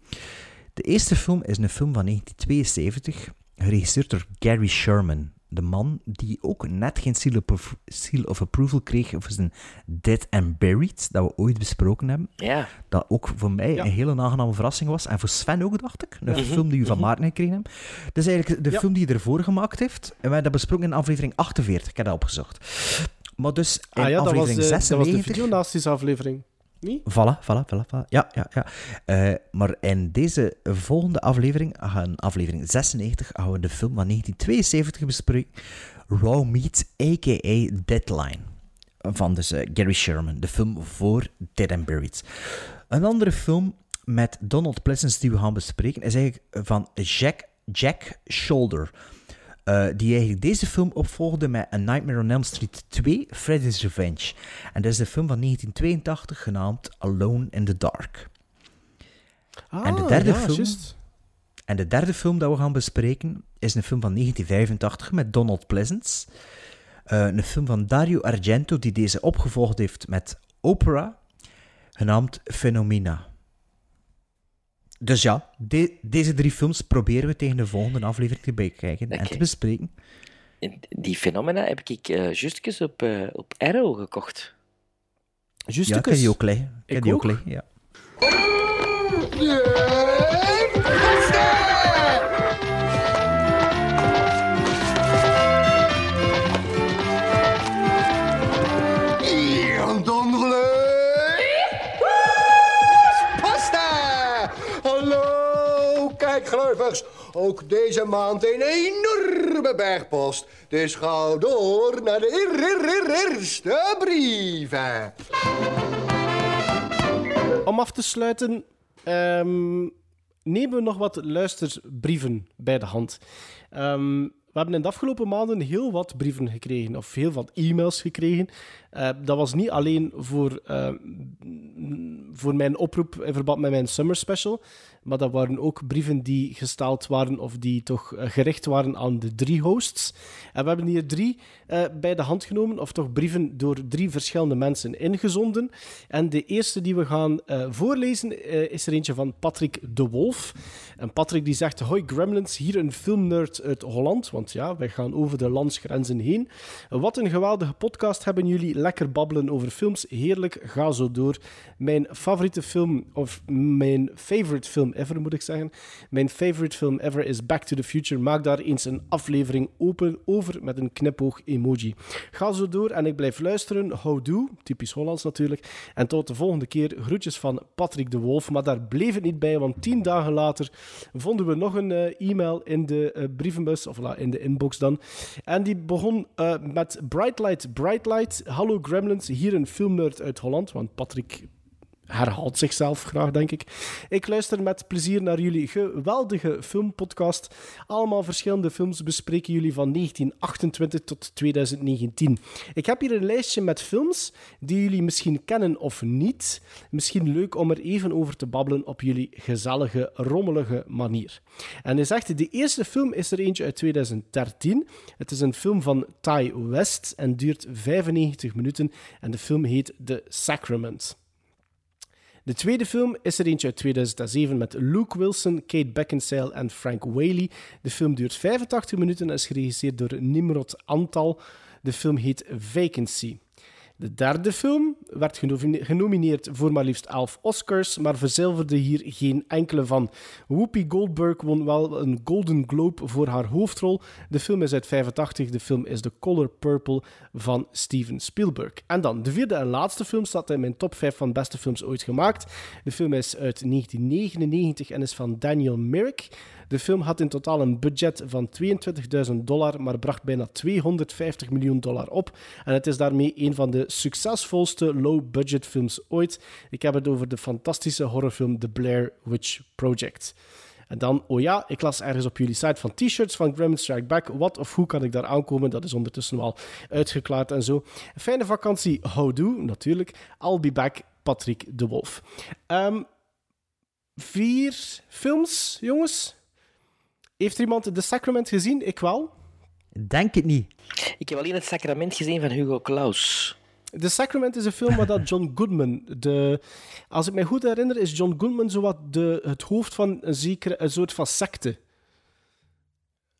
de eerste film is een film van 1972, geregisseerd door Gary Sherman. De man die ook net geen seal of, seal of approval kreeg voor zijn Dead and Buried, dat we ooit besproken hebben. Ja. Dat ook voor mij Ja. een hele aangename verrassing was. En voor Sven ook, dacht ik. Een Mhm. film die u van Mhm. Maarten gekregen hebt. Dat is eigenlijk de Ja. film die hij ervoor gemaakt heeft. En we hebben dat besproken in aflevering 48. Ik heb dat opgezocht. Maar dus in Ah ja, dat was, aflevering dat was de 96... videonasties aflevering. Niet? Voilà, voilà, voilà. Ja, ja, ja. Eh, maar in deze volgende aflevering, gaan aflevering 96, gaan we de film van 1972 bespreken. Raw Meat, a.k.a. Deadline. Van dus eh, Gary Sherman. De film voor Dead and Buried. Een andere film met Donald Pleasence die we gaan bespreken is eigenlijk van Jack, Jack Shoulder. Eh, die eigenlijk deze film opvolgde met A Nightmare on Elm Street 2, Freddy's Revenge. En dat is de film van 1982 genaamd Alone in the Dark. en, de Ah, derde ja, film, en de derde film dat we gaan bespreken is een film van 1985 met Donald Pleasence. Eh, een film van Dario Argento die deze opgevolgd heeft met Opera, genaamd Phenomena. Dus ja, de- deze drie films proberen we tegen de volgende aflevering te bekijken en te bespreken. En Die fenomena heb ik uh, justjes op, eh, op Arrow gekocht. Ja, ik heb die ook liggen. Ik die ook ook. liggen, ja. Hier, Ook deze maand een enorme bergpost. Dus ga door naar de eer- eer- eer- eerste brieven. Om af te sluiten, ehm, nemen we nog wat luisterbrieven bij de hand. Ehm, we hebben in de afgelopen maanden heel wat brieven gekregen, of heel wat e-mails gekregen. Eh, dat was niet alleen voor, eh, voor mijn oproep in verband met mijn summer special, maar dat waren ook brieven die gesteld waren of die toch eh, gericht waren aan de drie hosts. En we hebben hier drie bij de hand genomen, of toch brieven door drie verschillende mensen ingezonden. En de eerste die we gaan voorlezen is er eentje van Patrick de Wolf. En Patrick die zegt, hoi Gremlins, hier een filmnerd uit Holland, want ja, wij gaan over de landsgrenzen heen. Wat een geweldige podcast hebben jullie, lekker babbelen over films, heerlijk, ga zo door. Mijn favoriete film, of mijn favorite film ever moet ik zeggen, mijn favorite film ever is Back to the Future. Maak daar eens een aflevering open over met een knipoog emoji. Ga zo door en ik blijf luisteren. Houdoe, typisch Hollands natuurlijk. En tot de volgende keer. Groetjes van Patrick de Wolf. Maar daar bleef het niet bij, want tien dagen later vonden we nog een eh, e-mail in de eh, brievenbus, of la, in de inbox dan. En die begon eh, met Brightlight, Brightlight. Hallo Gremlins, hier een filmnerd uit Holland, want Patrick herhaalt zichzelf graag, denk ik. Ik luister met plezier naar jullie geweldige filmpodcast. Allemaal verschillende films bespreken jullie van 1928 tot 2019. Ik heb hier een lijstje met films die jullie misschien kennen of niet. Misschien leuk om er even over te babbelen op jullie gezellige, rommelige manier. En hij zegt, de eerste film is er eentje uit 2013. Het is een film van Ty West en duurt 95 minuten. En de film heet The Sacrament. De tweede film is er eentje uit 2007 met Luke Wilson, Kate Beckinsale en Frank Whaley. De film duurt 85 minuten en is geregisseerd door Nimrod Antal. De film heet Vacancy. De derde film werd genomine- genomineerd voor maar liefst 11 Oscars, maar verzilverde hier geen enkele van. Whoopi Goldberg won wel een Golden Globe voor haar hoofdrol. De film is uit 85, de film is The Color Purple van Steven Spielberg. En dan, de vierde en laatste film staat in mijn top 5 van beste films ooit gemaakt. De film is uit 1999 en is van Daniel Myrick. De film had in totaal een budget van 22.000 dollar, maar bracht bijna 250 miljoen dollar op. En het is daarmee een van de succesvolste low-budget films ooit. Ik heb het over de fantastische horrorfilm The Blair Witch Project. En dan, oh ja, ik las ergens op jullie site van t-shirts van Gremlin Strike Back. Wat of hoe kan ik daar aankomen? Dat is ondertussen wel uitgeklaard en zo. Fijne vakantie, houdoe, natuurlijk. I'll be back, Patrick de Wolf. Ehm, vier films, jongens. Heeft er iemand The Sacrament gezien? Ik wel. Denk het niet. Ik heb alleen het sacrament gezien van Hugo Claus. The Sacrament is een film waar dat John Goodman, de, als ik me goed herinner, is John Goodman zowat de, het hoofd van een, zekere, een soort van secte.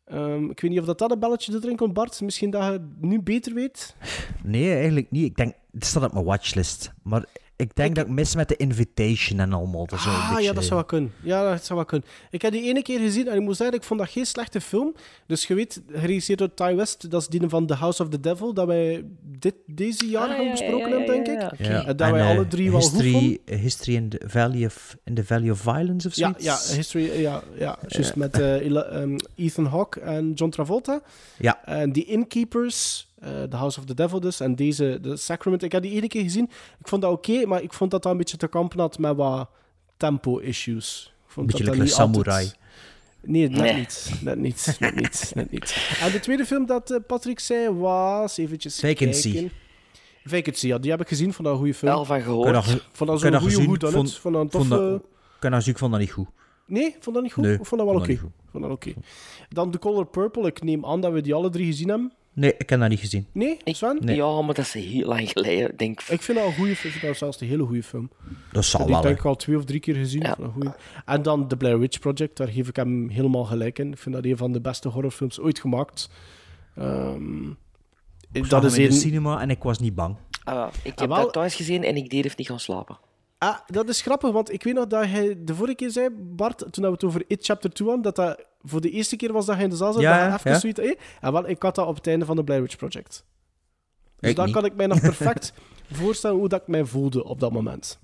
Ehm, ik weet niet of dat, dat een belletje erin komt, Bart. Misschien dat je het nu beter weet. Nee, eigenlijk niet. Ik denk, het staat op mijn watchlist. Maar ik denk dat ik mis met de invitation en allemaal. Dat Ah, beetje- ja, dat zou wel kunnen. Ja, dat zou wel kunnen. Ik heb die ene keer gezien en ik moet zeggen, ik vond dat geen slechte film. Dus je weet, geregisseerd door Ty West, dat is die van The House of the Devil, dat wij dit, deze jaar Ah, hebben ja, besproken ja, hebben, ja, denk ja, ik. Ja, En dat en, wij eh, alle drie wel goed vonden. history, History in the Valley of, in the Valley of Violence of Ja, zoiets. ja, history, ja, ja juist Ja. met eh, ehm, Ethan Hawke en John Travolta. Ja. En die Innkeepers, The House of the Devil dus, en deze, The Sacrament. Ik heb die ene keer gezien. Ik vond dat oké, maar ik vond dat dat een beetje te kampen had met wat tempo-issues. Vond Beetje dat like dat een niet samurai. altijd- Nee, net Nee. niet. Net niet. Net niet. Net niet. En de tweede film dat eh, Patrick zei was... Eventjes Vacancy. kijken. Vacancy, ja. Die heb ik gezien. Vond dat een goede film. Wel van gehoord. Vond dat zo'n goede hoed aan Vond- het. Vond dat een toffe... kan dat ik vond dat niet goed. Nee, vond dat niet goed? Nee, vond dat wel oké. Vond dat oké. Dan The Color Purple. Ik neem aan dat we die alle drie gezien hebben. Nee, ik heb dat niet gezien. Nee, Sven? Nee. Ja, maar dat is heel lang geleden. Ik Denk, Ik vind dat een goede film. Ik vind dat zelfs een hele goede film. Dat zal Ik wel. heb hè. denk ik al twee of drie keer gezien. Ja. Goeie. En dan The Blair Witch Project. Daar geef ik hem helemaal gelijk in. Ik vind dat een van de beste horrorfilms ooit gemaakt. Ehm, Ik dat zag is hem in de cinema en ik was niet bang. ah, ik Ah, heb wel. dat thuis gezien en ik durf niet gaan slapen. Ah, dat is grappig, want ik weet nog dat hij de vorige keer zei, Bart, toen we het over It Chapter 2 hadden, dat dat voor de eerste keer was dat hij in de zaal zat, Ja, dat hij ja, even ja. zoiets... Eh? En wel, ik had dat op het einde van de Blair Witch Project. Dus niet. kan ik mij nog (laughs) perfect voorstellen hoe dat ik mij voelde op dat moment.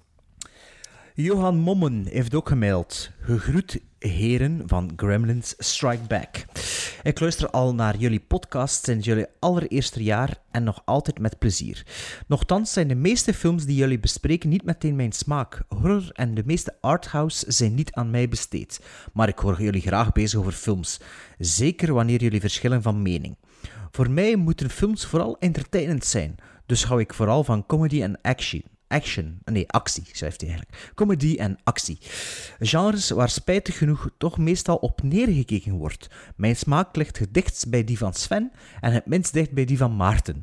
Johan Mommen heeft ook gemaild. Gegroet heren van Gremlins Strike Back. Ik luister al naar jullie podcast sinds jullie allereerste jaar en nog altijd met plezier. Nochtans zijn de meeste films die jullie bespreken niet meteen mijn smaak. Horror en de meeste arthouse zijn niet aan mij besteed. Maar ik hoor jullie graag bezig over films. Zeker wanneer jullie verschillen van mening. Voor mij moeten films vooral entertainend zijn. Dus hou ik vooral van comedy en action. Action, nee, actie, schrijft hij eigenlijk. Comedy en actie. Genres waar spijtig genoeg toch meestal op neergekeken wordt. Mijn smaak ligt het dichtst bij die van Sven en het minst dicht bij die van Maarten.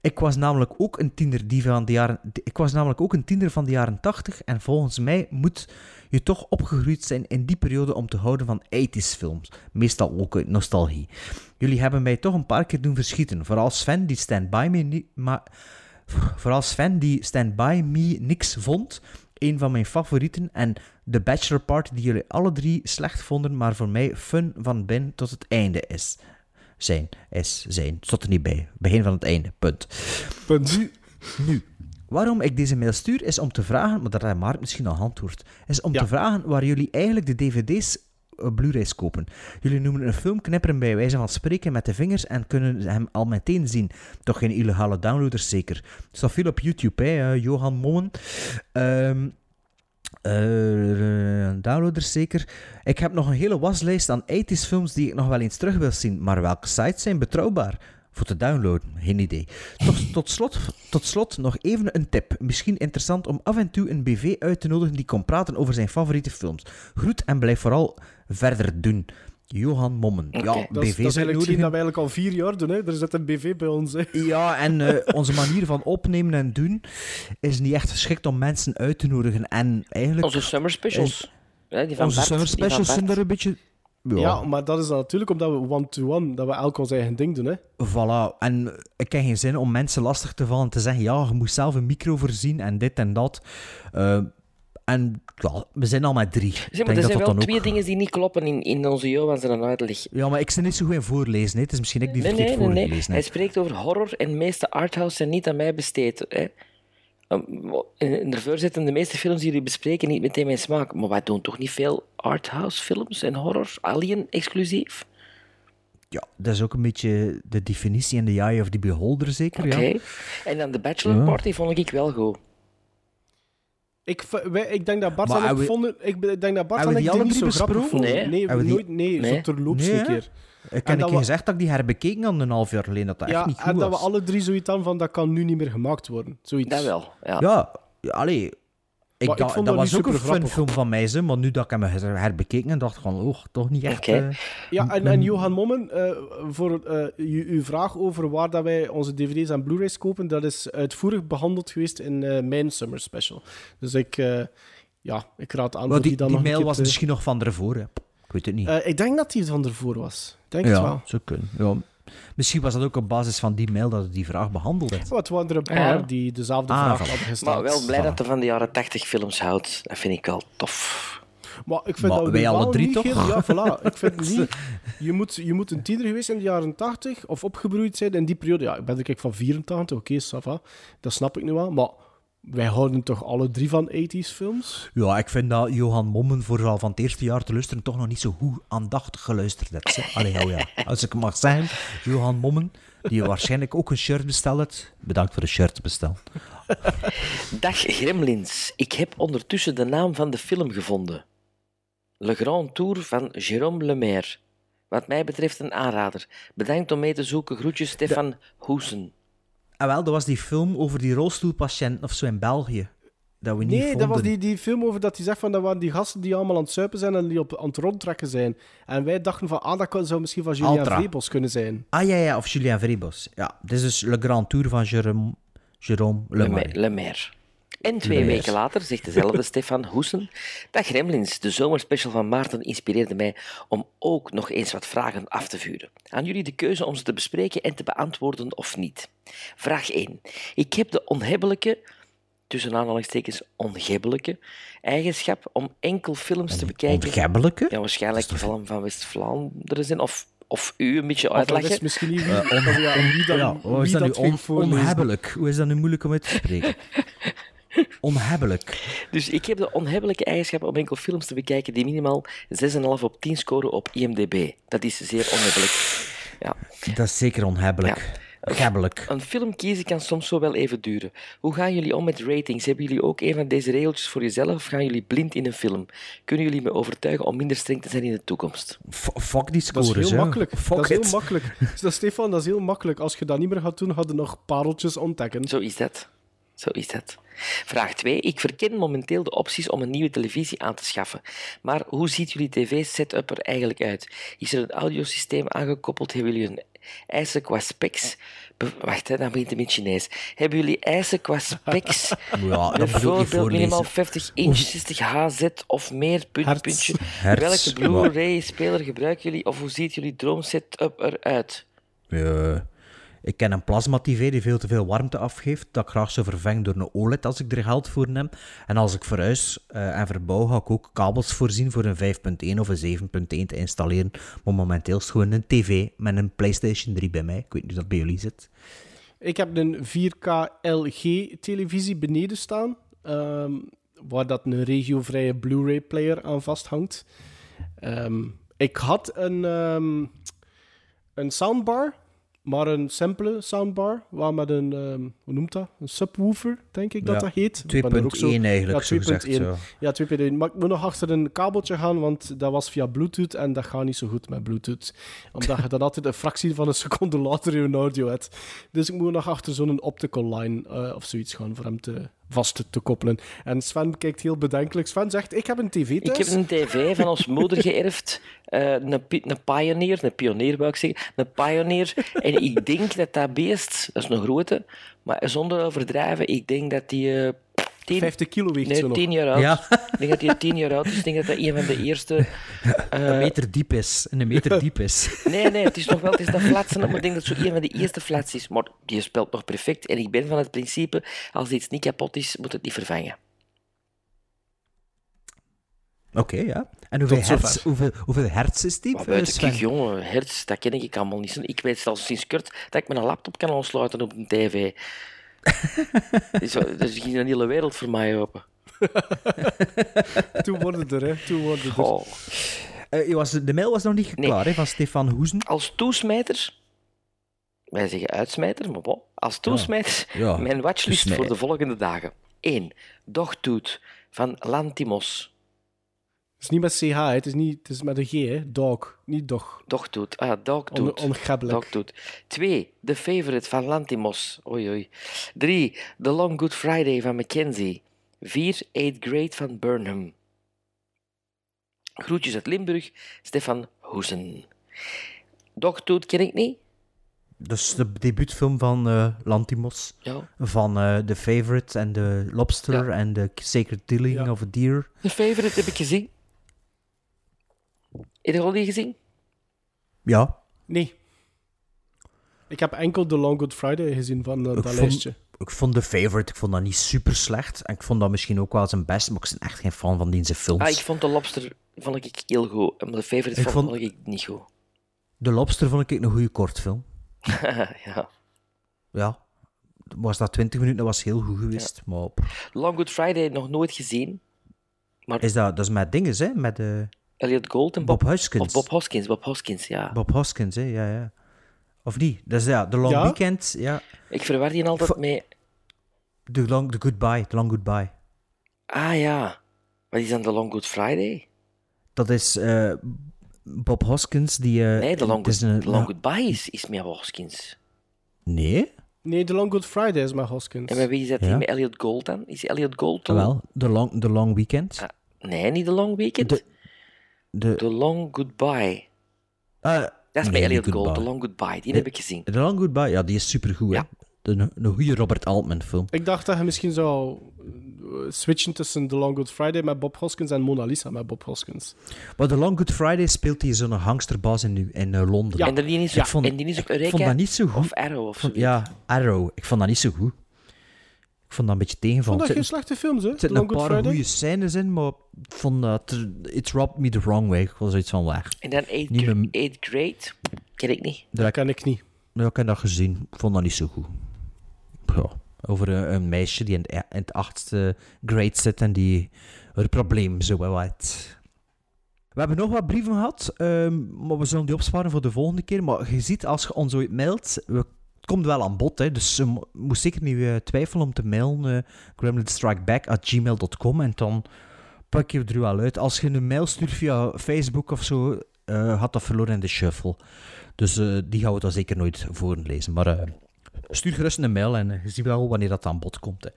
Ik was namelijk ook een tiener, die van de jaren, ik was namelijk ook een tiener van de jaren 80 en volgens mij moet je toch opgegroeid zijn in die periode om te houden van 80s films. Meestal ook uit nostalgie. Jullie hebben mij toch een paar keer doen verschieten. Vooral Sven, die Stand By Me, niet, maar, vooral Sven, die Stand By Me niks vond. Een van mijn favorieten. En The Bachelor Party, die jullie alle drie slecht vonden, maar voor mij fun van begin tot het einde is. Zijn, is, zijn. Stond er niet bij. Begin van het einde. Punt. Punt. Nu, nu. Waarom ik deze mail stuur, is om te vragen, maar dat heeft Maart misschien al antwoord, is om te vragen waar jullie eigenlijk de dvd's Blu-rays kopen. Jullie noemen een film knipperen bij wijze van spreken met de vingers en kunnen hem al meteen zien. Toch geen illegale downloaders zeker. Er staat veel op YouTube, hè, eh, Johan Mommen. Ehm, Eh, downloaders zeker. Ik heb nog een hele waslijst aan 80s films die ik nog wel eens terug wil zien. Maar welke sites zijn betrouwbaar? Voor te downloaden, geen idee. Tot, (laughs) tot, slot, tot slot nog even een tip. Misschien interessant om af en toe een BV uit te nodigen die komt praten over zijn favoriete films. Groet en blijf vooral verder doen. Johan Mommen. Ja, Dat is, dat is eigenlijk dat we eigenlijk al vier jaar doen. Hè. Er zit een BV bij ons. Hè. (laughs) Ja, en eh, onze manier van opnemen en doen is niet echt geschikt om mensen uit te nodigen. En eigenlijk... Onze summer specials. Ja, die van onze summer die van specials zijn daar een beetje... Ja. maar dat is dan natuurlijk omdat we one-to-one, dat we elk ons eigen ding doen. Hè. Voilà. En ik heb geen zin om mensen lastig te vallen en te zeggen, ja, je moet zelf een micro voorzien en dit en dat. Eh, en ja, we zijn al met drie. Zeg Ik maar, denk er dat zijn dat wel dan twee ook... dingen die niet kloppen in, in onze Johan zijn uitleg. Ja, maar ik ben niet zo goed in voorlezen. hè. Het is misschien ik die Nee, verkeerd nee, nee, nee. voorgelezen Hij spreekt over horror en de meeste arthouse zijn niet aan mij besteed. Hè. Um, In de zitten de meeste films die jullie bespreken niet meteen mijn smaak. Maar wij doen toch niet veel arthouse films en horror? Alien exclusief? Ja, dat is ook een beetje de definitie in the eye of the beholder, zeker. Oké. Ja. En dan de Bachelor Ja. Party vond ik wel goed. Ik, ik denk dat Bart Maar en ik vonden... Ik, denk dat Bart hebben en ik die niet zo grappig vonden. Nee. Nee, nooit, nee, Nee. zo terloops Nee, een hè? Ik heb we- gezegd dat ik die herbekeken had een half jaar geleden, dat dat echt niet goed en dat we was. alle drie zoiets aan van, dat kan nu niet meer gemaakt worden. Zoiets. Dat wel, ja. Ja, allee. Ik vond dat dat was ook een fun film van mij, ze, maar nu dat ik hem her- herbekeken en dacht ik van, oh, toch niet echt... Eh, Ja, en, en Johan Mommen, eh, voor eh, u- uw vraag over waar dat wij onze dvd's en blu-rays kopen, dat is uitvoerig behandeld geweest in eh, mijn summer special. Dus ik, eh, ja, ik raad aan maar die, die dan die nog mail was te- misschien nog van ervoor, hè. Ik weet het niet. Eh, ik denk dat die van ervoor was. Ik denk het ja, wel. zou kunnen. Ja. Misschien was dat ook op basis van die mail dat het die vraag behandelde. Oh, het waren er een paar Ja. die dezelfde Ah, vraag hadden gesteld. Maar wel blij Voilà. dat hij van de jaren 80 films houdt. Dat vind ik wel tof. Maar ik vind Maar dat we wij alle drie toch? heel- Ja, voilà. Ik vind (laughs) niet... Je moet, je moet een tiener geweest in de jaren 80 of opgebroeid zijn in die periode. Ja, ik ben er kijk van 84, oké, va. Dat snap ik nu wel. Maar wij houden toch alle drie van 80s films? Ja, ik vind dat Johan Mommen vooral van het eerste jaar te luisteren toch nog niet zo goed aandachtig geluisterd heeft. hè. Allee, oh ja. (laughs) Als ik mag zeggen, Johan Mommen, die waarschijnlijk ook een shirt besteld heeft. Bedankt voor de shirt bestellen. (laughs) Dag Gremlins. Ik heb ondertussen de naam van de film gevonden. Le Grand Tour van Jérôme Lemaire. Wat mij betreft een aanrader. Bedankt om mee te zoeken. Groetjes Stefan Hoesen. En wel, dat was die film over die rolstoelpatiënten of zo in België. Dat we niet Nee, vonden. dat was die, die film over dat hij zegt van dat waren die gasten die allemaal aan het suipen zijn en die op, aan het rondtrekken zijn. En wij dachten van, ah, dat kan- zou misschien van Altra. Vrebos kunnen zijn. Ah ja, ja, of Julien Vrebos. Ja, dit is dus Le Grand Tour van Jérôme, Jérôme Lemaire. Lemaire. En twee weken later zegt dezelfde (laughs) Stefan Hoesen... Dag Gremlins, de zomerspecial van Maarten inspireerde mij om ook nog eens wat vragen af te vuren. Aan jullie de keuze om ze te bespreken en te beantwoorden of niet. Vraag 1. Ik heb de onhebbelijke, tussen aanhalingstekens ongebbelijke, eigenschap om enkel films te bekijken... Ongebbelijke? Ja, waarschijnlijk film van West-Vlaanderen zijn, of, of u een beetje dat uitleggen. is misschien niet wie, Eh, on- of ja, wie dat, ja, hoe wie is dat nu? onhebbelijk. Hoe is dat nu moeilijk om uit te spreken? (laughs) onhebbelijk. Dus ik heb de onhebbelijke eigenschap om enkel films te bekijken die minimaal 6,5 op 10 scoren op IMDb. Dat is zeer onhebbelijk. Ja. Dat is zeker onhebbelijk. Gebbelijk. Een film kiezen kan soms zo wel even duren. Hoe gaan jullie om met ratings? Hebben jullie ook een van deze regeltjes voor jezelf of gaan jullie blind in een film? Kunnen jullie me overtuigen om minder streng te zijn in de toekomst? F- Fuck die Dat is scores, heel hè. makkelijk. Fuck dat is it. heel makkelijk. (laughs) Dat, Stefan, dat is heel makkelijk. Als je dat niet meer gaat doen, hadden nog pareltjes ontdekken. Zo is dat. Zo is dat. Vraag 2. Ik verken momenteel de opties om een nieuwe televisie aan te schaffen. Maar hoe ziet jullie tv-setup er eigenlijk uit? Is er een audiosysteem aangekoppeld? Hebben jullie een eisen qua specs? Be- Wacht, hè, dan begint het met Chinees. Hebben jullie eisen qua specs? (laughs) Ja, Bijvoorbeeld minimaal voorlezen. 50 inch, 60 HZ of meer, punt, Hertz. puntje. Hertz, Welke Blu-ray-speler gebruiken jullie of hoe ziet jullie droomsetup eruit? Ja. Ik ken een plasma-tv die veel te veel warmte afgeeft, dat ik graag zou vervangen door een OLED als ik er geld voor neem. En als ik verhuis eh, en verbouw, ga ik ook kabels voorzien voor een 5.1 of een 7.1 te installeren. Maar momenteel is gewoon een tv met een PlayStation 3 bij mij. Ik weet niet of dat bij jullie zit. Ik heb een 4K LG-televisie beneden staan, ehm, waar dat een regiovrije Blu-ray-player aan vasthangt. Ehm, ik had een, ehm, een soundbar, maar een simpele soundbar, waar met een, ehm, hoe noemt dat? Een subwoofer, denk ik dat Ja, dat heet. Ik 2.1 ben er ook zo- eigenlijk, Ja, zo gezegd, 2.1. zo. Ja, 2.1. Maar ik moet nog achter een kabeltje gaan, want dat was via Bluetooth en dat gaat niet zo goed met Bluetooth. Omdat je dan (laughs) altijd een fractie van een seconde later je audio hebt. Dus ik moet nog achter zo'n optical line eh, of zoiets gaan voor hem te, vast te, koppelen. En Sven kijkt heel bedenkelijk. Sven zegt, ik heb een tv Ik thuis. heb een tv van ons moeder geërfd. eh, een, een Pioneer, een pionier wou ik zeggen. Een Pioneer. En ik denk dat dat beest, dat is een grote, maar zonder overdrijven, ik denk dat die... eh, 10, 50 kilo weegt nee, zo nog. 10 jaar oud. Ja. Ik denk dat hij 10 jaar oud is. Ik denk dat dat een van de eerste... (laughs) een meter diep is. En een meter (laughs) diep is. Nee, nee, het is nog wel het is dat flatsen, maar ik denk dat het zo een van de eerste flats is. Maar die speelt nog perfect. En ik ben van het principe, als iets niet kapot is, moet het niet vervangen. Oké, ja. En hoeveel hertz, hoeveel, hoeveel hertz is die? Jongen, hertz, dat ken ik allemaal niet. Ik weet zelfs sinds kort dat ik mijn laptop kan aansluiten op een tv. dus, (laughs) dus ging een hele wereld voor mij open. Toen worden er, hè. Toen worden er. Goh. Eh, je was, de mail was nog niet Nee. klaar, hè, van Stefan Hoezen. Als toesmijter, wij zeggen uitsmijter, maar bon, als toesmijter, Ja, mijn watchlist voor de volgende dagen. 1. Dogtooth van Lantimos. Het is niet met CH. Het, is niet, het is met een G, hè. Dog, niet dog. Dogtooth, ah, Dogtooth. On- ongebbelijk. Dogtooth. 2. The Favorite van Lantimos. Oei, oei. 3. The Long Good Friday van Mackenzie. 4. 8th Grade van Burnham. Groetjes uit Limburg, Stefan Hoesen. Dogtooth ken ik niet. Dus de debuutfilm van eh, Lantimos. Ja. Van eh The Favorite en The Lobster en The Sacred Dealing of a Deer. The Favorite heb ik gezien. Heb je al die gezien? Ja. Nee. Ik heb enkel The Long Good Friday gezien van eh, Ik dat vond, lijstje. ik vond The Favorite ik vond dat niet super slecht. En ik vond dat misschien ook wel zijn best, maar ik ben echt geen fan van deze films. Ah, ik vond de Lobster vond ik heel goed. Maar de Favorite Ik vond, vond- ik niet goed. The Lobster vond ik een goede kortfilm. (laughs) ja. Ja. Was dat 20 minuten, dat was heel goed geweest. Maar Long Good Friday nog nooit gezien. Maar is dat, dat is met dinges, hè? Met eh, Elliot Gold en Bob Bob, Hoskins. Of Bob Hoskins, Bob Hoskins, ja. Bob Hoskins, hè? Ja, ja. Of niet? Dat is ja, The Long Ja? Weekend. Ja. Ik verwar die altijd mee... The, long, the Goodbye. The Long Goodbye. Ah ja. Wat is dan de Long Good Friday? Dat is eh, Bob Hoskins die... eh, Nee, de Long, het is good, een- The Long Goodbye is, is met Hoskins. Nee? Nee, The Long Good Friday is met Hoskins. En met wie is dat Ja. met Elliot Gold dan? Is Elliot Gold de- Wel, The Long, the long Weekend. Ah, nee, niet The Long Weekend. De, de, The Long Goodbye. ah, Dat is nee, met Elliot Gold, The. Long Goodbye. Die De- heb ik gezien. The Long Goodbye, ja, die is supergoed, hè. Een, een goede Robert Altman film. Ik dacht dat je misschien zou eh, switchen tussen The Long Good Friday met Bob Hoskins en Mona Lisa met Bob Hoskins. Maar The Long Good Friday speelt hij zo'n gangsterbaas in, in eh, Londen. En die is, Ik vond, en die is op ik Eureka vond dat niet zo goed. of Arrow of Ik zoiets. Ja, Arrow. Ik vond dat niet zo goed. Ik vond dat een beetje Ik vond tegenvallen. dat geen slechte films, hè? Er zitten een paar goede scènes in, maar ik vond dat... It rubbed me the wrong way. Ik was zoiets van weg. En dan 8th Niet mijn- Eighth Grade. Ken ik niet. Dat ken ik niet. Ja, ik heb dat gezien. Ik vond dat niet zo goed. Ja, over een, een meisje die in, het- in het achtste grade zit en die haar probleem zo wel wat. We hebben nog wat brieven gehad, ehm, maar we zullen die opsparen voor de volgende keer. Maar je ziet, als je ons ooit mailt, we, het komt wel aan bod. Hè, dus je mo- moet zeker niet eh, twijfelen om te mailen. Uh, gremlinstrikeback.gmail.com en dan pak je er wel uit. Als je een mail stuurt via Facebook of zo, eh, had dat verloren in de shuffle. Dus eh, die gaan we dan zeker nooit voorlezen. Maar eh, stuur gerust een mail en eh, je ziet wel wanneer dat aan bod komt. Hè.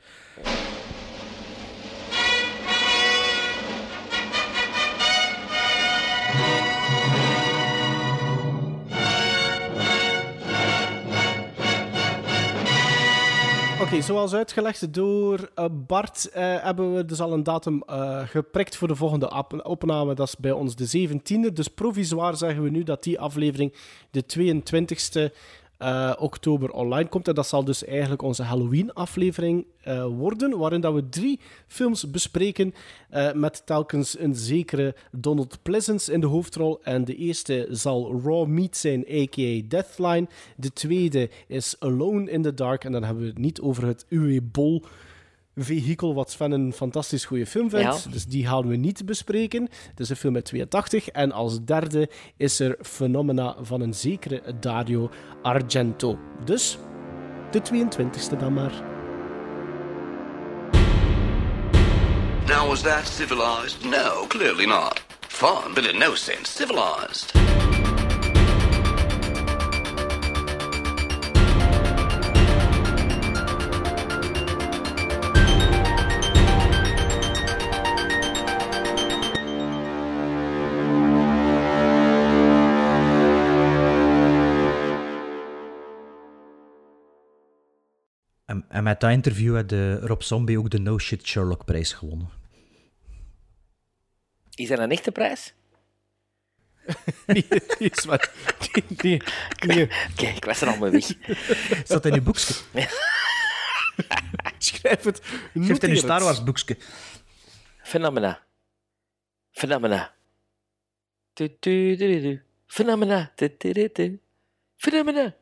Oké, zoals uitgelegd door eh, Bart, eh, hebben we dus al een datum eh, geprikt voor de volgende op- opname. Dat is bij ons de 17e. Dus provisoir zeggen we nu dat die aflevering de 22e eh, oktober online komt. En dat zal dus eigenlijk onze Halloween-aflevering eh, worden, waarin dat we drie films bespreken eh, met telkens een zekere Donald Pleasance in de hoofdrol. En de eerste zal Raw Meat zijn, a.k.a. Deathline. De tweede is Alone in the Dark. En dan hebben we het niet over het Uwe Boll vehikel wat Sven een fantastisch goede film vindt. Ja. Dus die gaan we niet bespreken. Het is een film uit 82. En als derde is er Phenomena van een zekere Dario Argento. Dus de 22e dan maar. Now, was that civilized? No, clearly not. Fun, but in no sense civilized. En, en met dat interview had de Rob Zombie ook de No Shit Sherlock prijs gewonnen. Is dat een echte prijs? Nee, nee, Sven. Nee, nee, nee. Oké, ik was er al mee weg. Zat in uw boekje. (laughs) Schrijf het. Schrijf in het. Star Wars boekje. Phenomena. Phenomena. Du, du, du, du, du. Phenomena. Du, du, du, du. Phenomena.